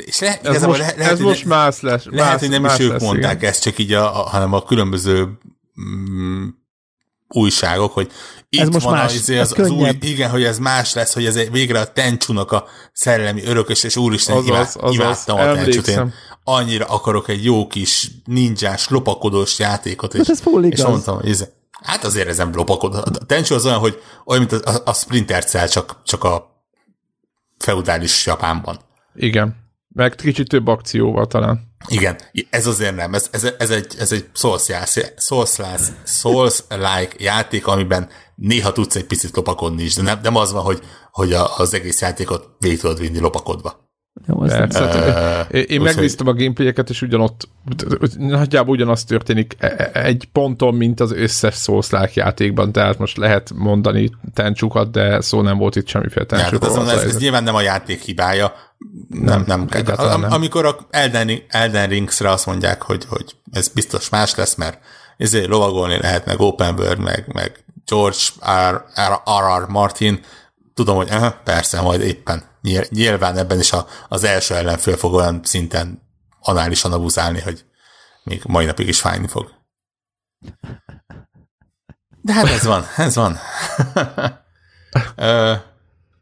és le, Ez most, le, lehet, ez most ne, más lesz. lehet, más, hogy nem más is ők lesz, mondták igen. ezt, csak így, a, a, hanem a különböző mm, újságok, hogy itt Ez most van más, az, ez az, az új, igen, hogy ez más lesz, hogy ez végre a Tencsúnak a szellemi örökös, és úristen, Azaz, imá, azaz, imádtam a Tencsút. Én annyira akarok egy jó kis ninjás, lopakodós játékot, és, Hát ez és mondtam, hogy ez, hát azért ez nem lopakodó. A Tenchu az olyan, hogy olyan, mint a, a Splinter Cell, csak, csak a feudális Japánban. Igen. Meg kicsit több akcióval talán. Igen, ez azért nem, ez, ez, ez egy, ez egy Souls-like Souls, -like játék, amiben néha tudsz egy picit lopakodni is, de nem, nem az van, hogy, hogy a, az egész játékot végig tudod vinni lopakodva. Jó, ez Persze, nem. hát, én én megnéztem a gameplayeket, és ugyanott, nagyjából ugyanaz történik e- e- egy ponton, mint az összes szószlák játékban, tehát most lehet mondani tencsukat, de szó nem volt itt semmiféle Ja, tehát tencsukról. azon, ez, ez nyilván nem a játék hibája. Nem, nem. egyáltalán Am, nem. amikor a Elden, Elden Ringsre azt mondják, hogy, hogy ez biztos más lesz, mert ezért lovagolni lehet, meg Open World, meg, meg George R. R. R. R. Martin, tudom, hogy aha, persze, majd éppen. Nyil- Nyilván ebben is a, az első ellenfél fog olyan szinten análisan abuzálni, hogy még mai napig is fájni fog. De hát ez van, ez van. (laughs)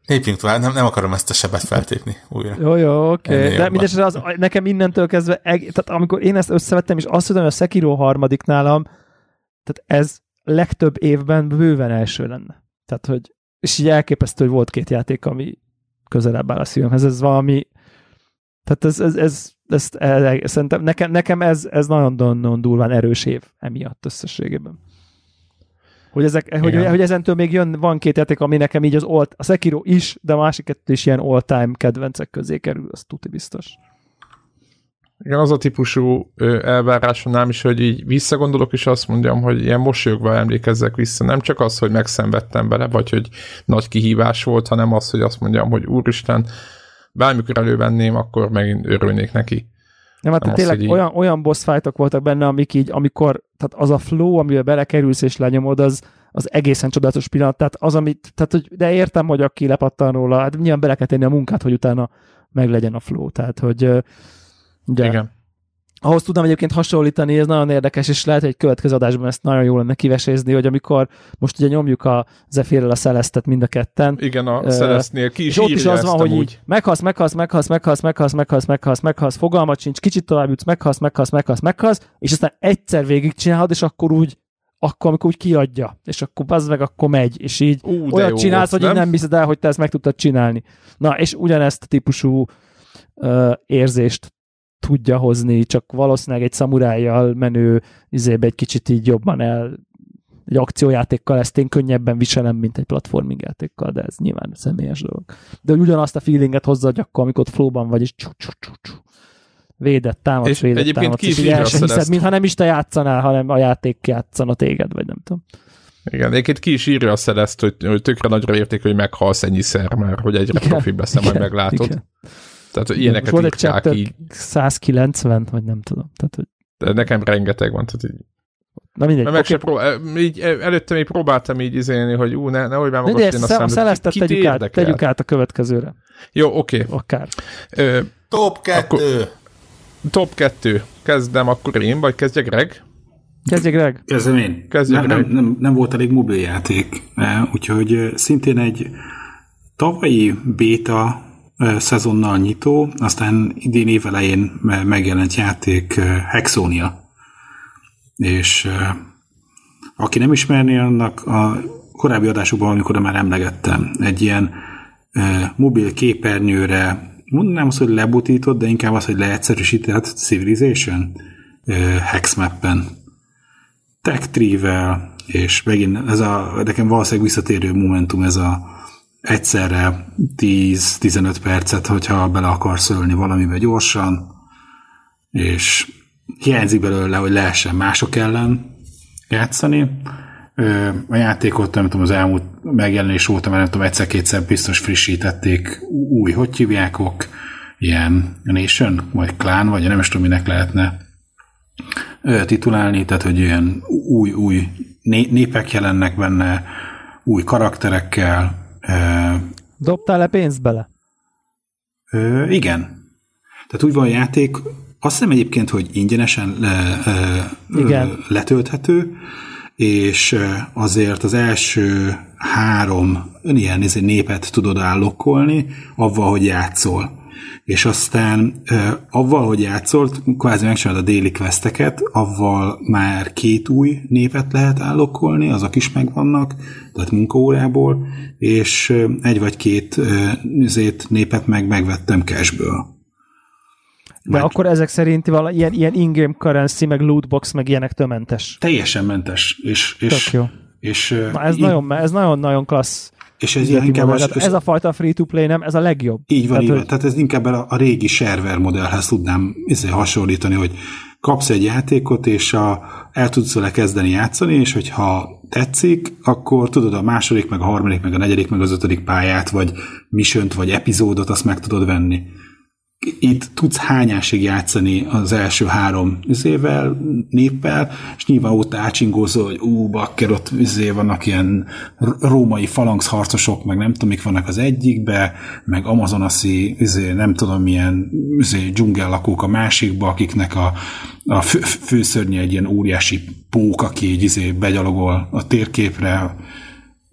Lépjünk tovább, nem, nem akarom ezt a sebet feltépni újra. Jó, jó, oké. Ennél Okay. De jobban. mindesetre az, nekem innentől kezdve, eg, tehát amikor én ezt összevettem, és azt tudom, hogy a Sekiro harmadik nálam, tehát ez legtöbb évben bőven első lenne. Tehát, hogy, és így elképesztő, hogy volt két játék, ami közelebb áll a szívemhez. Ez valami, tehát ez, ez, ez, ez, ez szerintem nekem, nekem ez, ez nagyon-nagyon durván erős év emiatt összességében. Hogy, ezek, hogy, hogy ezentől még jön, van két játék, ami nekem így az old, a Sekiro is, de a másik kettő is ilyen all-time kedvencek közé kerül, az tuti biztos. Igen, az a típusú elvárásom nem is, hogy így visszagondolok, és azt mondjam, hogy ilyen mosolyogva emlékezzek vissza. Nem csak az, hogy megszenvedtem bele, vagy hogy nagy kihívás volt, hanem az, hogy azt mondjam, hogy úristen, bármikor elővenném, akkor megint örülnék neki. Nem, hát az, tényleg így- olyan, olyan boss fightok voltak benne, amik így, amikor, tehát az a flow, amivel belekerülsz és lenyomod, az, az egészen csodálatos pillanat. Tehát az, amit, tehát, hogy, de értem, hogy aki lepattan róla, hát nyilván bele kell tenni a munkát, hogy utána meglegyen a flow. Tehát, hogy ugye, Igen. Ahhoz tudnám egyébként hasonlítani, ez nagyon érdekes, és lehet, hogy egy következő adásban ezt nagyon jó lenne kivesézni, hogy amikor most ugye nyomjuk a Zephyrrel a Celestet mind a ketten, Igen, a Ö, Celestnél ki is ott is az van, hogy így meghalsz, meghalsz, meghalsz, meghalsz, meghalsz, meghalsz, meghalsz, meghalsz, fogalmat sincs, kicsit tovább jutsz, meghalsz, meghalsz, meghalsz, meghalsz, és aztán egyszer végigcsinálod, és akkor úgy, akkor, amikor úgy kiadja, és akkor az meg, akkor megy, és így Ú, olyat jó csinálsz, hogy nem? nem hiszed el, hogy te ezt meg tudtad csinálni. Na, és ugyanezt a típusú ö, érzést tudja hozni, csak valószínűleg egy szamurájjal menő izébe egy kicsit így jobban el egy akciójátékkal ezt én könnyebben viselem, mint egy platforming játékkal, de ez nyilván személyes dolog. De ugyanazt a feelinget hogy akkor, amikor ott flowban vagy, és csú, csú, csú, csú. védett, támadsz, És védett, egyébként támadsz, ki és el sem hiszed, mintha nem is te játszanál, hanem a játék játszana téged, vagy nem tudom. Igen, egyébként ki is írja a Celeste, hogy, hogy tökre nagyra érték, hogy meghalsz ennyiszer, mert hogy egyre profibb leszel, majd meglátod. igen. Tehát hogy Most ilyeneket volt egy chapter így, 190, vagy nem tudom. Tehát, hogy, de nekem rengeteg van. Tehát így, na mindegy. meg oké. se prób- e, így, e, előtte még próbáltam így izélni, hogy ú, ne, nehogy már magas én a Celestet kit tegyük át, tegyük át a következőre. Jó, oké. Akár. Ö, Top 2! Top 2. Kezdem akkor én, vagy kezdje Greg? Kezdjék, Greg. Kezdem én. Kezdjük nem, nem, meg. nem, nem volt elég mobiljáték, eh, úgyhogy eh, szintén egy tavalyi béta szezonnal nyitó, aztán idén évelején me- megjelent játék eh, Hexonia. És eh, aki nem ismerné, annak a korábbi adásokban, amikor már emlegettem, egy ilyen eh, mobil képernyőre, mondanám azt, hogy lebutított, de inkább az, hogy leegyszerűsített Civilization eh, Hexmappen tech tree-vel, és megint ez a, nekem valószínűleg visszatérő momentum ez a egyszerre 10-15 percet, hogyha bele akarsz ölni valamibe gyorsan, és hiányzik belőle, hogy lehessen mások ellen játszani. A játékot, nem tudom, az elmúlt megjelenés óta, mert nem tudom, egyszer-kétszer biztos frissítették új, hogy hívjákok, ilyen Nation, vagy Clan, vagy nem is tudom, minek lehetne titulálni, tehát hogy ilyen új, új né- népek jelennek benne, új karakterekkel. Ö, Dobtál le pénzt bele? ö, igen. Tehát úgy van a játék, azt hiszem egyébként, hogy ingyenesen le, ö, Igen. letölthető, és azért az első három ilyen népet tudod állokkolni, avval, hogy játszol. És aztán avval, hogy játszol, kvázi megcsinálod a déli questeket, avval már két új népet lehet állokkolni, azok is megvannak, tehát munkaórából, és egy vagy két ö, izét, népet meg megvettem cashből. De Majd- akkor ezek szerint vala, ilyen, ilyen in-game currency, meg lootbox, meg ilyenek mentes. Teljesen mentes. És, és, Tök jó. és, Na ez í- nagyon, ez nagyon-nagyon klassz. És ez inkább az, ez a fajta free-to-play nem, ez a legjobb. Így van, tehát, így van. Hogy... tehát ez inkább a, a régi server modellhez tudnám izé hasonlítani, hogy kapsz egy játékot, és a, el tudsz vele kezdeni játszani, és hogyha tetszik, akkor tudod a második, meg a harmadik, meg a negyedik, meg az ötödik pályát, vagy misönt, vagy epizódot, azt meg tudod venni itt tudsz hányásig játszani az első három üzével, néppel, és nyilván ott ácsingózol, hogy ú, bakker, ott üzé vannak ilyen római falangszharcosok, meg nem tudom, mik vannak az egyikbe, meg amazonaszi, üzé, nem tudom, milyen üzé, dzsungellakók a másikba, akiknek a, a fő, főszörnye egy ilyen óriási pók, aki így izé begyalogol a térképre,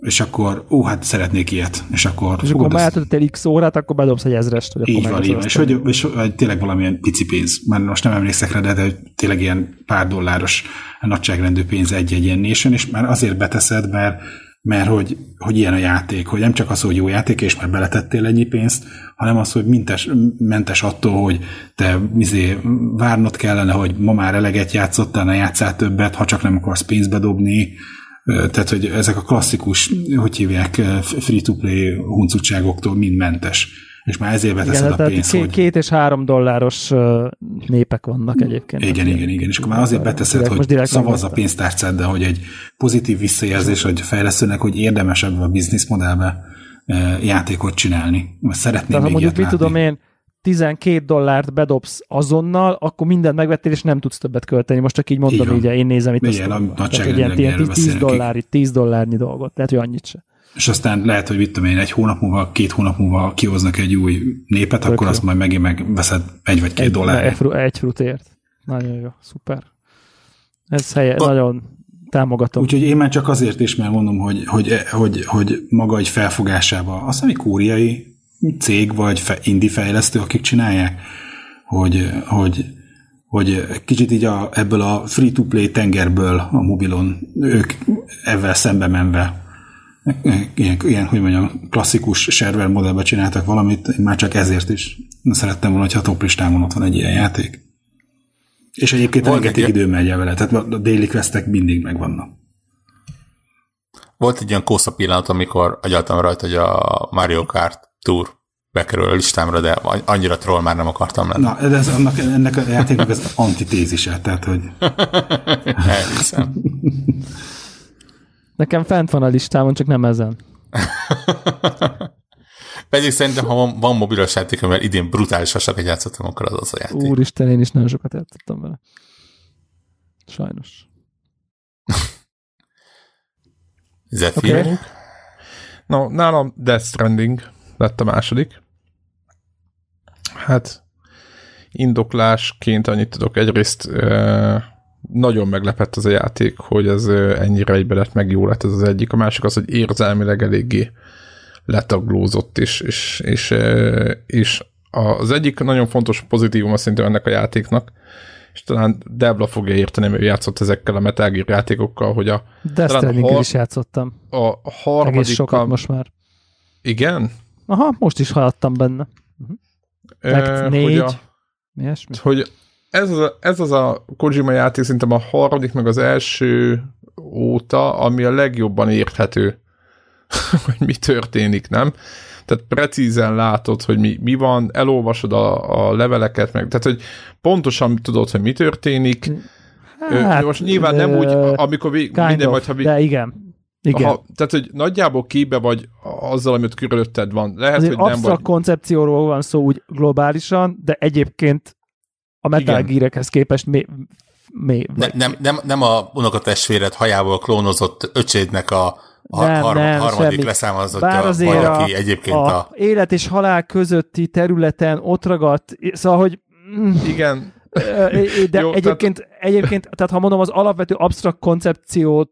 és akkor, ó, hát szeretnék ilyet, és akkor... És akkor már egy x órát, akkor bedobsz egy ezrest. Hogy így van, így van, és hogy, és hogy tényleg valamilyen pici pénz, mert most nem emlékszek rá, de, de tényleg ilyen pár dolláros nagyságrendű pénz egy-egy ilyen nation, és már azért beteszed, mert mert hogy, hogy ilyen a játék, hogy nem csak az, hogy jó játék, és már beletettél ennyi pénzt, hanem az, hogy mintes, mentes attól, hogy te izé, várnod kellene, hogy ma már eleget játszottál, ne játszál többet, ha csak nem akarsz pénzbe dobni, tehát, hogy ezek a klasszikus, hogy hívják, free-to-play huncutságoktól mind mentes. És már ezért beteszed igen, a pénzt, két, hogy... két és három dolláros népek vannak egyébként. Igen, igen, igen. És akkor már azért beteszed, hogy szavazz a pénztárcád, de hogy egy pozitív visszajelzés, hogy fejlesztőnek, hogy érdemes ebbe a bizniszmodellbe játékot csinálni. Mert szeretném Tehát, még mondjuk, mit tudom én, 12 dollárt bedobsz azonnal, akkor mindent megvettél, és nem tudsz többet költeni. Most csak így mondom, így, így én nézem itt Igen, azt, egy ilyen, ilyen 10 dollár, 10 dollárnyi dolgot. Lehet, hogy annyit se. És aztán lehet, hogy mit tudom én, egy hónap múlva, két hónap múlva kihoznak egy új népet, Tök akkor jó. azt majd megint megveszed egy vagy két dollár. Egy, egy frutért. Nagyon jó, szuper. Ez helye, a, nagyon támogatom. Úgyhogy én már csak azért is, mert mondom, hogy, hogy, hogy, hogy maga egy felfogásába, azt hiszem, hogy kóriai cég vagy indi fejlesztő, akik csinálják, hogy, hogy, hogy kicsit így a, ebből a free-to-play tengerből a mobilon ők ezzel szembe menve ilyen, ilyen, hogy mondjam, klasszikus server modellbe csináltak valamit, én már csak ezért is szerettem volna, hogyha a top listámon ott van egy ilyen játék. És egyébként rengeteg idő megy el vele, tehát a déli questek mindig megvannak. Volt egy ilyen kósza pillanat, amikor agyaltam rajta, hogy a Mario Kart Tour bekerül a listámra, de annyira troll már nem akartam lenni. Na, ez annak, ennek a játéknak az antitézise, tehát hogy... (laughs) Elhiszem. Nekem fent van a listámon, csak nem ezen. (laughs) Pedig szerintem, ha van, van mobilos játék, amivel idén brutálisan sokat játszottam, akkor az az a játék. Úristen, én is nagyon sokat játszottam vele. Sajnos. (laughs) Zephyr. Okay. No, nálam Death Stranding lett a második. Hát indoklásként annyit tudok. Egyrészt nagyon meglepett az a játék, hogy ez ennyire egybe lett, meg jó lett ez az egyik. A másik az, hogy érzelmileg eléggé letaglózott, és, és, és, és az egyik nagyon fontos pozitívum szerintem ennek a játéknak, és talán Debla fogja érteni, mert ő játszott ezekkel a Metal Gear játékokkal, hogy a... Death Stranding is játszottam. A harmadik... Egész sokat most már. Igen? Aha, most is haladtam benne. Uh-huh. négy. Hogy, a, hogy ez az, a, ez az a Kojima játék szerintem a harmadik, meg az első óta, ami a legjobban érthető, (laughs) hogy mi történik, nem? Tehát precízen látod, hogy mi, mi van, elolvasod a, a leveleket, meg, tehát hogy pontosan tudod, hogy mi történik. Hát, Most nyilván nem úgy, amikor vég, minden majd, ha vég, de igen. Igen. Aha, tehát, hogy nagyjából képbe vagy azzal, amit körülötted van. Lehet, Azért hogy nem vagy... koncepcióról van szó úgy globálisan, de egyébként a Metal képest mi, mi, ne, nem, nem, nem a unokatestvéred hajából klónozott öcsédnek a, a nem, har- nem, harmadik semmi. leszámozottja, Bár azért valaki a, egyébként a, a... élet és halál közötti területen ott ragadt, szóval, hogy... Igen. De Jó, egyébként, tehát... egyébként, tehát ha mondom, az alapvető absztrakt koncepciót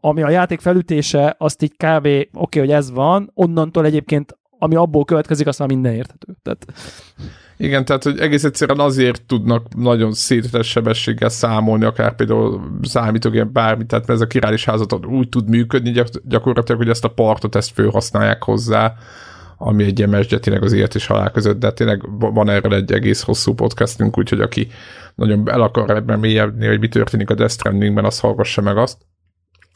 ami a játék felütése, azt így kb. oké, okay, hogy ez van, onnantól egyébként, ami abból következik, azt már minden érthető. Tehát... Igen, tehát hogy egész egyszerűen azért tudnak nagyon szétetes sebességgel számolni, akár például számítógép bármit, tehát mert ez a királyis házat úgy tud működni gyak- gyakorlatilag, hogy ezt a partot ezt főhasználják hozzá, ami egy ilyen mesdjetinek az élet és halál között, de tényleg van erről egy egész hosszú podcastünk, úgyhogy aki nagyon el akar ebben mélyedni, hogy mi történik a Death Strandingben, az hallgassa meg azt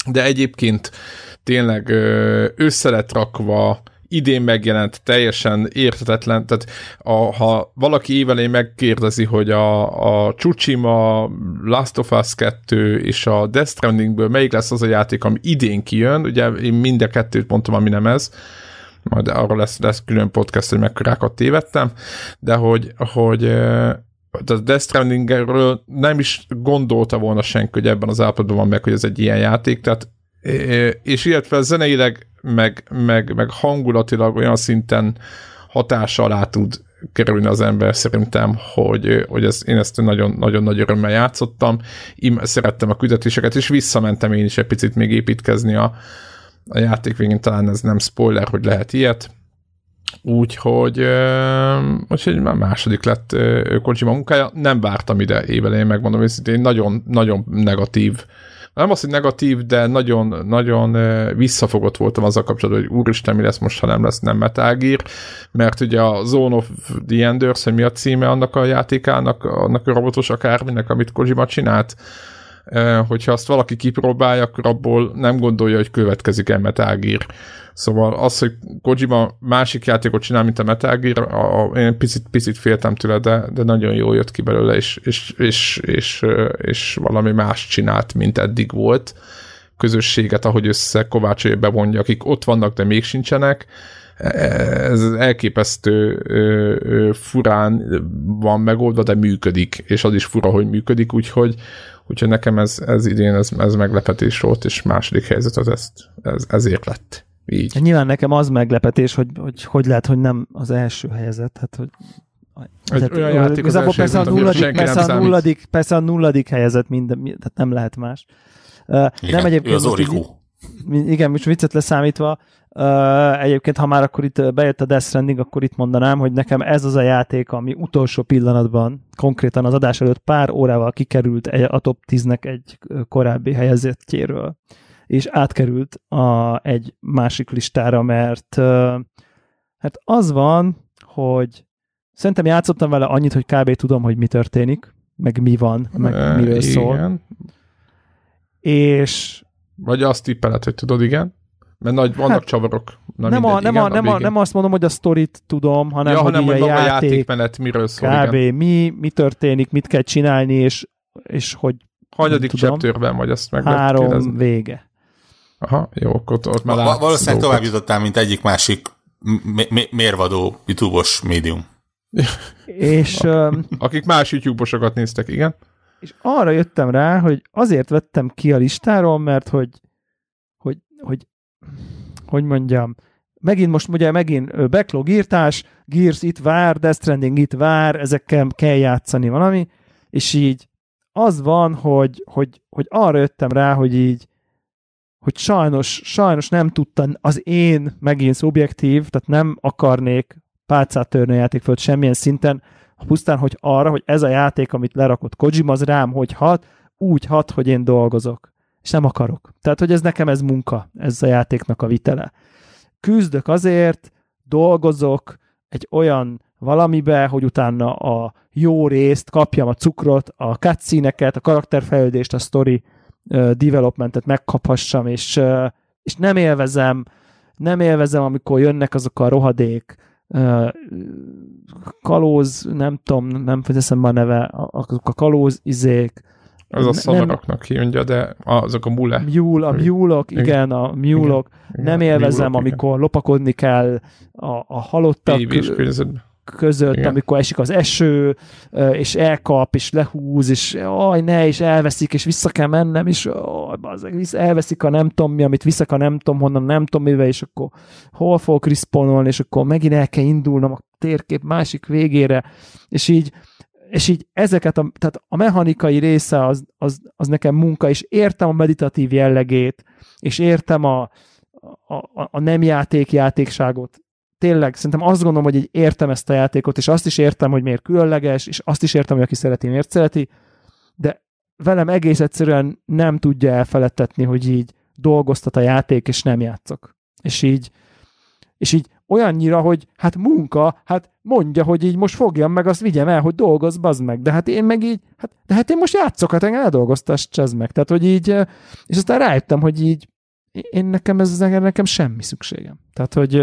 de egyébként tényleg össze lett rakva, idén megjelent, teljesen értetetlen, tehát a, ha valaki évelén megkérdezi, hogy a, a Tsushima, Last of Us 2 és a Death Strandingből melyik lesz az a játék, ami idén kijön, ugye én mind a kettőt mondtam, ami nem ez, majd arról lesz, lesz külön podcast, hogy mekkorákat tévedtem, de hogy, hogy a Death Strandingről nem is gondolta volna senki, hogy ebben az állapotban van meg, hogy ez egy ilyen játék, tehát és illetve zeneileg, meg, meg, meg hangulatilag olyan szinten hatása alá tud kerülni az ember szerintem, hogy, hogy ez, én ezt nagyon, nagyon nagy örömmel játszottam, Im, szerettem a küldetéseket, és visszamentem én is egy picit még építkezni a, a játék végén, talán ez nem spoiler, hogy lehet ilyet, Úgyhogy, úgyhogy már második lett Kojima munkája. Nem vártam ide évelején, megmondom őszintén, nagyon, nagyon negatív nem az, hogy negatív, de nagyon, nagyon visszafogott voltam azzal kapcsolatban, hogy úristen, mi lesz most, ha nem lesz nem metágír, mert ugye a Zone of the Enders, hogy mi a címe annak a játékának, annak a robotos akárminek, amit Kojima csinált, hogyha azt valaki kipróbálja, akkor abból nem gondolja, hogy következik el Metal Szóval az, hogy Kojima másik játékot csinál, mint a Metal Gear, a, a, én picit, picit féltem tőle, de, de nagyon jól jött ki belőle, és, és, és, és, és valami más csinált, mint eddig volt. Közösséget, ahogy össze kovácsolja bevonja, akik ott vannak, de még sincsenek. Ez elképesztő furán van megoldva, de működik, és az is fura, hogy működik, úgyhogy úgyhogy nekem ez, ez idén ez, ez meglepetés volt, és második helyzet az ezt, ez, ezért lett. Így. Nyilván nekem az meglepetés, hogy hogy, hogy lehet, hogy nem az első helyzet, hát hogy egy olyan játék az persze, a nulladik, persze, a nulladik, persze a nulladik helyezett minden, tehát nem lehet más. Uh, igen, nem egyébként az Így, igen, most viccet leszámítva, uh, egyébként ha már akkor itt bejött a Death Stranding, akkor itt mondanám, hogy nekem ez az a játék, ami utolsó pillanatban, konkrétan az adás előtt pár órával kikerült a top 10-nek egy korábbi helyezettjéről és átkerült a, egy másik listára, mert hát az van, hogy szerintem játszottam vele annyit, hogy kb. tudom, hogy mi történik, meg mi van, meg e, miről igen. szól. És... Vagy azt tippeled, hogy tudod, igen? Mert nagy, vannak hát, csavarok. Na nem, mindegy, a, nem, igen, a, nem, a, nem azt mondom, hogy a sztorit tudom, hanem, ja, hogy, hanem, hogy a játék, játékmenet miről szól. Kb. Igen. Mi, mi történik, mit kell csinálni, és, és hogy Hanyadik chapterben vagy, azt meg Három kérdezni. vége. Aha, jó, akkor ott már látsz Valószínűleg dolgokat. tovább jutottál, mint egyik másik mérvadó YouTube-os médium. és, (laughs) Akik más YouTube-osokat néztek, igen. És arra jöttem rá, hogy azért vettem ki a listáról, mert hogy hogy, hogy, hogy mondjam, megint most ugye megint backlog írtás, Gears itt vár, Death Stranding itt vár, ezekkel kell játszani valami, és így az van, hogy, hogy, hogy arra jöttem rá, hogy így hogy sajnos, sajnos nem tudtam az én megint szubjektív, tehát nem akarnék pálcát törni a játék föld semmilyen szinten, pusztán, hogy arra, hogy ez a játék, amit lerakott Kojima, az rám hogy hat, úgy hat, hogy én dolgozok. És nem akarok. Tehát, hogy ez nekem ez munka, ez a játéknak a vitele. Küzdök azért, dolgozok egy olyan valamibe, hogy utána a jó részt kapjam a cukrot, a cutscene a karakterfejlődést, a story developmentet megkaphassam, és, és nem élvezem, nem élvezem, amikor jönnek azok a rohadék kalóz, nem tudom, nem eszembe a neve, azok a kalóz izék, az a szanaraknak hívja, de azok a mule. Mule, a mulok, igen, a mulok. Nem élvezem, mulok, amikor igen. lopakodni kell a, a halottak. Évés között, Igen. amikor esik az eső, és elkap, és lehúz, és aj, ne, és elveszik, és vissza kell mennem, és aj, bazzeg, elveszik a nem tudom mi, amit viszek a nem tudom honnan, nem tudom mivel, és akkor hol fogok respawnolni, és akkor megint el kell indulnom a térkép másik végére, és így és így ezeket, a, tehát a mechanikai része az, az, az nekem munka, és értem a meditatív jellegét, és értem a, a, a nem játék játékságot, tényleg szerintem azt gondolom, hogy így értem ezt a játékot, és azt is értem, hogy miért különleges, és azt is értem, hogy aki szereti, miért szereti, de velem egész egyszerűen nem tudja elfeledtetni, hogy így dolgoztat a játék, és nem játszok. És így, és így olyannyira, hogy hát munka, hát mondja, hogy így most fogjam meg, azt vigyem el, hogy dolgoz, bazd meg. De hát én meg így, hát, de hát én most játszok, hát engem eldolgoztass, csezd meg. Tehát, hogy így, és aztán rájöttem, hogy így én nekem ez nekem semmi szükségem. Tehát, hogy,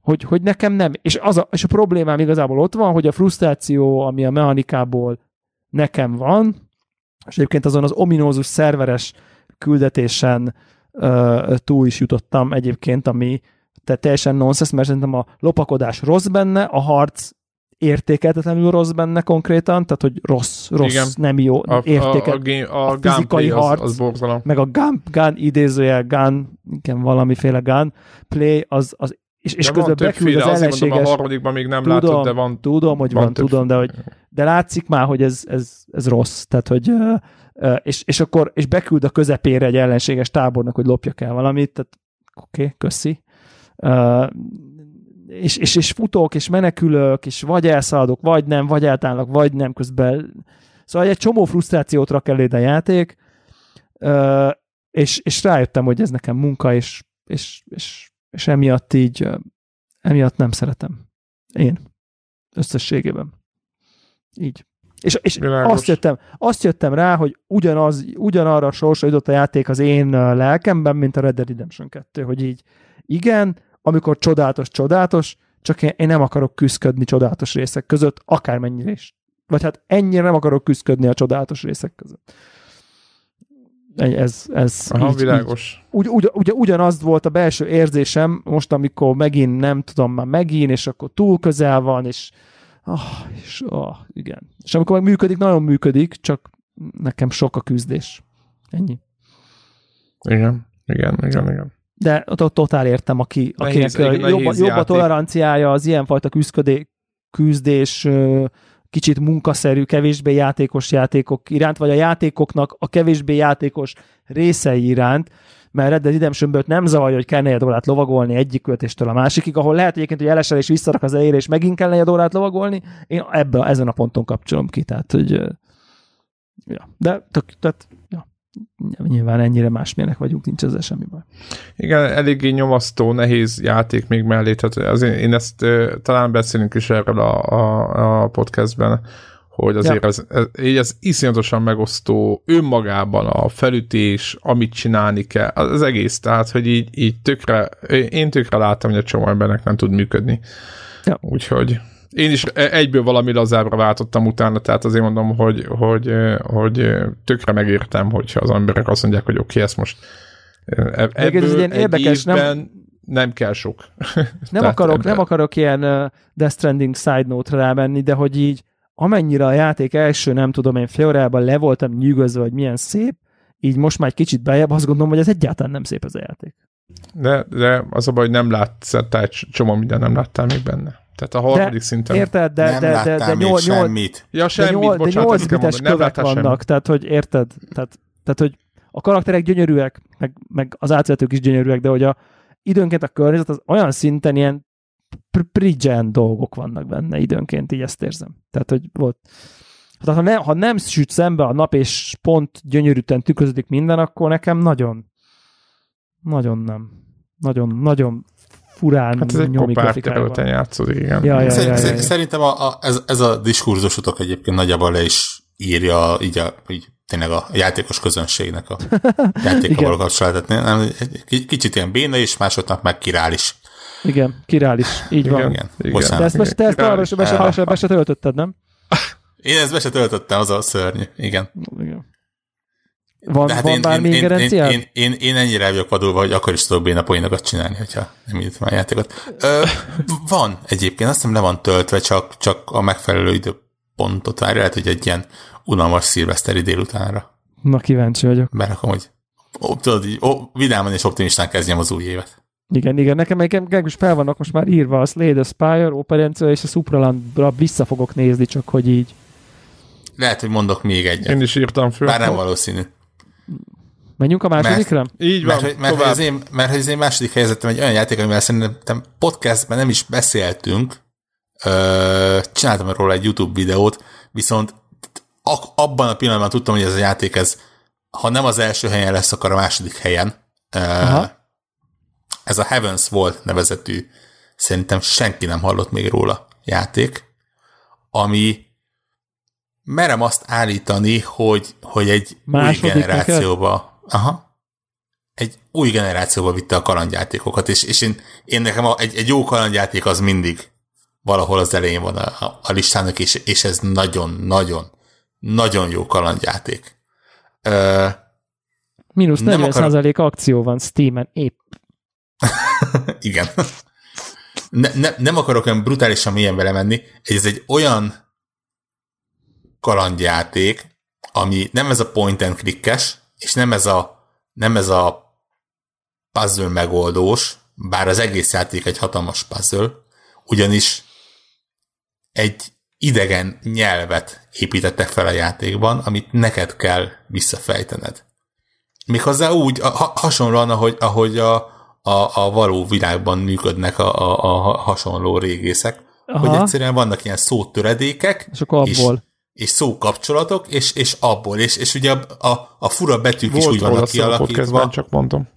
hogy, hogy nekem nem, és, az a, és a problémám igazából ott van, hogy a frusztráció, ami a mechanikából nekem van, és egyébként azon az ominózus szerveres küldetésen uh, túl is jutottam egyébként, ami tehát teljesen nonsens, mert szerintem a lopakodás rossz benne, a harc értékeltetlenül rossz benne konkrétan, tehát hogy rossz, rossz, Igen. nem jó A, értékel. a, a, game, a, a fizikai gameplay harc, az, az borzalom. meg a gun, gun idézőjel gun, igen, valamiféle gun play, az, az és, és De közben beküld az azért mondom, a ellenséges... harmadikban még nem Tudom, látod, de van Tudom, hogy van, van tudom, de, hogy, de látszik már, hogy ez, ez, ez rossz. Tehát, hogy és, és akkor és beküld a közepére egy ellenséges tábornak, hogy lopjak el valamit, tehát oké, okay, köszi. Uh, és, és, és futok, és menekülök, és vagy elszaladok, vagy nem, vagy eltállnak, vagy nem közben. Szóval egy csomó frusztrációt rak eléd a játék, uh, és, és rájöttem, hogy ez nekem munka, és, és, és, és emiatt így, emiatt nem szeretem. Én. Összességében. Így. És, és azt jöttem, azt jöttem rá, hogy ugyanaz, ugyanarra a sorsra jutott a játék az én lelkemben, mint a Red Dead Redemption 2, hogy így igen, amikor csodálatos, csodálatos, csak én, én nem akarok küzdködni csodálatos részek között, akármennyire is. Vagy hát ennyire nem akarok küzdködni a csodálatos részek között. Ez, ez Aha, így, így, világos. ugy, ugy, ugy, ugyanaz volt a belső érzésem, most amikor megint nem tudom már megint, és akkor túl közel van, és, ah, és ah, igen. És amikor meg működik, nagyon működik, csak nekem sok a küzdés. Ennyi. Igen, igen, igen, igen. De ott, totál értem, aki, Nehéz, akinek igen, jobb, nehéz jobb a toleranciája az ilyenfajta küzdködé, küzdés, kicsit munkaszerű, kevésbé játékos játékok iránt, vagy a játékoknak a kevésbé játékos részei iránt, mert Red Dead redemption nem zavarja, hogy kell negyed órát lovagolni egyik költéstől a másikig, ahol lehet egyébként, hogy elesel és visszarak az elejére, és megint kell negyed órát lovagolni, én ebben, ezen a ponton kapcsolom ki, tehát, hogy ja, de tök, tehát, ja, nyilván ennyire másmilyenek vagyunk, nincs ezzel semmi baj. Igen, eléggé nyomasztó, nehéz játék még mellé, tehát azért én ezt ö, talán beszélünk is erről a, a, a podcastben, hogy azért Ja. ez, ez, így ez iszonyatosan megosztó önmagában a felütés, amit csinálni kell, az, az egész, tehát hogy így, így tökre, én tökre láttam, hogy a csomó embernek nem tud működni. Ja. Úgyhogy én is e- egyből valami lazábbra váltottam utána, tehát azért mondom, hogy, hogy, hogy tökre megértem, hogyha az emberek azt mondják, hogy oké, okay, ezt most e- ebből ez egy érdekes, nem- évben nem kell sok. (laughs) Nem akarok, ebben- nem akarok ilyen uh, Death Stranding side note-ra rámenni, de hogy így amennyire a játék első, nem tudom én, fél órában le voltam nyűgözve, hogy milyen szép, így most már egy kicsit bejebb, azt gondolom, hogy ez egyáltalán nem szép ez a játék. De, de az a baj, hogy nem látsz, tehát egy csomó minden nem láttál még benne. Tehát a harmadik szinten. Érted? De, nem de, de, de, még nyol, nyol, semmit. Ja, de, semmit, nyol, de bocsánat, 8 ezt kell bites mondani, nem kövek vannak, semmit. tehát hogy érted? Tehát, tehát hogy a karakterek gyönyörűek, meg, meg az átvezetők is gyönyörűek, de hogy a, időnként a környezet az olyan szinten ilyen pr- prigen dolgok vannak benne időnként, így ezt érzem. Tehát, hogy volt. Tehát, ha, ne, ha nem süt szembe a nap, és pont gyönyörűten tükröződik minden, akkor nekem nagyon, nagyon nem. Nagyon, nagyon furán Hát ez egy nyomik kopár grafikájával. területen játszódik, igen. Ja, ja, ja, szer- ja. Szerintem a, a, ez, ez a diskurzusotok egyébként nagyjából le is írja így, a, így tényleg a játékos közönségnek a játékkal való kapcsolatát. Nem, egy kicsit ilyen béna is, másodnak meg királis. Igen, királis, így van. Igen. Igen, bocsánat. De ezt, most, te ezt arra be, se, be, se, be se töltötted, nem? Én ezt be se töltöttem, az a szörnyű. Igen. Igen. Van, De hát van én, bármi én, én, én, én, én, én ennyire vagyok vadulva, hogy akkor is tudok béna poénokat csinálni, hogyha nem írtam a játékot. Ö, van egyébként, azt hiszem le van töltve, csak, csak a megfelelő időpontot várja, lehet, hogy egy ilyen unalmas szilveszteri délutánra Na, kíváncsi vagyok. berakom, hogy ó, tudod, így, ó, vidáman és optimistán kezdjem az új évet. Igen, igen, nekem nekem is fel vannak most már írva a Slade Spire, Operencia és a Supralandra vissza fogok nézni, csak hogy így. Lehet, hogy mondok még egyet. Én is írtam föl. Bár nem valószínű. Menjünk a másodikra? Így van, Mert, hogy- mert, hogy tovább. az én, mert hogy az én második helyzetem egy olyan játék, amivel szerintem podcastben nem is beszéltünk, ö, csináltam róla egy YouTube videót, viszont abban a pillanatban tudtam, hogy ez a játék, ez, ha nem az első helyen lesz, akkor a második helyen. Ö, Aha. ez a Heavens volt nevezetű, szerintem senki nem hallott még róla játék, ami merem azt állítani, hogy, hogy egy új Második generációba aha, egy új generációba vitte a kalandjátékokat, és, és én, én nekem a, egy, egy jó kalandjáték az mindig valahol az elején van a, a listának, és, és ez nagyon-nagyon, nagyon jó kalandjáték. Ö, Mínusz Nem 40% akarok- akció van Steam-en épp. (laughs) igen. Ne, ne, nem akarok olyan brutálisan mélyen belemenni, ez egy olyan kalandjáték, ami nem ez a point and clickes, és nem ez a, nem ez a puzzle megoldós, bár az egész játék egy hatalmas puzzle, ugyanis egy idegen nyelvet építettek fel a játékban, amit neked kell visszafejtened. Méghozzá úgy, ha, hasonlóan, ahogy, ahogy a, a, a való világban működnek a, a, a hasonló régészek, Aha. hogy egyszerűen vannak ilyen szótöredékek, És akkor abból. és szókapcsolatok, és, és abból, és, és ugye a, a, a fura betűk is Volt úgy róla vannak kialakítva, csak mondom.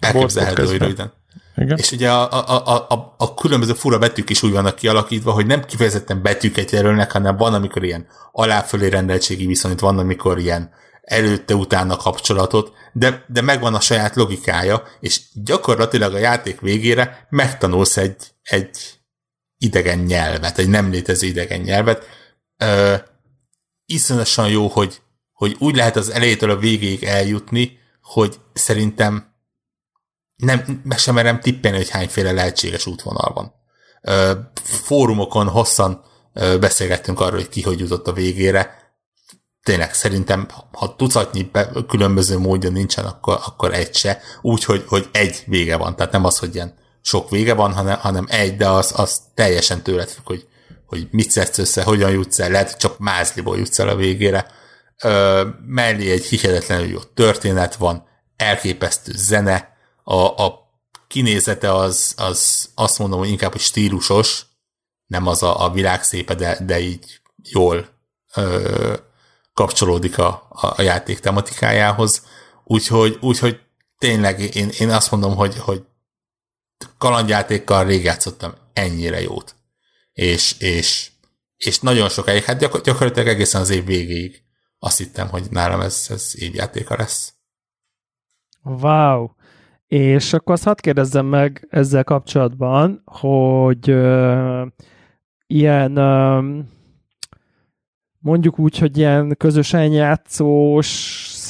elképzelhető, hogy röviden. Igen. És ugye a, a, a, a, a különböző fura betűk is úgy vannak kialakítva, hogy nem kifejezetten betűket jelölnek, hanem van, amikor ilyen aláfölé rendeltségi viszonyt, van, amikor ilyen előtte-utána kapcsolatot, de, de megvan a saját logikája, és gyakorlatilag a játék végére megtanulsz egy, egy idegen nyelvet, egy nem létező idegen nyelvet. Ö, iszonyatosan jó, hogy, hogy úgy lehet az elejétől a végéig eljutni, hogy szerintem nem, meg sem merem tippelni, hogy hányféle lehetséges útvonal van. Ö, fórumokon hosszan beszélgettünk arról, hogy ki hogy jutott a végére. Tényleg szerintem, ha tucatnyi be, különböző módja nincsen, akkor, akkor egy se. Úgy, hogy, hogy egy vége van. Tehát nem az, hogy ilyen sok vége van, hanem, hanem egy, de az, az teljesen tőled függ, hogy, hogy mit szedsz össze, hogyan jutsz el, lehet, csak mázliból jutsz el a végére. Ö, mellé egy hihetetlenül jó történet van, elképesztő zene, a, a kinézete az, az azt mondom, hogy inkább hogy stílusos, nem az a, a világ szépe, de, de így jól ö, kapcsolódik a, a játék tematikájához. Úgyhogy, úgyhogy tényleg én, én azt mondom, hogy, hogy kalandjátékkal rég játszottam ennyire jót. És, és, és nagyon sokáig, hát gyakor- gyakorlatilag egészen az év végéig azt hittem, hogy nálam ez, ez évjátéka lesz. Wow. És akkor azt hadd kérdezzem meg ezzel kapcsolatban, hogy ö, ilyen ö, mondjuk úgy, hogy ilyen közösen játszós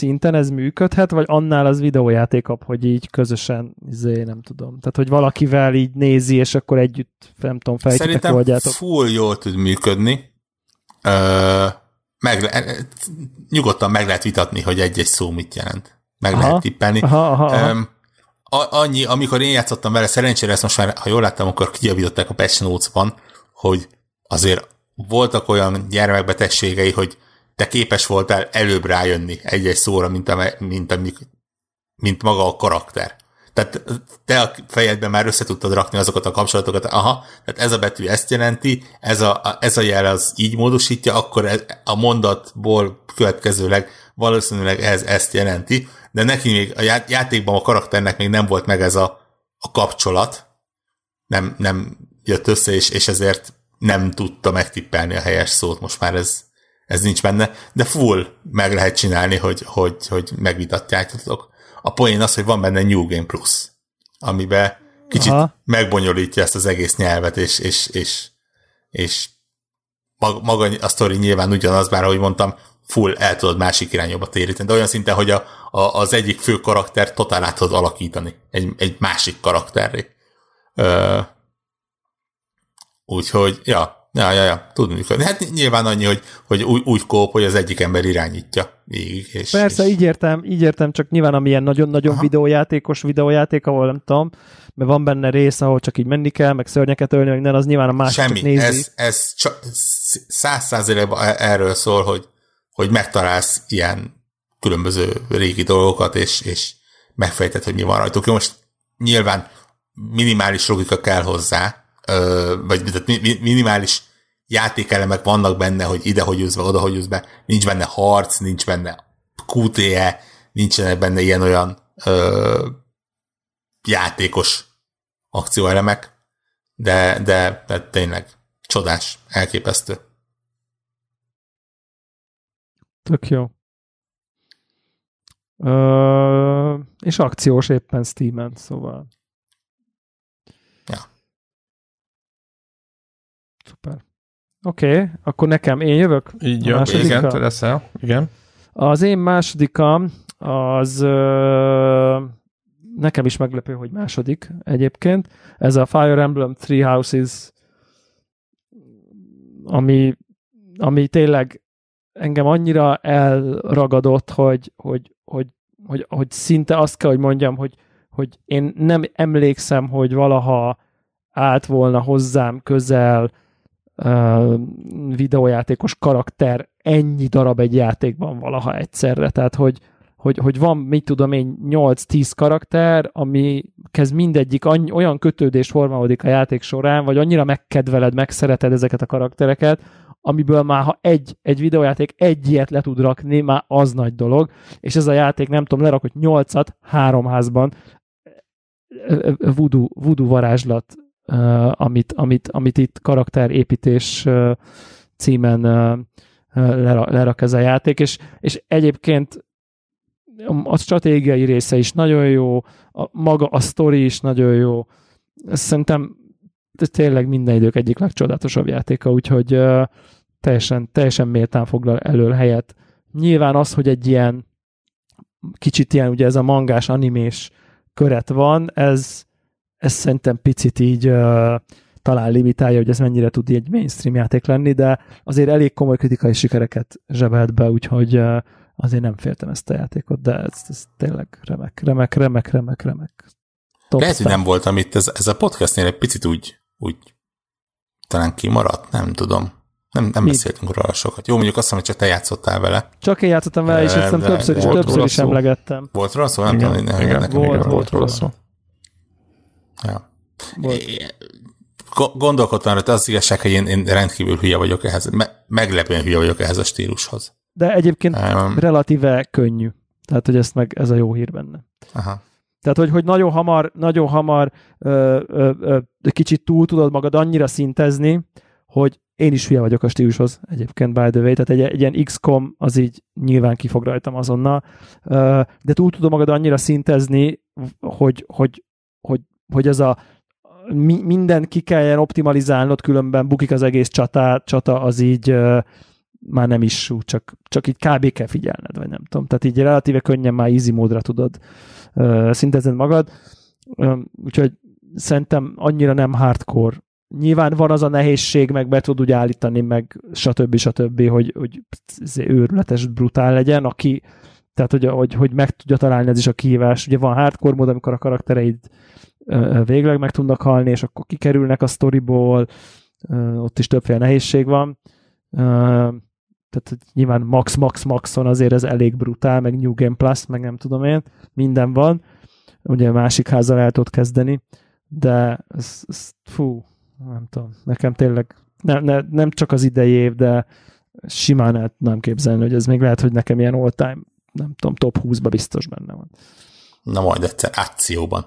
szinten ez működhet, vagy annál az videójátékabb, hogy így közösen, izé, nem tudom. Tehát, hogy valakivel így nézi, és akkor együtt, nem tudom, fejtitek, Szerintem oldjátok. full jól tud működni. Ö, meg, le- nyugodtan meg lehet vitatni, hogy egy-egy szó mit jelent. Meg Aha. lehet tippelni. Aha, aha, aha. Öm, a, annyi, amikor én játszottam vele, szerencsére ezt most már, ha jól láttam, akkor kijavították a patch notes-ban, hogy azért voltak olyan gyermekbetegségei, hogy te képes voltál előbb rájönni egy-egy szóra, mint, a, mint, amik, mint maga a karakter. Tehát te a fejedben már össze tudtad rakni azokat a kapcsolatokat, aha, tehát ez a betű ezt jelenti, ez a, a- ez a jel az így módosítja, akkor a mondatból következőleg valószínűleg ez ezt jelenti, de neki még a já- játékban a karakternek még nem volt meg ez a, a kapcsolat, nem, nem jött össze, és, és ezért nem tudta megtippelni a helyes szót, most már ez, ez nincs benne, de full meg lehet csinálni, hogy, hogy, hogy megvitatjátok. A poén az, hogy van benne New Game Plus, amiben kicsit Aha. Megbonyolítja ezt az egész nyelvet, és, és, és, és maga, maga a sztori nyilván ugyanaz, bár ahogy mondtam, full el tudod másik irányba téríteni, de olyan szinten, hogy a, a, az egyik fő karakter totál át tudod alakítani egy, egy másik karakterré. Ö, úgyhogy, ja, ja, ja, ja, tud működni. Hát nyilván annyi, hogy, hogy úgy, úgy kóp, hogy az egyik ember irányítja végig. És, Persze, és, így értem, így értem, csak nyilván amilyen nagyon-nagyon Aha. videójátékos videójáték, ahol nem tudom, mert van benne rész, ahol csak így menni kell, meg szörnyeket ölni, meg nem, az nyilván a másik Semmi, nézi. ez, ez csak száz százalékban e- erről szól, hogy, hogy megtalálsz ilyen különböző régi dolgokat, és, és megfejted, hogy mi van rajtuk. Most nyilván minimális logika kell hozzá, vagy tehát mi- minimális játékelemek vannak benne, hogy ide hogy jössz be, oda hogy jössz be. Nincs benne harc, nincs benne QTE, nincsenek benne ilyen-olyan ö, játékos akcióelemek, de, de, de tényleg csodás, elképesztő. Tök jó. Ö, és akciós éppen Steam-en, szóval. Ja. Szuper. Oké, okay, akkor nekem én jövök? Így jön, igen, te leszel. Igen. Az én másodikam az ö, nekem is meglepő, hogy második egyébként. Ez a Fire Emblem Three Houses, ami, ami tényleg engem annyira elragadott, hogy, hogy, hogy, hogy, hogy szinte azt kell, hogy mondjam, hogy, hogy én nem emlékszem, hogy valaha állt volna hozzám közel uh, videójátékos karakter ennyi darab egy játékban valaha egyszerre. Tehát, hogy, hogy, hogy van, mit tudom én, 8-10 karakter, ami kezd mindegyik annyi, olyan kötődés formálódik a játék során, vagy annyira megkedveled, megszereted ezeket a karaktereket, amiből már ha egy, egy videójáték egy ilyet le tud rakni, már az nagy dolog, és ez a játék, nem tudom, lerakott nyolcat három házban, voodoo, voodoo varázslat, amit, amit, amit itt karakterépítés uh, címen uh, lerak, lerak ez a játék, és, és egyébként a stratégiai része is nagyon jó, a, maga a sztori is nagyon jó. Szerintem tényleg minden idők egyik legcsodálatosabb játéka, úgyhogy teljesen, teljesen méltán foglal elől helyet. Nyilván az, hogy egy ilyen kicsit ilyen, ugye ez a mangás animés köret van, ez, ez szerintem picit így uh, talán limitálja, hogy ez mennyire tud egy mainstream játék lenni, de azért elég komoly kritikai sikereket zsebelt be, úgyhogy uh, azért nem féltem ezt a játékot, de ez, ez tényleg remek, remek, remek, remek, remek. Top Lehet, hogy nem voltam itt, ez, ez a podcastnél egy picit úgy, úgy talán kimaradt, nem tudom. Nem, nem beszéltünk róla sokat. Jó, mondjuk azt mondom, hogy csak te játszottál vele. Csak én játszottam vele, és hiszem többször is, többször is emlegettem. Volt róla szó? Nem Igen, tudom, igen, nekem volt, igen, volt róla szó. Ja. Volt. Go- Gondolkodtam, hogy az igazság, hogy én, én rendkívül hülye vagyok ehhez, me- meglepően hülye vagyok ehhez a stílushoz. De egyébként Um, relatíve könnyű. Tehát, hogy ezt meg, ez a jó hír benne. aha. Tehát, hogy, hogy nagyon hamar, nagyon hamar ö, ö, ö, kicsit túl tudod magad annyira szintezni, hogy én is hülye vagyok a stílushoz egyébként, by the way, tehát egy, egy ilyen XCOM az így nyilván kifog rajtam azonnal, ö, de túl tudod magad annyira szintezni, hogy, hogy, hogy, hogy ez a mi, minden ki kelljen optimalizálnod, különben bukik az egész csata, csata az így ö, már nem is sú, csak, csak így kb. kell figyelned, vagy nem tudom. Tehát így relatíve könnyen már easy módra tudod szintezni magad. Úgyhogy szerintem annyira nem hardcore. Nyilván van az a nehézség, meg be tud úgy állítani, meg stb. stb., hogy, hogy őrületes, brutál legyen, aki tehát, hogy, hogy, hogy meg tudja találni ez is a kihívás. Ugye van hardcore mód, amikor a karaktereid végleg meg tudnak halni, és akkor kikerülnek a storyból, ott is többféle nehézség van. Tehát nyilván max, max, maxon azért ez elég brutál, meg New Game Plus, meg nem tudom én, minden van. Ugye másik házzal el tudod kezdeni, de ez, ez fú, nem tudom, nekem tényleg ne, ne, nem csak az idei év, de simán el nem képzelni, hogy ez még lehet, hogy nekem ilyen all-time, nem tudom, top 20-ba biztos benne van. Na majd egyszer akcióban.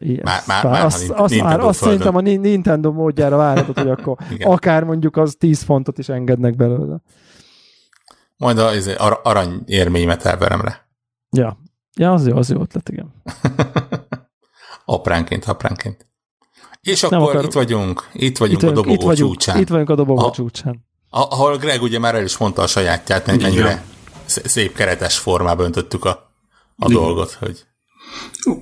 Yes. Már- már- már, azt, azt, már, azt földön. szerintem a Ni- Nintendo módjára várhatod, hogy akkor (laughs) akár mondjuk az 10 fontot is engednek belőle. Majd az izé, ar- arany érményemet elverem rá. Ja, ja az jó, az jó ötlet, igen. (laughs) apránként, apránként. És Nem akkor akarok. itt vagyunk, itt vagyunk Itt a dobogó itt vagyunk, csúcsán. itt vagyunk a dobogó A- csúcsán. Ahol Greg ugye már el is mondta a sajátját, mennyire sz- szép keretes formában öntöttük a, a dolgot, hogy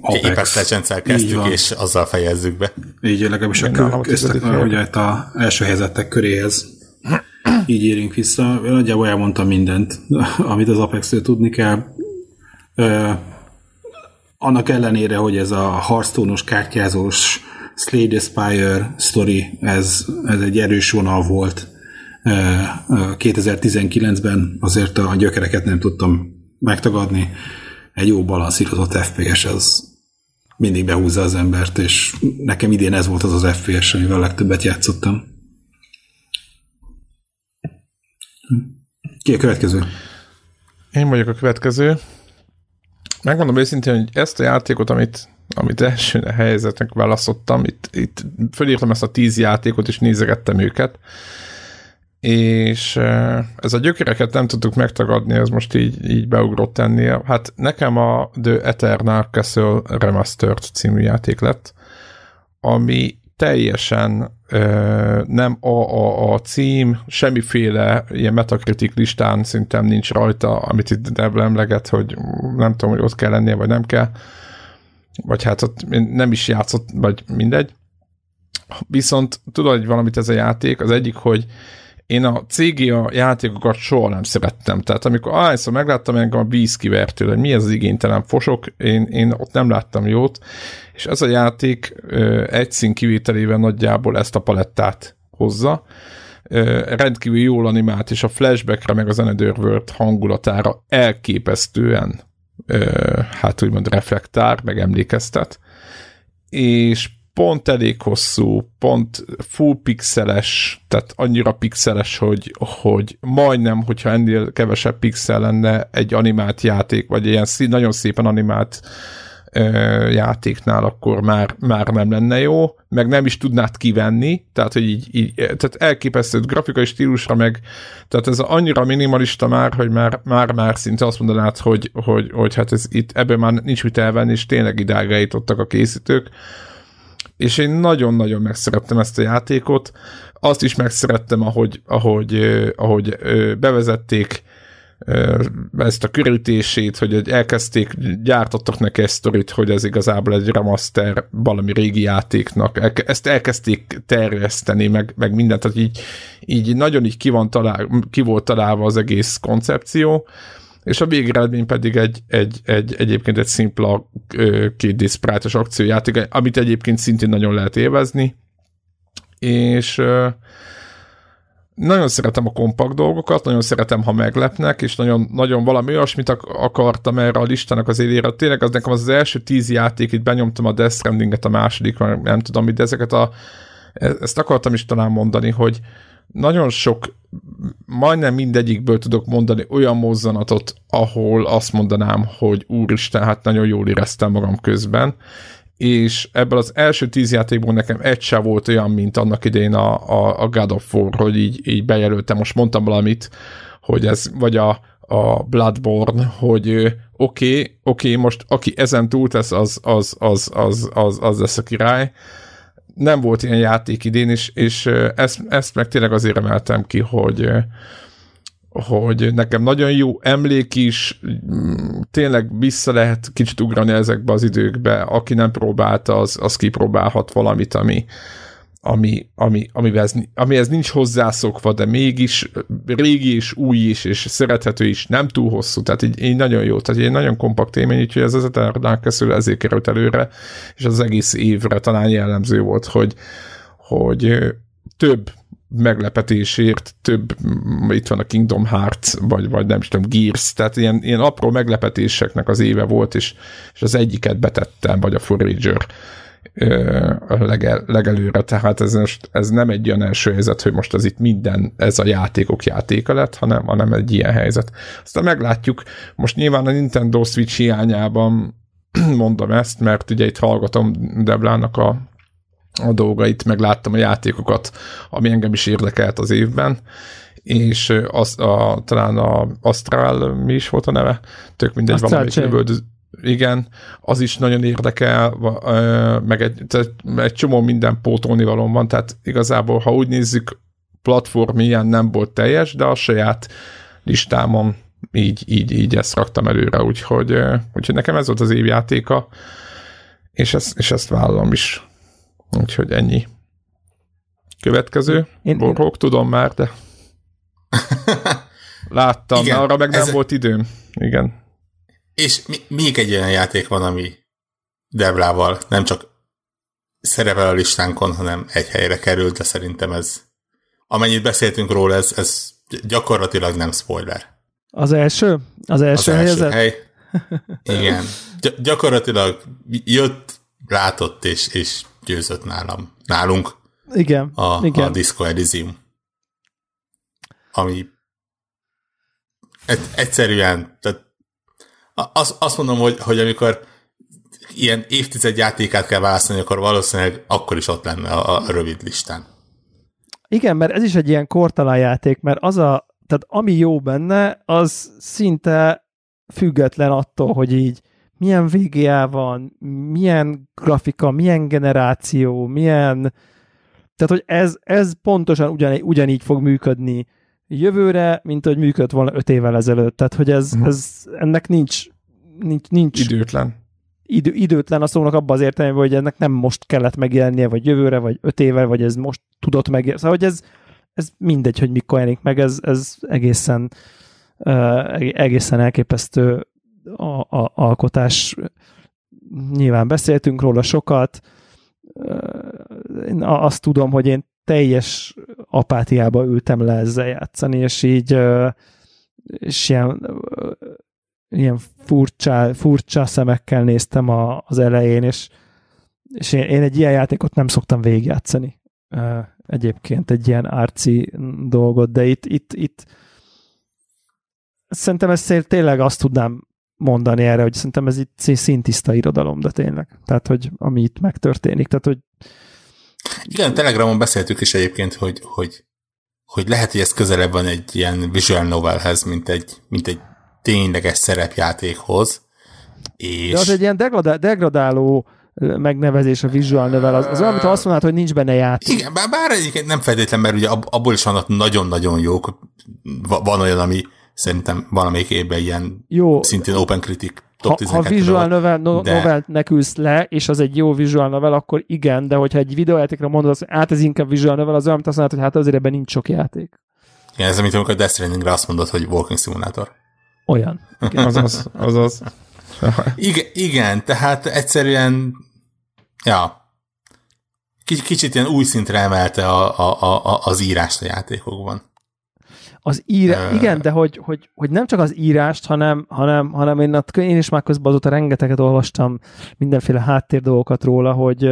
Apex legends Így kezdtük, és azzal fejezzük be. Így legalábbis nálam a kö- köztek, hogy a első helyezettek köréhez így érünk vissza. Nagyjából elmondtam mindent, (laughs) amit az Apex-től tudni kell. Ö, annak ellenére, hogy ez a Hearthstone-os, kártyázós Slay the Spire story, ez, ez egy erős vonal volt. Ö, ö, 2019-ben azért a gyökereket nem tudtam megtagadni. Egy jó balanszírozott FPS az mindig behúzza az embert, és nekem idén ez volt az az FPS, amivel legtöbbet játszottam. Ki a következő? Én vagyok a következő. Megmondom őszintén, hogy ezt a játékot, amit, amit első helyzetnek választottam, itt, itt fölírtam ezt a tíz játékot, és nézegettem őket, és ez a gyökereket nem tudtuk megtagadni, ez most így, így beugrott ennél. Hát nekem a The Eternal Castle Remastered című játék lett, ami teljesen ö, nem a, a, a cím, semmiféle ilyen metakritik listán szintem nincs rajta, amit itt Debla emleget, hogy nem tudom, hogy ott kell lennie, vagy nem kell, vagy hát ott nem is játszott, vagy mindegy. Viszont tudod, hogy valamit ez a játék, az egyik, hogy én a CGA játékokat soha nem szerettem. Tehát amikor ahányszor megláttam engem a víz kivertől, hogy mi ez az igénytelen fosok, én, én ott nem láttam jót, és ez a játék ö, egy szín kivételével nagyjából ezt a palettát hozza. Ö, rendkívül jól animált, és a flashbackre meg az Another World hangulatára elképesztően ö, hát úgymond reflektál, meg emlékeztet. És pont elég hosszú, pont full pixeles, tehát annyira pixeles, hogy, hogy majdnem, hogyha ennél kevesebb pixel lenne egy animált játék, vagy ilyen szí, nagyon szépen animált ö, játéknál, akkor már, már nem lenne jó, meg nem is tudnád kivenni, tehát hogy így, így tehát elképesztő grafikai stílusra meg, tehát ez annyira minimalista már, hogy már, már, már szinte azt mondanád, hogy, hogy, hogy hát ez itt, ebben már nincs mit elvenni, és tényleg idáig eljutottak a készítők, és én nagyon-nagyon megszerettem ezt a játékot. Azt is megszerettem, ahogy, ahogy, ahogy bevezették ezt a körülítését, hogy elkezdték, gyártottak neki egy sztorit, hogy ez igazából egy remaster valami régi játéknak. Ezt elkezdték terjeszteni, meg, meg mindent, tehát így, így nagyon így ki, van talál, ki volt találva az egész koncepció, és a végeredmény pedig egy, egy, egy egyébként egy szimpla két d sprite akciójáték, amit egyébként szintén nagyon lehet élvezni, és nagyon szeretem a kompakt dolgokat, nagyon szeretem, ha meglepnek, és nagyon, nagyon valami olyasmit akartam erre a listának az élére. Tényleg az nekem az, az első tíz játék, itt benyomtam a Death Stranding-et, a második, nem tudom, de ezeket a e-, ezt akartam is talán mondani, hogy, nagyon sok, majdnem mindegyikből tudok mondani olyan mozzanatot, ahol azt mondanám, hogy úristen, hát nagyon jól éreztem magam közben, és ebből az első tíz játékból nekem egy se volt olyan, mint annak idején a, a, a God of War, hogy így, így bejelöltem, most mondtam valamit, hogy ez, vagy a, a Bloodborne, hogy oké, okay, oké, okay, most aki ezen túl tesz, az, az, az, az, az, az lesz a király, nem volt ilyen játék idén, és, és ezt, ezt meg tényleg azért emeltem ki, hogy hogy nekem nagyon jó emlék is, mm, tényleg vissza lehet kicsit ugrani ezekbe az időkbe, aki nem próbálta, az, az kipróbálhat valamit, ami, ami, ami, amihez, amihez nincs hozzászokva, de mégis régi és új is, és szerethető is, nem túl hosszú, tehát így, így nagyon jó, tehát egy nagyon kompakt élmény, úgyhogy ez az Eternal Castle ezért került előre, és az egész évre talán jellemző volt, hogy, hogy több meglepetésért, több, itt van a Kingdom Hearts, vagy, vagy nem is tudom, Gears, tehát ilyen, ilyen apró meglepetéseknek az éve volt, és, és az egyiket betettem, vagy a Forager legel, legelőre, tehát ez, most, ez nem egy olyan első helyzet, hogy most az itt minden, ez a játékok játéka lett, hanem, hanem egy ilyen helyzet. Aztán meglátjuk, most nyilván a Nintendo Switch hiányában (clears throat) mondom ezt, mert ugye itt hallgatom Deblának a, a dolgait, megláttam a játékokat, ami engem is érdekelt az évben, és az, a, talán a Astral, mi is volt a neve? Tök mindegy, Astral valami lövöldöző, igen, az is nagyon érdekel, meg egy, egy csomó minden pótolni való van, tehát igazából, ha úgy nézzük, platform ilyen nem volt teljes, de a saját listámon így, így, így ezt raktam előre, úgyhogy, úgyhogy nekem ez volt az évjátéka, és ezt, és ezt vállalom is. Úgyhogy ennyi. Következő. Én, Borhók, én... tudom már, de (laughs) láttam, Igen, arra meg nem ez... volt időm. Igen. És még egy olyan játék van, ami Deblával nem csak szerepel a listánkon, hanem egy helyre került, de szerintem ez, amennyit beszéltünk róla, ez, ez gyakorlatilag nem spoiler. Az első? Az első, az első hely. Igen. Gy- gyakorlatilag jött, látott és, és győzött nálam, nálunk. Igen. A, igen. a Disco Elysium. Ami egyszerűen, tehát azt, azt mondom, hogy, hogy amikor ilyen évtized játékát kell választani, akkor valószínűleg akkor is ott lenne a, a rövid listán. Igen, mert ez is egy ilyen kortalan játék, mert az a, tehát ami jó benne, az szinte független attól, hogy így milyen VGA van, milyen grafika, milyen generáció, milyen... Tehát, hogy ez, ez pontosan ugyan, ugyanígy fog működni jövőre, mint hogy működött volna öt évvel ezelőtt. Tehát, hogy ez, uh-huh. ez ennek nincs, nincs, nincs Időtlen. Idő, időtlen a szónak abban az értelemben, hogy ennek nem most kellett megjelennie, vagy jövőre, vagy öt éve, vagy ez most tudott megjelenni. Szóval, hogy ez, ez mindegy, hogy mikor jelenik meg, ez, ez egészen, uh, egészen elképesztő a, a, alkotás. Nyilván beszéltünk róla sokat. Én azt tudom, hogy én teljes apátiába ültem le ezzel játszani, és így és ilyen, ilyen furcsa, furcsa szemekkel néztem a, az elején, és, és én, én egy ilyen játékot nem szoktam végigjátszani egyébként, egy ilyen árci dolgot, de itt, itt, itt szerintem ezt tényleg azt tudnám mondani erre, hogy szerintem ez itt szintiszta irodalom, de tényleg. Tehát, hogy ami itt megtörténik. Tehát, hogy igen, Telegramon beszéltük is egyébként, hogy, hogy, hogy lehet, hogy ez közelebb van egy ilyen visual novelhez, mint egy, mint egy tényleges szerepjátékhoz. És... De az egy ilyen degradál, degradáló megnevezés a visual novel, az, az olyan, amit azt mondod, hogy nincs benne játék. Igen, bár, bár egyébként nem feltétlen, mert ugye abból is vannak nagyon-nagyon jók, van olyan, ami szerintem valamelyik évben ilyen Jó. szintén Open Critic top ha, ha visual novel, no, de... novel ülsz le, és az egy jó visual novel, akkor igen, de hogyha egy videójátékra mondod, hogy hát ez inkább visual novel, az olyan, amit azt mondod, hogy hát azért ebben nincs sok játék. Igen, ez amit amikor Death Strandingre azt mondod, hogy Walking Simulator. Olyan. azaz, azaz. igen, igen, tehát egyszerűen ja, kicsit ilyen új szintre emelte a, a, a, az írást a játékokban. Az ír, uh, igen, de hogy, hogy, hogy, nem csak az írást, hanem, hanem, hanem én, én is már közben azóta rengeteget olvastam mindenféle háttér dolgokat róla, hogy,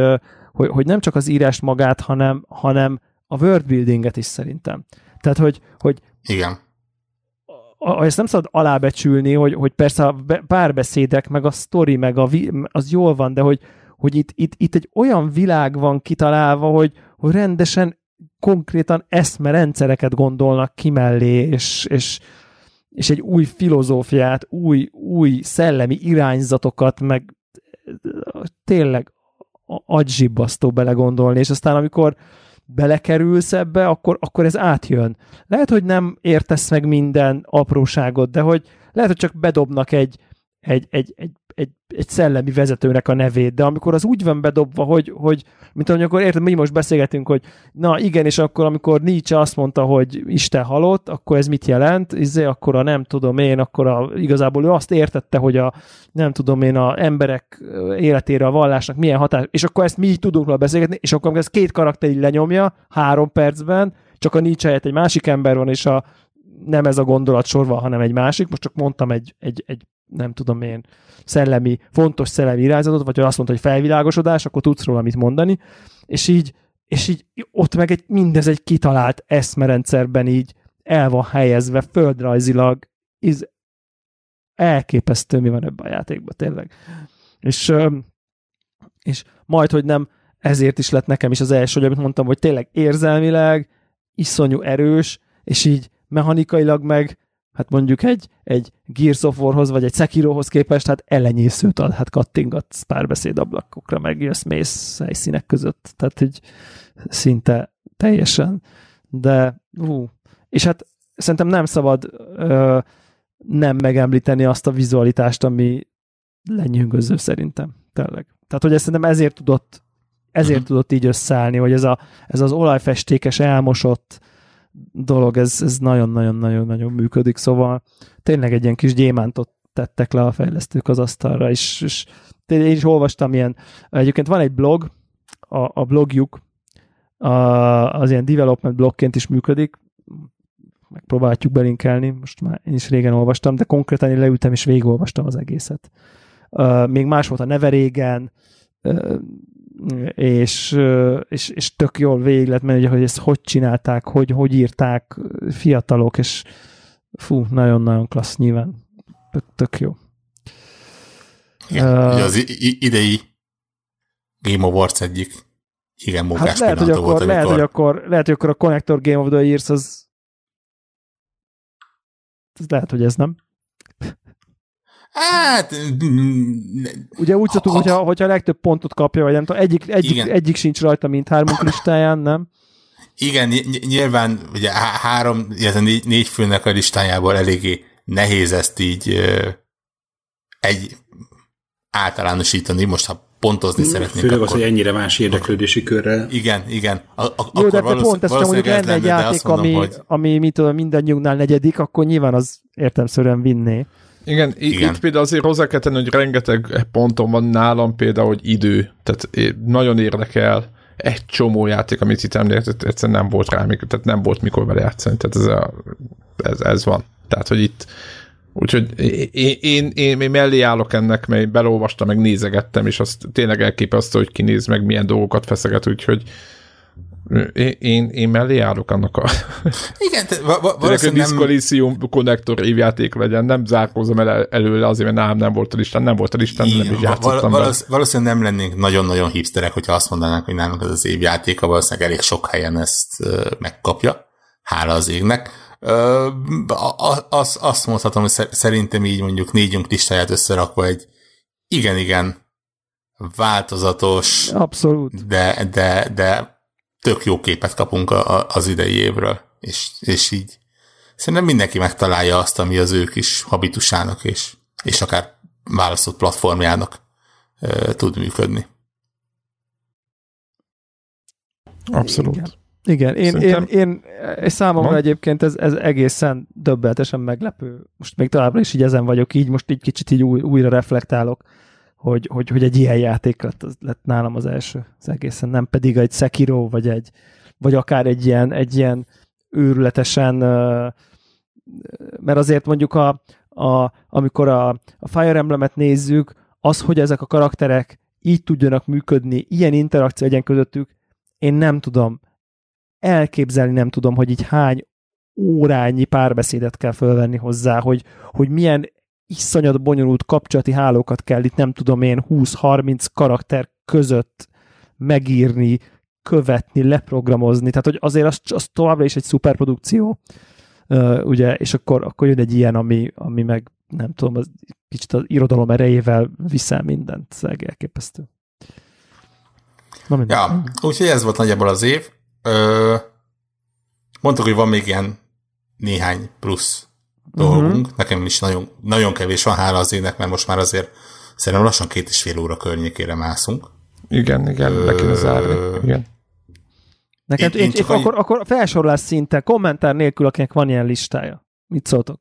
hogy, hogy nem csak az írást magát, hanem, hanem a worldbuildinget is szerintem. Tehát, hogy, hogy igen. A, ezt nem szabad alábecsülni, hogy, hogy persze a párbeszédek, meg a sztori, meg a, az jól van, de hogy, hogy itt, itt, itt egy olyan világ van kitalálva, hogy, hogy rendesen konkrétan eszmerendszereket gondolnak ki mellé, és, és, és egy új filozófiát, új, új szellemi irányzatokat, meg tényleg agyibbasztó belegondolni, és aztán amikor belekerülsz ebbe, akkor, akkor ez átjön. Lehet, hogy nem értesz meg minden apróságot, de hogy lehet, hogy csak bedobnak egy, egy, egy, egy egy, egy szellemi vezetőnek a nevét, de amikor az úgy van bedobva, hogy, hogy mint amikor érted, mi most beszélgetünk, hogy na igen, és akkor amikor Nietzsche azt mondta, hogy Isten halott, akkor ez mit jelent? Izé, akkor a nem tudom én, akkor a, igazából ő azt értette, hogy a nem tudom én, a emberek életére a vallásnak milyen hatás, és akkor ezt mi így tudunk róla beszélgetni, és akkor ez két karakter így lenyomja három percben, csak a Nietzsche helyett egy másik ember van, és a nem ez a gondolat sorva, hanem egy másik, most csak mondtam egy, egy, egy nem tudom én, szellemi, fontos szellemi irányzatot, vagy ha azt mondta, hogy felvilágosodás, akkor tudsz róla mit mondani, és így, és így ott meg egy, mindez egy kitalált eszmerendszerben így el van helyezve földrajzilag, ez elképesztő, mi van ebben a játékban, tényleg. És, és majd, hogy nem ezért is lett nekem is az első, hogy amit mondtam, hogy tényleg érzelmileg iszonyú erős, és így mechanikailag meg hát mondjuk egy, egy Gears of War-hoz, vagy egy Sekirohoz képest, hát elenyészőt ad, hát kattingatsz párbeszéd ablakokra, meg jössz, mész helyszínek között, tehát hogy szinte teljesen, de ú, és hát szerintem nem szabad ö, nem megemlíteni azt a vizualitást, ami lenyűgöző szerintem, tényleg. Tehát, hogy ezt szerintem ezért tudott ezért uh-huh. tudott így összeállni, hogy ez, a, ez az olajfestékes, elmosott, dolog, ez, ez nagyon-nagyon-nagyon-nagyon működik, szóval tényleg egy ilyen kis gyémántot tettek le a fejlesztők az asztalra, és, és én is olvastam ilyen, egyébként van egy blog, a, a blogjuk a, az ilyen development blogként is működik, megpróbáljuk belinkelni, most már én is régen olvastam, de konkrétan én leültem és végigolvastam az egészet. Uh, még más volt a neve régen, uh, és, és, és tök jól végig lehet menni, hogy ezt hogy csinálták, hogy, hogy írták fiatalok, és fú, nagyon-nagyon klassz nyilván. Tök, tök jó. Igen, uh, az idei Game Awards egyik igen munkás Hát lehet, hogy akkor, volt, lehet, hogy akkor, lehet, hogy akkor a Connector Game of the Years az ez lehet, hogy ez nem. Hát, mm, Ugye úgy ha- hogyha, hogyha a legtöbb pontot kapja, vagy nem tudom, egyik, egyik, Igen. egyik sincs rajta, mint hármunk listáján, nem? igen, ny- ny- nyilván ugye há- három, illetve négy, négy főnek a listájából eléggé nehéz ezt így ö, egy általánosítani, most ha pontozni szeretnénk, Főleg az, akkor hogy ennyire más érdeklődési körrel. igen, igen. A, a, Jó, akkor de te valósz- pont ezt, mondjuk ez lenne egy játék, mondom, ami, hogy ami mit tudom, mindannyiunknál negyedik, akkor nyilván az értemszerűen vinné. Igen, Igen. itt például azért hozzá kell tenni, hogy rengeteg ponton van nálam például, hogy idő. Tehát nagyon érdekel egy csomó játék, amit itt említett, egyszerűen nem volt rá, tehát nem volt mikor vele játszani. Tehát ez, a, ez, ez van. Tehát, hogy itt Úgyhogy én, én, én, én mellé állok ennek, mert belolvastam, meg nézegettem, és azt tényleg elképesztő, hogy kinéz, meg milyen dolgokat feszeget, úgyhogy én, én, én mellé állok annak a igen, te, va, va, valószínűleg nem, Elysium konnektor évjáték legyen, nem zárkózom el előle azért, mert nem, nem volt a listán, nem volt a listán, nem Igen, is val- játszottam val- be. valószínűleg nem lennénk nagyon-nagyon hipsterek, hogyha azt mondanánk, hogy nálunk ez az év játéka, valószínűleg elég sok helyen ezt megkapja, hála az égnek. Ö, az, azt mondhatom, hogy szer- szerintem így mondjuk négyünk listáját összerakva egy igen-igen változatos, Abszolút. de, de, de tök jó képet kapunk a, a, az idei évről, és, és így szerintem mindenki megtalálja azt, ami az ő kis habitusának, és, és akár választott platformjának ö, tud működni. Abszolút. Igen. Igen, én, Szerintem- én, én, és számomra Van? egyébként ez, ez egészen döbbenetesen meglepő. Most még továbbra is így ezen vagyok, így most így kicsit így új, újra reflektálok, hogy, hogy, hogy egy ilyen játék lett, az lett nálam az első. Az egészen nem pedig egy Sekiro, vagy egy, vagy akár egy ilyen, egy ilyen őrületesen, mert azért mondjuk a, a, amikor a, a Fire Emblemet nézzük, az, hogy ezek a karakterek így tudjanak működni, ilyen interakció legyen közöttük, én nem tudom, elképzelni nem tudom, hogy így hány órányi párbeszédet kell fölvenni hozzá, hogy, hogy milyen iszonyat bonyolult kapcsolati hálókat kell itt nem tudom én 20-30 karakter között megírni, követni, leprogramozni, tehát hogy azért az, az továbbra is egy szuperprodukció, ugye, és akkor, akkor jön egy ilyen, ami, ami meg nem tudom, az kicsit az irodalom erejével viszel mindent, ez elképesztő. Na mindegy. Ja, úgyhogy ez volt nagyjából az év. Ö, mondtuk, hogy van még ilyen néhány plusz dolgunk. Uh-huh. Nekem is nagyon, nagyon kevés van, hála az ének, mert most már azért szerintem lassan két és fél óra környékére mászunk. Igen, igen, le kéne zárni. Igen. Neked, Én- én, csak én, annyi- akkor, akkor felsorolás szinten, kommentár nélkül, akinek van ilyen listája. Mit szóltok?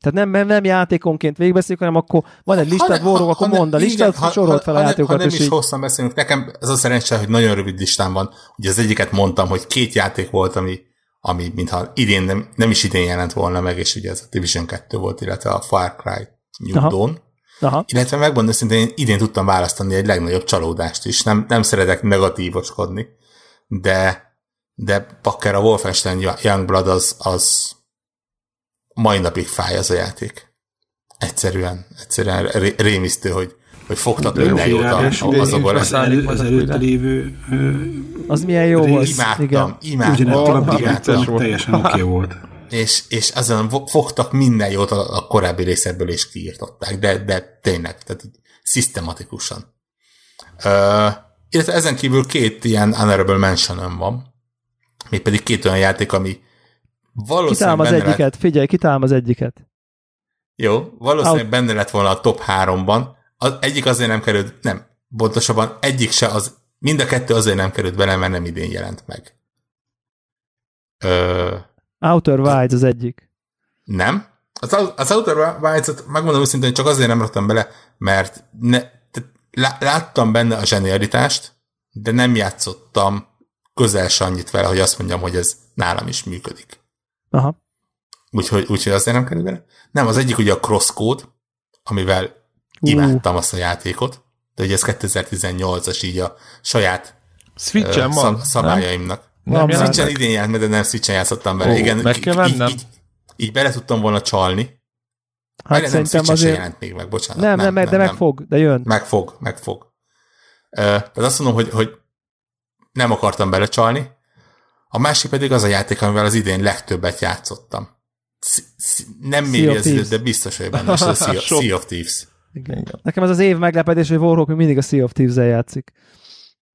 Tehát nem, nem, nem játékonként végigbeszéljük, hanem akkor van egy listát, Vorog, akkor mondd a listát, sorolt fel a ha, ha játékokat, nem és is így. hosszan beszélünk, nekem ez a szerencse, hogy nagyon rövid listám van. Ugye az egyiket mondtam, hogy két játék volt, ami, ami mintha idén nem, nem is idén jelent volna meg, és ugye ez a Division 2 volt, illetve a Far Cry New Aha. Dawn. Aha. Illetve megmondom szintén, én idén tudtam választani egy legnagyobb csalódást is. Nem, nem szeretek negatívoskodni, de, de pakker a Wolfenstein Youngblood az, az mai napig fáj az a játék. Egyszerűen, egyszerűen ré- rémisztő, hogy, hogy fogtak minden jót a- is Az, Szállnék elő, az a előtte lévő Az milyen jó volt. Imádtam, Igen. imádtam, a volt. teljesen oké okay (laughs) volt. és, és azon fogtak minden jót a, a korábbi részekből, és kiírtották, de, de tényleg, tehát így szisztematikusan. Uh, illetve ezen kívül két ilyen honorable mention van, még pedig két olyan játék, ami valószínűleg Kitálom az benne lett, egyiket, figyelj, kitálom az egyiket. jó, valószínűleg benne lett volna a top háromban, az egyik azért nem került, nem, pontosabban egyik se, az, mind a kettő azért nem került bele, mert nem idén jelent meg. Ö, Outer Wilds az egyik. Nem. Az, az Outer Wilds-ot megmondom őszintén, csak azért nem raktam bele, mert ne, tehát lá- láttam benne a zsenialitást, de nem játszottam közel se annyit vele, hogy azt mondjam, hogy ez nálam is működik. Aha. Úgyhogy, úgyhogy azért nem kerül bele. Nem, az egyik ugye a Crosscode, amivel imádtam azt a játékot, de ugye ez 2018-as így a saját Switchen van, szab- szabályaimnak. Nem, nem. Switchen idén meg, de nem Switchen játszottam vele. Ó, Igen, meg kell így, így, így, így bele tudtam volna csalni. Hát nem, szerintem se azért... jelent még meg, bocsánat. Nem, nem, nem, de meg fog, de jön. Meg fog, meg fog. Uh, tehát azt mondom, hogy, hogy nem akartam belecsalni, a másik pedig az a játék, amivel az idén legtöbbet játszottam. Nem méri az időt, de biztos, hogy benne, (laughs) a sea of Thieves. Igen. Igen. Nekem ez az év meglepetés, hogy Warhawk még mindig a Sea of Thieves-el játszik.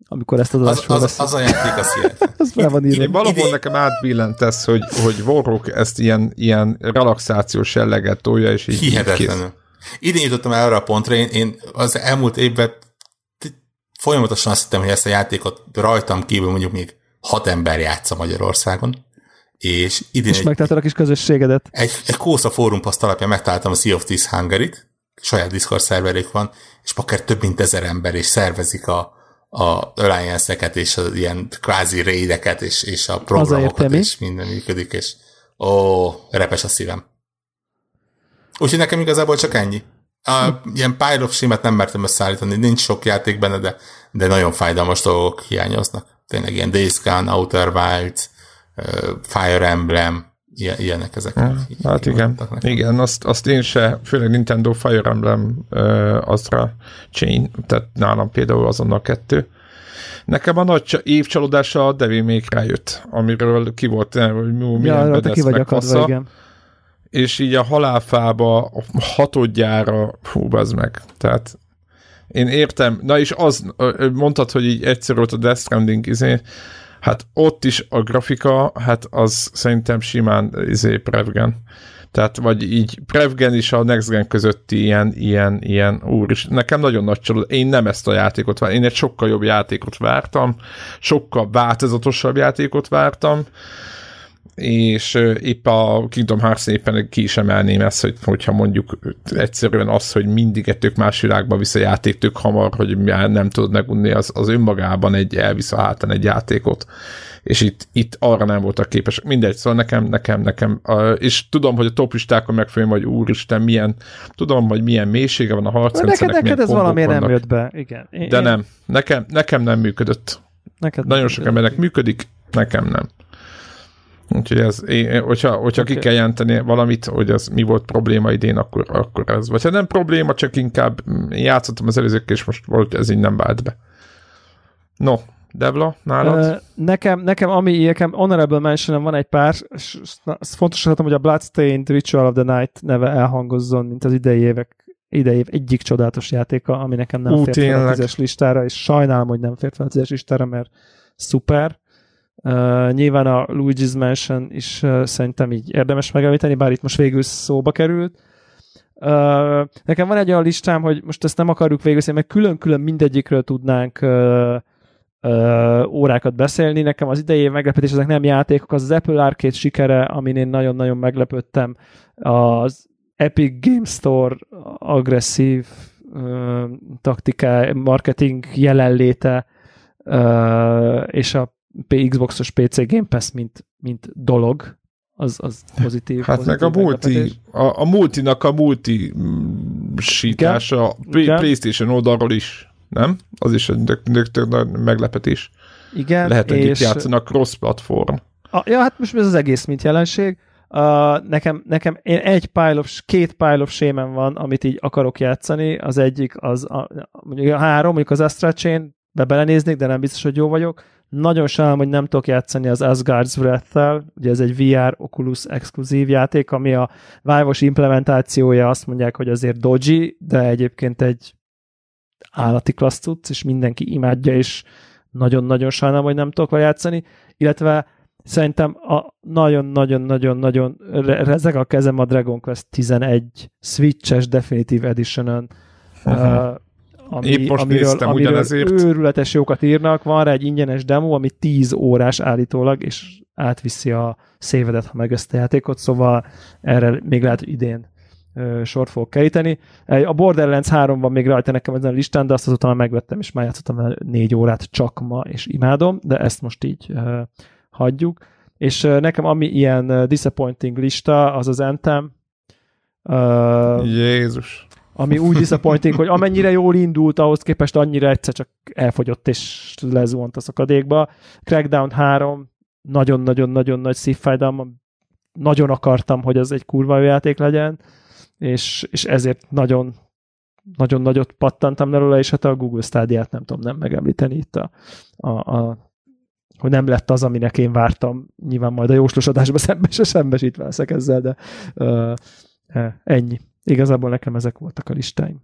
Amikor ezt az az, az, az, a játék, az ilyen. az (laughs) fel van írva. Valahol nekem átbillent ez, hogy, hogy Warhawk ezt ilyen, ilyen relaxációs jelleget tolja, és így Hihetetlenül. Idén jutottam el arra a pontra, én, én az elmúlt évben folyamatosan azt hittem, hogy ezt a játékot rajtam kívül mondjuk még hat ember játsza Magyarországon, és idén... És megtaláltad a kis közösségedet. Egy, egy Kósza fórum paszt alapján megtaláltam a Sea of Thieves hungary saját Discord szerverük van, és akár több mint ezer ember, és szervezik a, a alliance és az ilyen kvázi raideket, és, és a programokat, és minden működik, és ó, repes a szívem. Úgyhogy nekem igazából csak ennyi. A, ilyen pile of nem mertem összeállítani, nincs sok játék benne, de, de nagyon fájdalmas dolgok hiányoznak. Tényleg ilyen Days Gone, Outer Wilds, Fire Emblem, ilyenek ezek. Hmm, hát igen, igen azt, azt én se, főleg Nintendo Fire Emblem uh, azra Chain, tehát nálam például azonnal kettő. Nekem a nagy évcsalódása a Devil May Cry jött, amiről ki volt, hogy milyen ja, ki vagy akadva, igen. És így a halálfába a hatodjára, hú, az meg. Tehát én értem, na és az, mondtad, hogy így egyszer volt a Death Stranding izé, hát ott is a grafika, hát az szerintem simán izé Prevgen. Tehát, vagy így Prevgen is a Next Gen közötti ilyen, ilyen, ilyen, úr is. Nekem nagyon nagy csalód. Én nem ezt a játékot vártam. Én egy sokkal jobb játékot vártam, sokkal változatosabb játékot vártam, és épp a Kingdom Hearts éppen ki is emelném ezt, hogy, hogyha mondjuk egyszerűen az, hogy mindig egy tök más világba visz a játék tök hamar, hogy nem tudod megunni, az, az önmagában egy elvisz a hátán egy játékot és itt, itt arra nem voltak képesek. Mindegy, szóval nekem, nekem, nekem, és tudom, hogy a topistákon megfelelően, vagy úristen, milyen, tudom, hogy milyen mélysége van a harcrendszernek, Neked, neked ez valami nem jött be, igen. Én, De nem, nekem, nekem nem működött. Neked Nagyon sok embernek működik, nekem nem. Úgyhogy ez, én, hogyha, hogyha okay. ki kell jelenteni valamit, hogy az mi volt probléma idén, akkor, akkor ez. Vagy ha nem probléma, csak inkább játszottam az előzőkkel, és most volt, ez így nem vált be. No, Debla, nálad? Uh, nekem, nekem, ami nekem honorable mention van egy pár, és fontos hogy a Bloodstained Ritual of the Night neve elhangozzon, mint az idei évek idei év egyik csodálatos játéka, ami nekem nem Ú, fért fel a tízes listára, és sajnálom, hogy nem fért fel a tízes listára, mert szuper. Uh, nyilván a Luigi's Mansion is uh, szerintem így érdemes megemlíteni, bár itt most végül szóba került. Uh, nekem van egy olyan listám, hogy most ezt nem akarjuk végül, mert külön-külön mindegyikről tudnánk uh, uh, órákat beszélni. Nekem az idei meglepetés, ezek nem játékok, az az Apple Arcade sikere, amin én nagyon-nagyon meglepődtem. Az Epic Game Store agresszív uh, taktiká, marketing jelenléte, uh, és a Xboxos PC Game Pass, mint, mint dolog, az, az pozitív. Hát pozitív meg a multi, a, a multinak a multi sítása a PlayStation oldalról is, nem? Az is egy meglepetés. Igen. Lehet, hogy és... itt játszanak cross-platform. A, ja, hát most ez az egész mint jelenség. Uh, nekem, nekem én egy pile of, két pile of shame van, amit így akarok játszani. Az egyik az, a, mondjuk a három, mondjuk az Astra Chain, be belenéznék, de nem biztos, hogy jó vagyok. Nagyon sajnálom, hogy nem tudok játszani az Asgard's Breath-tel, ugye ez egy VR Oculus exkluzív játék, ami a vive implementációja azt mondják, hogy azért dodgy, de egyébként egy állati klassz tudsz, és mindenki imádja, és nagyon-nagyon sajnálom, hogy nem tudok játszani, illetve szerintem a nagyon-nagyon-nagyon-nagyon rezeg a kezem a Dragon Quest 11 Switches Definitive Edition-ön. Uh-huh ami, Épp most amiről, néztem amiről ugyanezért. őrületes jókat írnak, van rá egy ingyenes demo, ami 10 órás állítólag, és átviszi a szévedet, ha meg ezt a játékot, szóval erre még lehet, hogy idén ö, sort fogok keríteni. A Borderlands 3 van még rajta nekem ezen a listán, de azt azóta már megvettem, és már játszottam el négy órát csak ma, és imádom, de ezt most így ö, hagyjuk. És ö, nekem ami ilyen disappointing lista, az az Anthem. Jézus ami úgy disappointing, hogy amennyire jól indult, ahhoz képest annyira egyszer csak elfogyott és lezuhant a szakadékba. Crackdown 3 nagyon-nagyon-nagyon nagy szívfájdalma, nagyon akartam, hogy az egy kurva jó játék legyen, és, és ezért nagyon nagyon nagyot pattantam belőle, és hát a Google Stadia-t nem tudom nem megemlíteni itt a, a, a hogy nem lett az, aminek én vártam. Nyilván majd a jóslósodásban (laughs) szembe se szembesítve leszek ezzel, de uh, ennyi. Igazából nekem ezek voltak a listáim.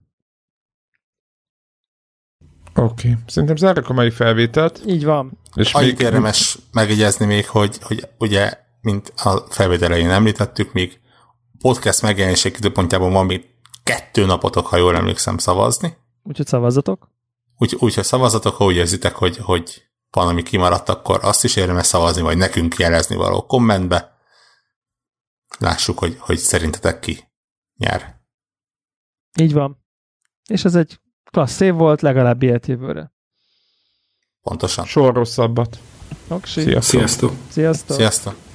Oké, okay. szerintem zárjuk a mai felvételt. Így van. És Annyit még... érdemes megjegyezni még, hogy, hogy ugye, mint a felvétel elején említettük, még podcast megjelenések időpontjában van még kettő napotok, ha jól emlékszem, szavazni. Úgyhogy szavazatok. Úgy, úgyhogy szavazatok, ha úgy érzitek, hogy, hogy van, ami kimaradt, akkor azt is érdemes szavazni, vagy nekünk jelezni való kommentbe. Lássuk, hogy, hogy szerintetek ki nyer. Így van. És ez egy klassz év volt, legalább ilyet jövőre. Pontosan. Soha rosszabbat. Oksi. Sziasztok. Sziasztok. Sziasztok. Sziasztok.